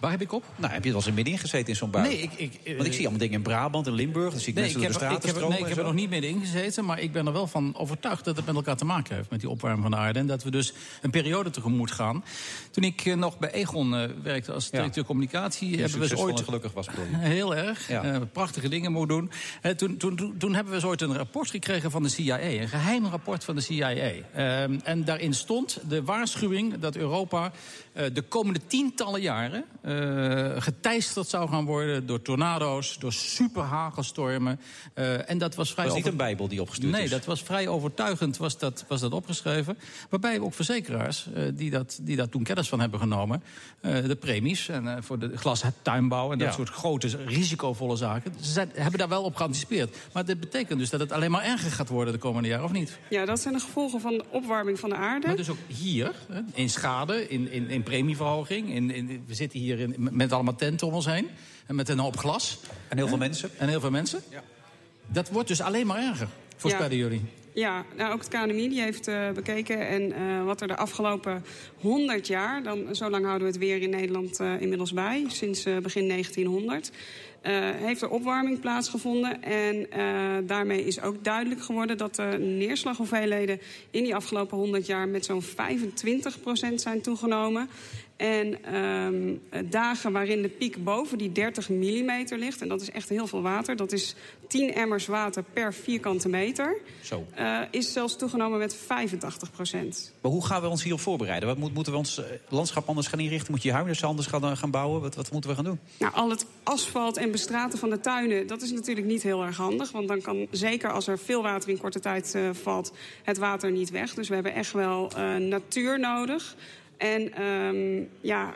Waar heb ik op? Nou, heb je wel eens middenin gezeten in zo'n bui? Nee, ik, ik, Want ik zie allemaal dingen in Brabant en Limburg. Dan zie ik nee, mensen ik door de heb, straten ik heb, Nee, ik heb er nog niet middenin gezeten. Maar ik ben er wel van overtuigd dat het met elkaar te maken heeft. Met die opwarming van de aarde. En dat we dus een periode tegemoet gaan. Toen ik uh, nog bij Egon uh, werkte als directeur ja. communicatie... Die hebben we eens ooit... gelukkig was, Heel erg. Ja. Prachtige dingen moeten doen. toen, toen, toen, toen, hebben we eens ooit een rapport gekregen van de CIA. Een geheim rapport van de CIA. Ehm, en daarin stond de waarschuwing dat Europa de komende tientallen jaren geteisterd zou gaan worden door tornado's, door superhagelstormen. Uh, en dat was vrij. Dat is niet een bijbel die opgestuurd nee, is. dat was vrij overtuigend was dat, was dat opgeschreven. Waarbij ook verzekeraars, uh, die, dat, die daar toen kennis van hebben genomen... Uh, de premies en, voor de glastuinbouw en dat Ja. soort grote, risicovolle zaken... ze zijn- hebben daar wel op geanticipeerd. Maar dit betekent dus dat het alleen maar erger gaat worden de komende jaren, of niet? Ja, dat zijn de gevolgen van de opwarming van de aarde. Maar dus ook hier, hè, in schade, in, in, in premieverhoging. In, in, we zitten hier in, met allemaal tenten om ons heen. En met een hoop glas. En heel veel mensen. En heel veel mensen. Dat wordt dus alleen maar erger, voorspellen jullie. Ja, nou, ook het KNMI heeft eh, bekeken. En eh, wat er de afgelopen 100 jaar, dan, zo lang houden we het weer in Nederland eh, inmiddels bij, sinds begin 1900. eh, heeft er opwarming plaatsgevonden. En daarmee is ook duidelijk geworden dat de neerslaghoeveelheden in die afgelopen 100 jaar met zo'n 25% zijn toegenomen. En ehm, dagen waarin de piek boven die 30 mm ligt, en dat is echt heel veel water, dat is 10 emmers water per vierkante meter, Zo. eh, is zelfs toegenomen met 85% Maar hoe gaan we ons hierop voorbereiden? Wat moet, moeten we ons eh, landschap anders gaan inrichten? Moet je huizen anders gaan, gaan bouwen? Wat, wat moeten we gaan doen? Nou, al het asfalt en bestraten van de tuinen, dat is natuurlijk niet heel erg handig. Want dan kan, zeker als er veel water in korte tijd eh, valt, het water niet weg. Dus we hebben echt wel eh, natuur nodig. En ehm, ja,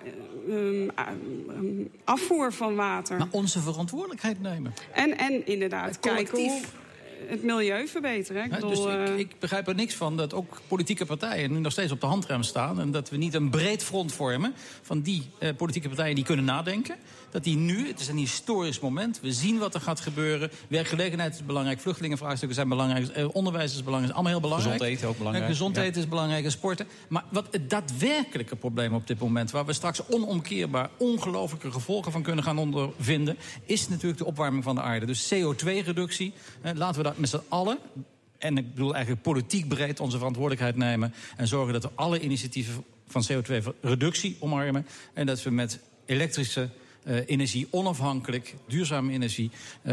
ehm, ehm, afvoer van water. Maar onze verantwoordelijkheid nemen. En, en inderdaad, kijken collectief. hoe het milieu verbeteren. Ik bedoel, dus eh, ik, ik begrijp er niks van dat ook politieke partijen nu nog steeds op de handrem staan. En dat we niet een breed front vormen van die eh, politieke partijen die kunnen nadenken. Dat die nu, het is een historisch moment, we zien wat er gaat gebeuren. Werkgelegenheid is belangrijk, vluchtelingenvraagstukken zijn belangrijk, eh, onderwijs is belangrijk, is allemaal heel belangrijk. Gezond eten ook belangrijk, En ja. is belangrijk en sporten. Maar wat het daadwerkelijke probleem op dit moment, waar we straks onomkeerbaar ongelooflijke gevolgen van kunnen gaan ondervinden, is natuurlijk de opwarming van de aarde. Dus CO2-reductie, laten we dat met z'n allen en ik bedoel eigenlijk politiek breed onze verantwoordelijkheid nemen. En zorgen dat we alle initiatieven van CO2-reductie omarmen. En dat we met elektrische eh, energie, onafhankelijk, duurzame energie, eh,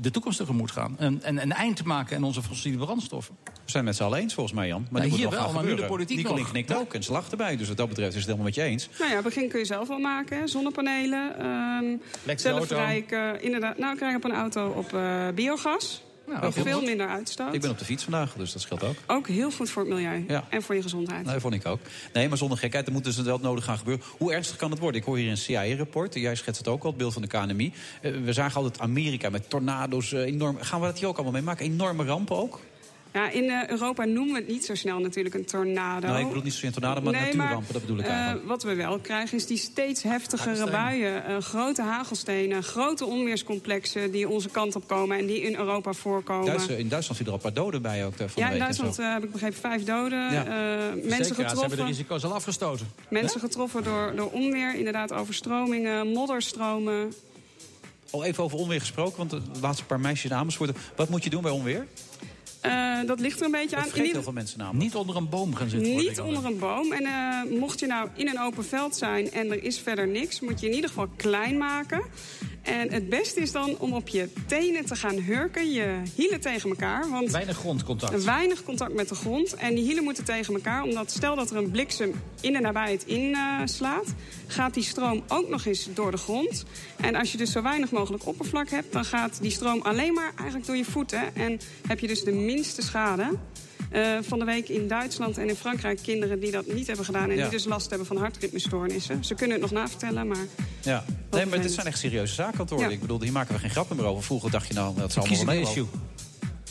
de toekomst tegemoet gaan. En, en een eind maken aan onze fossiele brandstoffen. We zijn met z'n allen eens volgens mij, Jan. Maar Nou, hier moet wel, gaan maar nu de gebeuren. politiek nog. knikt ook en ze lacht erbij. Dus wat dat betreft is het helemaal met je eens. Nou ja, begin kun je zelf wel maken. hè. Zonnepanelen. ehm zelfrijke. Inderdaad. Nou, krijg op een auto op eh, biogas. Nou, ook veel goed. minder uitstoot. Ik ben op de fiets vandaag, dus dat scheelt ook. Ook heel goed voor het milieu. Ja. En voor je gezondheid. Nee, vond ik ook. Nee, maar zonder gekheid, er moet dus wel nodig gaan gebeuren. Hoe ernstig kan het worden? Ik hoor hier een CIA-rapport. Jij schetst het ook al, het beeld van de KNMI. Eh, we zagen altijd Amerika met tornado's. eh, enorm. Gaan we dat hier ook allemaal mee maken? Enorme rampen ook? Ja, in eh, Europa noemen we het niet zo snel natuurlijk een tornado. Nee, ik bedoel niet zozeer een tornado, maar natuurrampen, dat bedoel ik eh, eigenlijk. wat we wel krijgen is die steeds heftigere buien. eh, grote hagelstenen, grote onweerscomplexen die onze kant op komen... en die in Europa voorkomen. In Duitsland viel er al een paar doden bij ook eh, van ja, in. Duitsland eh, heb ik begrepen vijf doden. Ja. eh, mensen Verzekeraars hebben de getroffen. risico's al afgestoten. Mensen getroffen door, door onweer, inderdaad overstromingen, modderstromen. Al even over onweer gesproken, want de laatste paar meisjes in Amersfoort. Wat moet je doen bij onweer? Eh, dat ligt er een beetje Dat aan. Ieder- heel veel mensen namelijk. Niet onder een boom gaan zitten. Niet onder een boom. En eh, mocht je nou in een open veld zijn en er is verder niks, moet je in ieder geval klein maken. En het beste is dan om op je tenen te gaan hurken, je hielen tegen elkaar. Want Weinig grondcontact. weinig contact met de grond. En die hielen moeten tegen elkaar, omdat stel dat er een bliksem in de nabijheid inslaat, gaat die stroom ook nog eens door de grond. En als je dus zo weinig mogelijk oppervlak hebt, dan gaat die stroom alleen maar eigenlijk door je voeten. En heb je dus de minste schade. Eh, van de week in Duitsland en in Frankrijk kinderen die dat niet hebben gedaan... en Ja. die dus last hebben van hartritmestoornissen. Ze kunnen het nog navertellen, maar... Ja, nee, maar dit zijn echt serieuze zaken aan het worden. Ja. Ik bedoel, hier maken we geen grappen meer over. Vroeger dacht je nou, dat Kies allemaal een wel issue.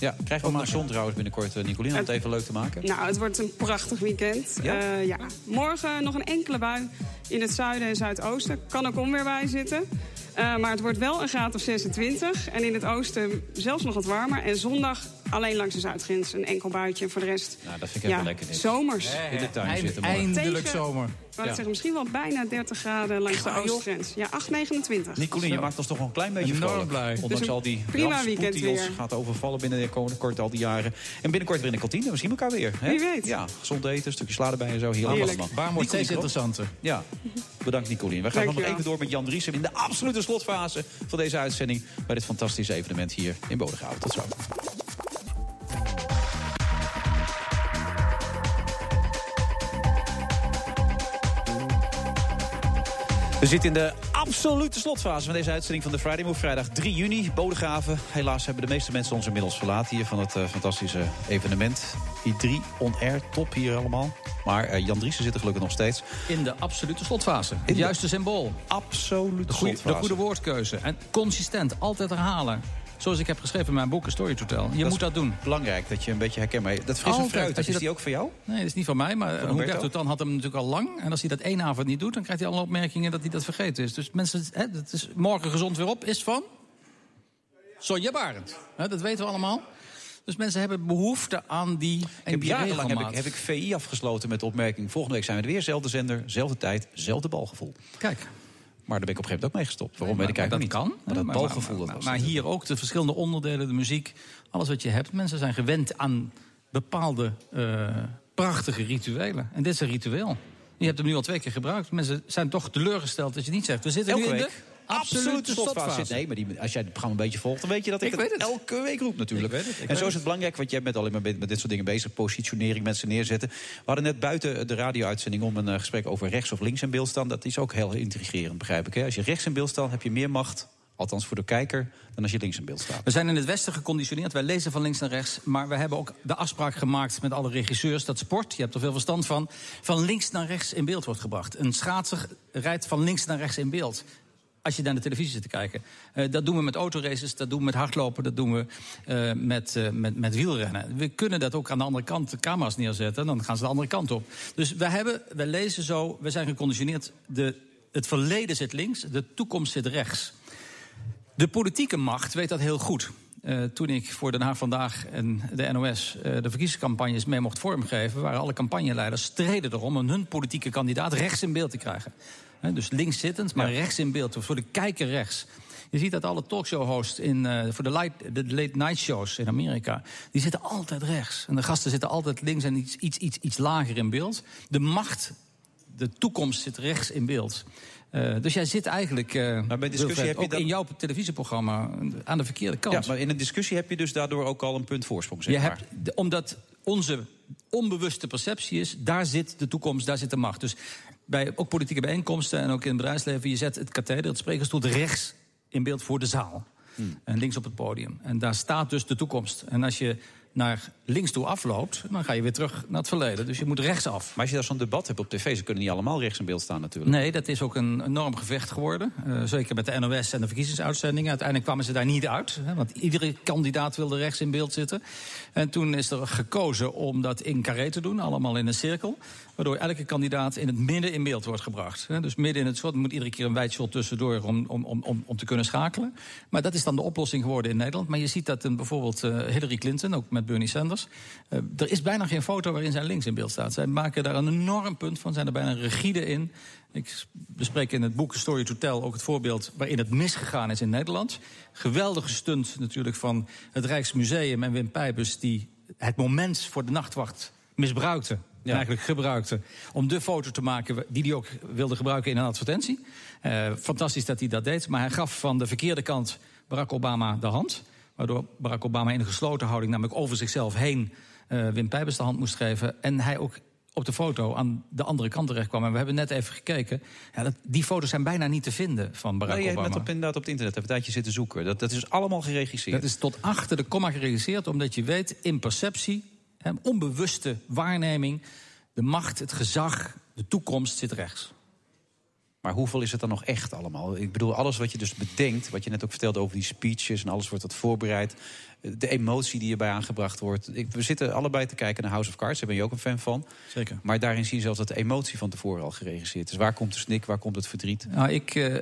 Ja, krijgen we ook zon trouwens binnenkort, uh, Nicolien, om het even leuk te maken. Nou, het wordt een prachtig weekend. Ja? Eh, ja. Morgen nog een enkele bui in het zuiden en zuidoosten. Kan ook onweer bij zitten. Uh, maar het wordt wel een graad of 26. En in het oosten zelfs nog wat warmer. En zondag alleen langs de zuidgrens een enkel buitje. En voor de rest Nou, dat vind ik ja, even lekker. dit. zomers. In de tuin Eind- zitten. morgen. eindelijk Tegen- zomer. Ik wou Ja. zeggen, misschien wel bijna 30 graden langs de oostgrens. Ja, 8,29. Nicolien, je maakt ons toch wel een klein beetje Enorm vrolijk. blij. Ondanks Dus al die prima weekend die ons gaat overvallen binnen de komende kort al die jaren. En binnenkort weer in de kantine. We zien elkaar weer. Hè? Wie weet. Ja, gezond eten, een stukje sla erbij en zo. Heerlijk Heerlijk. allemaal. Waar wordt steeds interessanter. Ja, bedankt Nicolien. We gaan nog even door met Jan Driessen in de absolute slotfase van deze uitzending bij dit fantastische evenement hier in Bodegraven. Tot zo. We zitten in de absolute slotfase van deze uitzending van de Friday Move. Vrijdag 3 juni, Bodegraven. Helaas hebben de meeste mensen ons inmiddels verlaten hier van het eh, fantastische evenement. I3 on air, top hier allemaal. Maar eh, Jan Driessen zit er gelukkig nog steeds. In de absolute slotfase. In Het juiste symbool. Absolute De goede, de slotfase. goede woordkeuze. En consistent. Altijd herhalen. Zoals ik heb geschreven in mijn boek, A Story to Tell. Je Dat moet dat doen. Belangrijk dat je een beetje herkenbaar... Dat frisse Altijd. fruit, Als is dat- die ook voor jou? Nee, dat is niet van mij. Maar Humberto? Tan had hem natuurlijk al lang. En als hij dat één avond niet doet, dan krijgt hij alle opmerkingen dat hij dat vergeten is. Dus mensen, hè, dat is morgen gezond weer op, is van Sonja Barend. Hè, dat weten we allemaal. Dus mensen hebben behoefte aan die, en heb jarenlang heb ik, heb ik VI afgesloten met de opmerking... volgende week zijn we er weer, zelfde zender, zelfde tijd, zelfde balgevoel. Kijk. Maar daar ben ik op een gegeven moment ook mee gestopt. Waarom Nee, weet ik eigenlijk niet. dat Maar kan. dat Maar- balgevoel, maar, dat was maar, hier ook de verschillende onderdelen, de muziek, alles wat je hebt. Mensen zijn gewend aan bepaalde eh, prachtige rituelen. En dit is een ritueel. Je hebt hem nu al twee keer gebruikt. Mensen zijn toch teleurgesteld dat je niet zegt. We zitten Elke nu in week. de Absolute slotfase zit. Nee, maar die, als jij het programma een beetje volgt, dan weet je dat ik, Ik het, weet het. elke week roep natuurlijk. Ik weet het, ik en zo is het. het belangrijk, want jij bent alleen maar met dit soort dingen bezig. Positionering, mensen neerzetten. We hadden net buiten de radio-uitzending om een eh, gesprek over rechts of links in beeld staan. Dat is ook heel intrigerend, begrijp ik. Hè? Als je rechts in beeld staat, heb je meer macht. Althans voor de kijker, dan als je links in beeld staat. We zijn in het Westen geconditioneerd. Wij lezen van links naar rechts. Maar we hebben ook de afspraak gemaakt met alle regisseurs... dat sport, je hebt er veel verstand van, van links naar rechts in beeld wordt gebracht. Een schaatser rijdt van links naar rechts in beeld. Als je naar de televisie zit te kijken. Eh, dat doen we met autoraces, dat doen we met hardlopen... dat doen we eh, met, eh, met, met wielrennen. We kunnen dat ook aan de andere kant de camera's neerzetten... en dan gaan ze de andere kant op. Dus we, hebben, we lezen zo, we zijn geconditioneerd... De, het verleden zit links, de toekomst zit rechts. De politieke macht weet dat heel goed. Toen ik voor Den Haag Vandaag en de NOS de verkiezingscampagnes mee mocht vormgeven... waren alle campagneleiders streden erom om hun politieke kandidaat rechts in beeld te krijgen. Dus links zittend, maar rechts in beeld. Voor de kijker rechts. Je ziet dat alle talkshow-hosts in, eh, voor de, de late night shows in Amerika... die zitten altijd rechts. En de gasten zitten altijd links en iets, iets, iets, iets lager in beeld. De macht, de toekomst zit rechts in beeld. Eh, dus jij zit eigenlijk, eh, bij discussie heb je ook dat- in jouw televisieprogramma aan de verkeerde kant. Ja, maar in een discussie heb je dus daardoor ook al een punt voorsprong, zeg Je maar. hebt, omdat onze onbewuste perceptie is, daar zit de toekomst, daar zit de macht. Dus bij ook politieke bijeenkomsten en ook in het bedrijfsleven, je zet het katheder, het sprekersstoel, rechts in beeld voor de zaal. Hmm. En links op het podium. En daar staat dus de toekomst. En als je naar links toe afloopt, dan ga je weer terug naar het verleden. Dus je moet rechtsaf. Maar als je daar zo'n debat hebt op tv, ze kunnen niet allemaal rechts in beeld staan natuurlijk. Nee, dat is ook een enorm gevecht geworden. Eh, zeker met de NOS en de verkiezingsuitzendingen. Uiteindelijk kwamen ze daar niet uit. Hè, want iedere kandidaat wilde rechts in beeld zitten. En toen is er gekozen om dat in carré te doen. Allemaal in een cirkel. Waardoor elke kandidaat in het midden in beeld wordt gebracht. Dus midden in het shot. Moet iedere keer een wijd shot tussendoor om, om, om, om, te kunnen schakelen. Maar dat is dan de oplossing geworden in Nederland. Maar je ziet dat een, bijvoorbeeld eh, Hillary Clinton, ook met Bernie Sanders. eh, er is bijna geen foto waarin zij links in beeld staat. Zij maken daar een enorm punt van. Zijn er bijna rigide in. Ik bespreek in het boek Story to Tell ook het voorbeeld waarin het misgegaan is in Nederland. Geweldige stunt natuurlijk van het Rijksmuseum en Wim Pijpers... die het moment voor de nachtwacht misbruikte. En eigenlijk gebruikte. Om de foto te maken die hij ook wilde gebruiken in een advertentie. Eh, fantastisch dat hij dat deed. Maar hij gaf van de verkeerde kant Barack Obama de hand. Waardoor Barack Obama in een gesloten houding, namelijk over zichzelf heen... eh, Wim Pijpers de hand moest geven. En hij ook op de foto aan de andere kant terecht kwam. En we hebben net even gekeken. Ja, dat, die foto's zijn bijna niet te vinden van Barack Nee, je hebt Obama. op, inderdaad op het internet even een tijdje zitten zoeken. Dat, dat is allemaal geregisseerd. Dat is tot achter de komma geregisseerd, omdat je weet in perceptie, onbewuste waarneming, de macht, het gezag, de toekomst zit rechts. Maar hoeveel is het dan nog echt allemaal? Ik bedoel, alles wat je dus bedenkt, wat je net ook vertelde over die speeches en alles wordt wat voorbereid. De emotie die erbij aangebracht wordt. Ik, we zitten allebei te kijken naar House of Cards, daar ben je ook een fan van. Zeker. Maar daarin zie je zelfs dat de emotie van tevoren al geregisseerd is. Waar komt de snik, waar komt het verdriet? Nou, ik eh,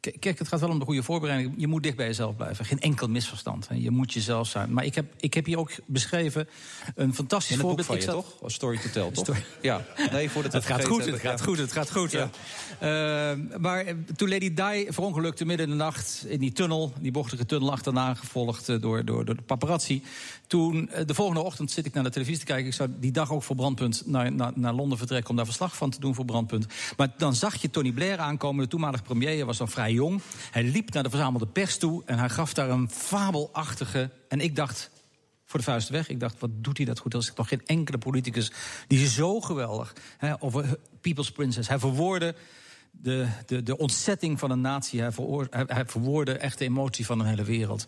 Kijk, het gaat wel om de goede voorbereiding. Je moet dicht bij jezelf blijven. Geen enkel misverstand. hè. Je moet jezelf zijn. Maar ik heb, ik heb hier ook beschreven een fantastisch In het boek voorbeeld. van Ik je, zat- toch? Als story to tell, toch? Ja. Nee, voordat het gaat goed, het gaat goed, het gaat goed. Ja. Eh, maar eh, toen Lady Di verongelukte midden in de nacht in die tunnel, die bochtige tunnel achterna gevolgd eh, door, door, door de paparazzi. Toen, eh, de volgende ochtend zit ik naar de televisie te kijken. Ik zou die dag ook voor Brandpunt naar, naar, naar Londen vertrekken om daar verslag van te doen voor Brandpunt. Maar dan zag je Tony Blair aankomen, de toenmalige premier. Was dan vrij jong. Hij liep naar de verzamelde pers toe en hij gaf daar een fabelachtige. En ik dacht, voor de vuist weg. Ik dacht, wat doet hij dat goed? Er is nog geen enkele politicus die zo geweldig. Hè, over People's Princess. Hij verwoordde de, de, de ontzetting van een natie. Hij, hij verwoordde echt de emotie van een hele wereld.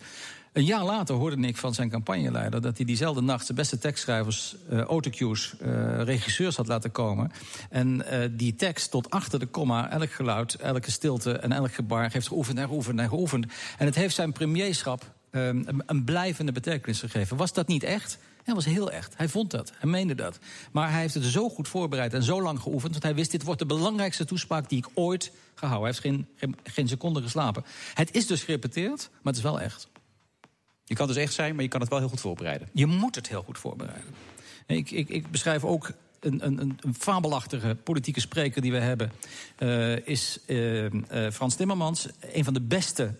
Een jaar later hoorde ik van zijn campagneleider... dat hij diezelfde nacht zijn beste tekstschrijvers, eh autocues, eh, regisseurs had laten komen. En eh, die tekst tot achter de komma, elk geluid, elke stilte en elk gebaar... heeft geoefend en geoefend en geoefend. En het heeft zijn premierschap eh, een, een blijvende betekenis gegeven. Was dat niet echt? Hij was heel echt. Hij vond dat. Hij meende dat. Maar hij heeft het zo goed voorbereid en zo lang geoefend... dat hij wist, dit wordt de belangrijkste toespraak die ik ooit ga houden. Hij heeft geen, geen, geen seconde geslapen. Het is dus gerepeteerd, maar het is wel echt. Je kan dus echt zijn, maar je kan het wel heel goed voorbereiden. Je moet het heel goed voorbereiden. Ik, ik, ik beschrijf ook een, een, een, fabelachtige politieke spreker die we hebben. eh, is eh, eh, Frans Timmermans. Een van de beste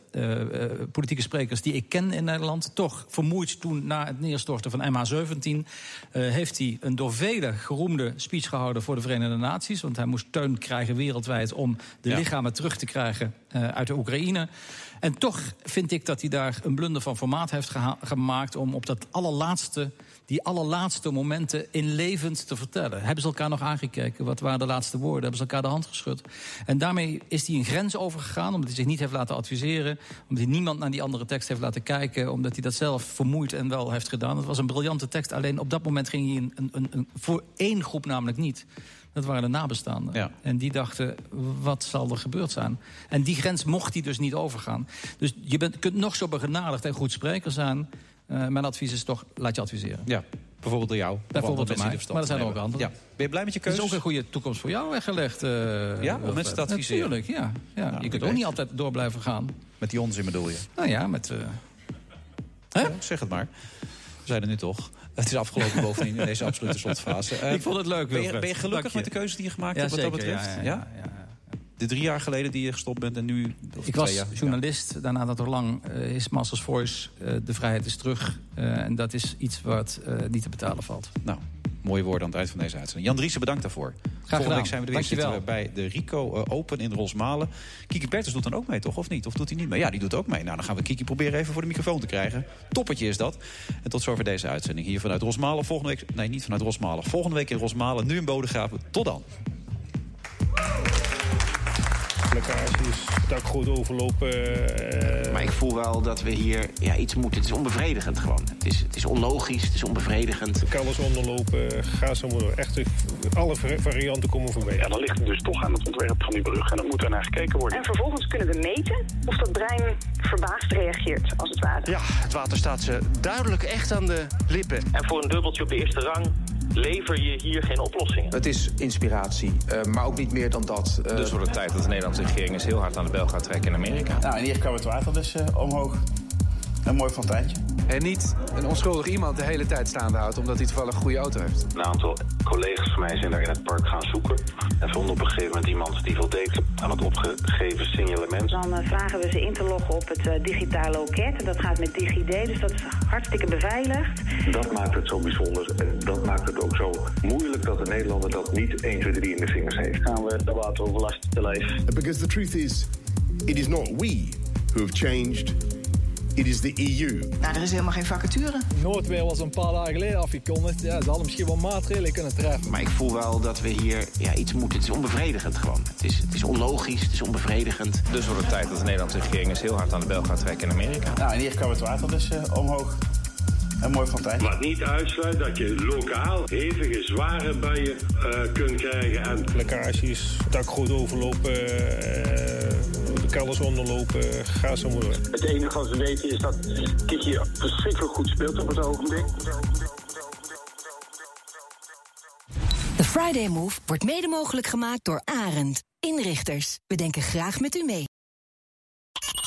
politieke sprekers die ik ken in Nederland. Toch vermoeid toen na het neerstorten van MH17... eh, heeft hij een door velen geroemde speech gehouden voor de Verenigde Naties. Want hij moest steun krijgen wereldwijd om de Ja. lichamen terug te krijgen uit de Oekraïne. En toch vind ik dat hij daar een blunder van formaat heeft gemaakt... om op dat allerlaatste, die allerlaatste momenten in levend te vertellen. Hebben ze elkaar nog aangekeken? Wat waren de laatste woorden? Hebben ze elkaar de hand geschud? En daarmee is hij een grens overgegaan, omdat hij zich niet heeft laten adviseren... omdat hij niemand naar die andere tekst heeft laten kijken... omdat hij dat zelf vermoeid en wel heeft gedaan. Het was een briljante tekst, alleen op dat moment ging hij een, een, een- voor één groep namelijk niet... Dat waren de nabestaanden. En die dachten, wat zal er gebeurd zijn? En die grens mocht hij dus niet overgaan. Dus je bent, kunt nog zo begenadigd en goed spreker zijn. Eh, mijn advies is toch, laat je adviseren. Ja, bijvoorbeeld door jou. Bijvoorbeeld door mij. Maar er zijn er ook anderen. Ja. Ben je blij met je Het is keuze? ook een goede toekomst voor jou weggelegd. eh, Ja, om mensen te adviseren? Natuurlijk, ja. ja. Nou, je kunt ook niet altijd door blijven gaan. Met die onzin bedoel je? Nou ja, met... Ja, zeg het maar. We zijn er nu toch. Het is afgelopen bovendien in deze absolute slotfase. Eh, Ik vond het leuk, Ben je, ben je gelukkig je. met de keuze die je gemaakt Ja, hebt wat dat betreft? ja, ja, De drie jaar geleden die je gestopt bent en nu... of Ik was jaar, journalist, daarna dat nog lang eh, is Masters Voice. eh, de vrijheid is terug. Eh, en dat is iets wat eh, niet te betalen valt. Nou, mooie woorden aan het eind van deze uitzending. Jan Driessen, bedankt daarvoor. Volgende gedaan. week zijn we er weer zitten we bij de Rico eh, Open in Rosmalen. Kiki Bertens doet dan ook mee, toch? Of niet? Of doet hij niet mee? Ja, die doet ook mee. Nou, dan gaan we Kiki proberen even voor de microfoon te krijgen. Toppetje is dat. En tot zover deze uitzending hier vanuit Rosmalen. Volgende week... Nee, niet vanuit Rosmalen. Volgende week in Rosmalen. Nu in Bodegraven. Tot dan. Lekkages, dakgoot overlopen. eh, Maar ik voel wel dat we hier ja, iets moeten. Het is onbevredigend gewoon. Het is, het is onlogisch, het is onbevredigend. Kelders onderlopen, gaasomroer. Echt, eh, alle vari- varianten komen voorbij. Ja, dan ligt het dus toch aan het ontwerp van die brug en dan moet er naar gekeken worden. En vervolgens kunnen we meten of dat brein verbaasd reageert, als het ware. Ja, het water staat ze duidelijk echt aan de lippen. En voor een dubbeltje op de eerste rang lever je hier geen oplossingen. Het is inspiratie, eh, maar ook niet meer dan dat. Eh, Dus wordt het tijd dat de Nederlandse regering eens heel hard aan de bel gaat trekken in Amerika. Nou, en hier kwam het water dus eh, omhoog. Een mooi fonteintje. En niet een onschuldig iemand de hele tijd staande houdt omdat hij toevallig een goede auto heeft. Een aantal collega's van mij zijn daar in het park gaan zoeken. En vonden op een gegeven moment iemand die voldeed aan het opgegeven signalement. Dan eh, vragen we ze in te loggen op het eh, digitale loket. En dat gaat met DigiD, dus dat is hartstikke beveiligd. Dat maakt het zo bijzonder en dat maakt het ook zo moeilijk dat de Nederlander dat niet 1, 2, 3 in de vingers heeft. Gaan we de wateroverlast te lijf. Because the truth is, it is not we who have changed, it is the EU. Nou, er is helemaal geen vacature. Noordweer was een paar dagen geleden afgekondigd. Ja, ze hadden misschien wel maatregelen kunnen treffen. Maar ik voel wel dat we hier ja, iets moeten. Het is onbevredigend gewoon. Het is, het is onlogisch, het is onbevredigend. Dus wordt het tijd dat de Nederlandse regering eens heel hard aan de bel gaat trekken in Amerika. Nou, en hier kwam het water dus eh, omhoog. Een mooi fonteintje. Wat niet uitsluit dat je lokaal hevige, zware buien eh, kunt krijgen. En Lekkages, dakgoot overlopen, eh, kelders onderlopen, gaasomroer. het enige wat we weten is dat Kiki verschrikkelijk goed speelt op het ogenblik. De Friday Move wordt mede mogelijk gemaakt door Arend. Inrichters, we denken graag met u mee.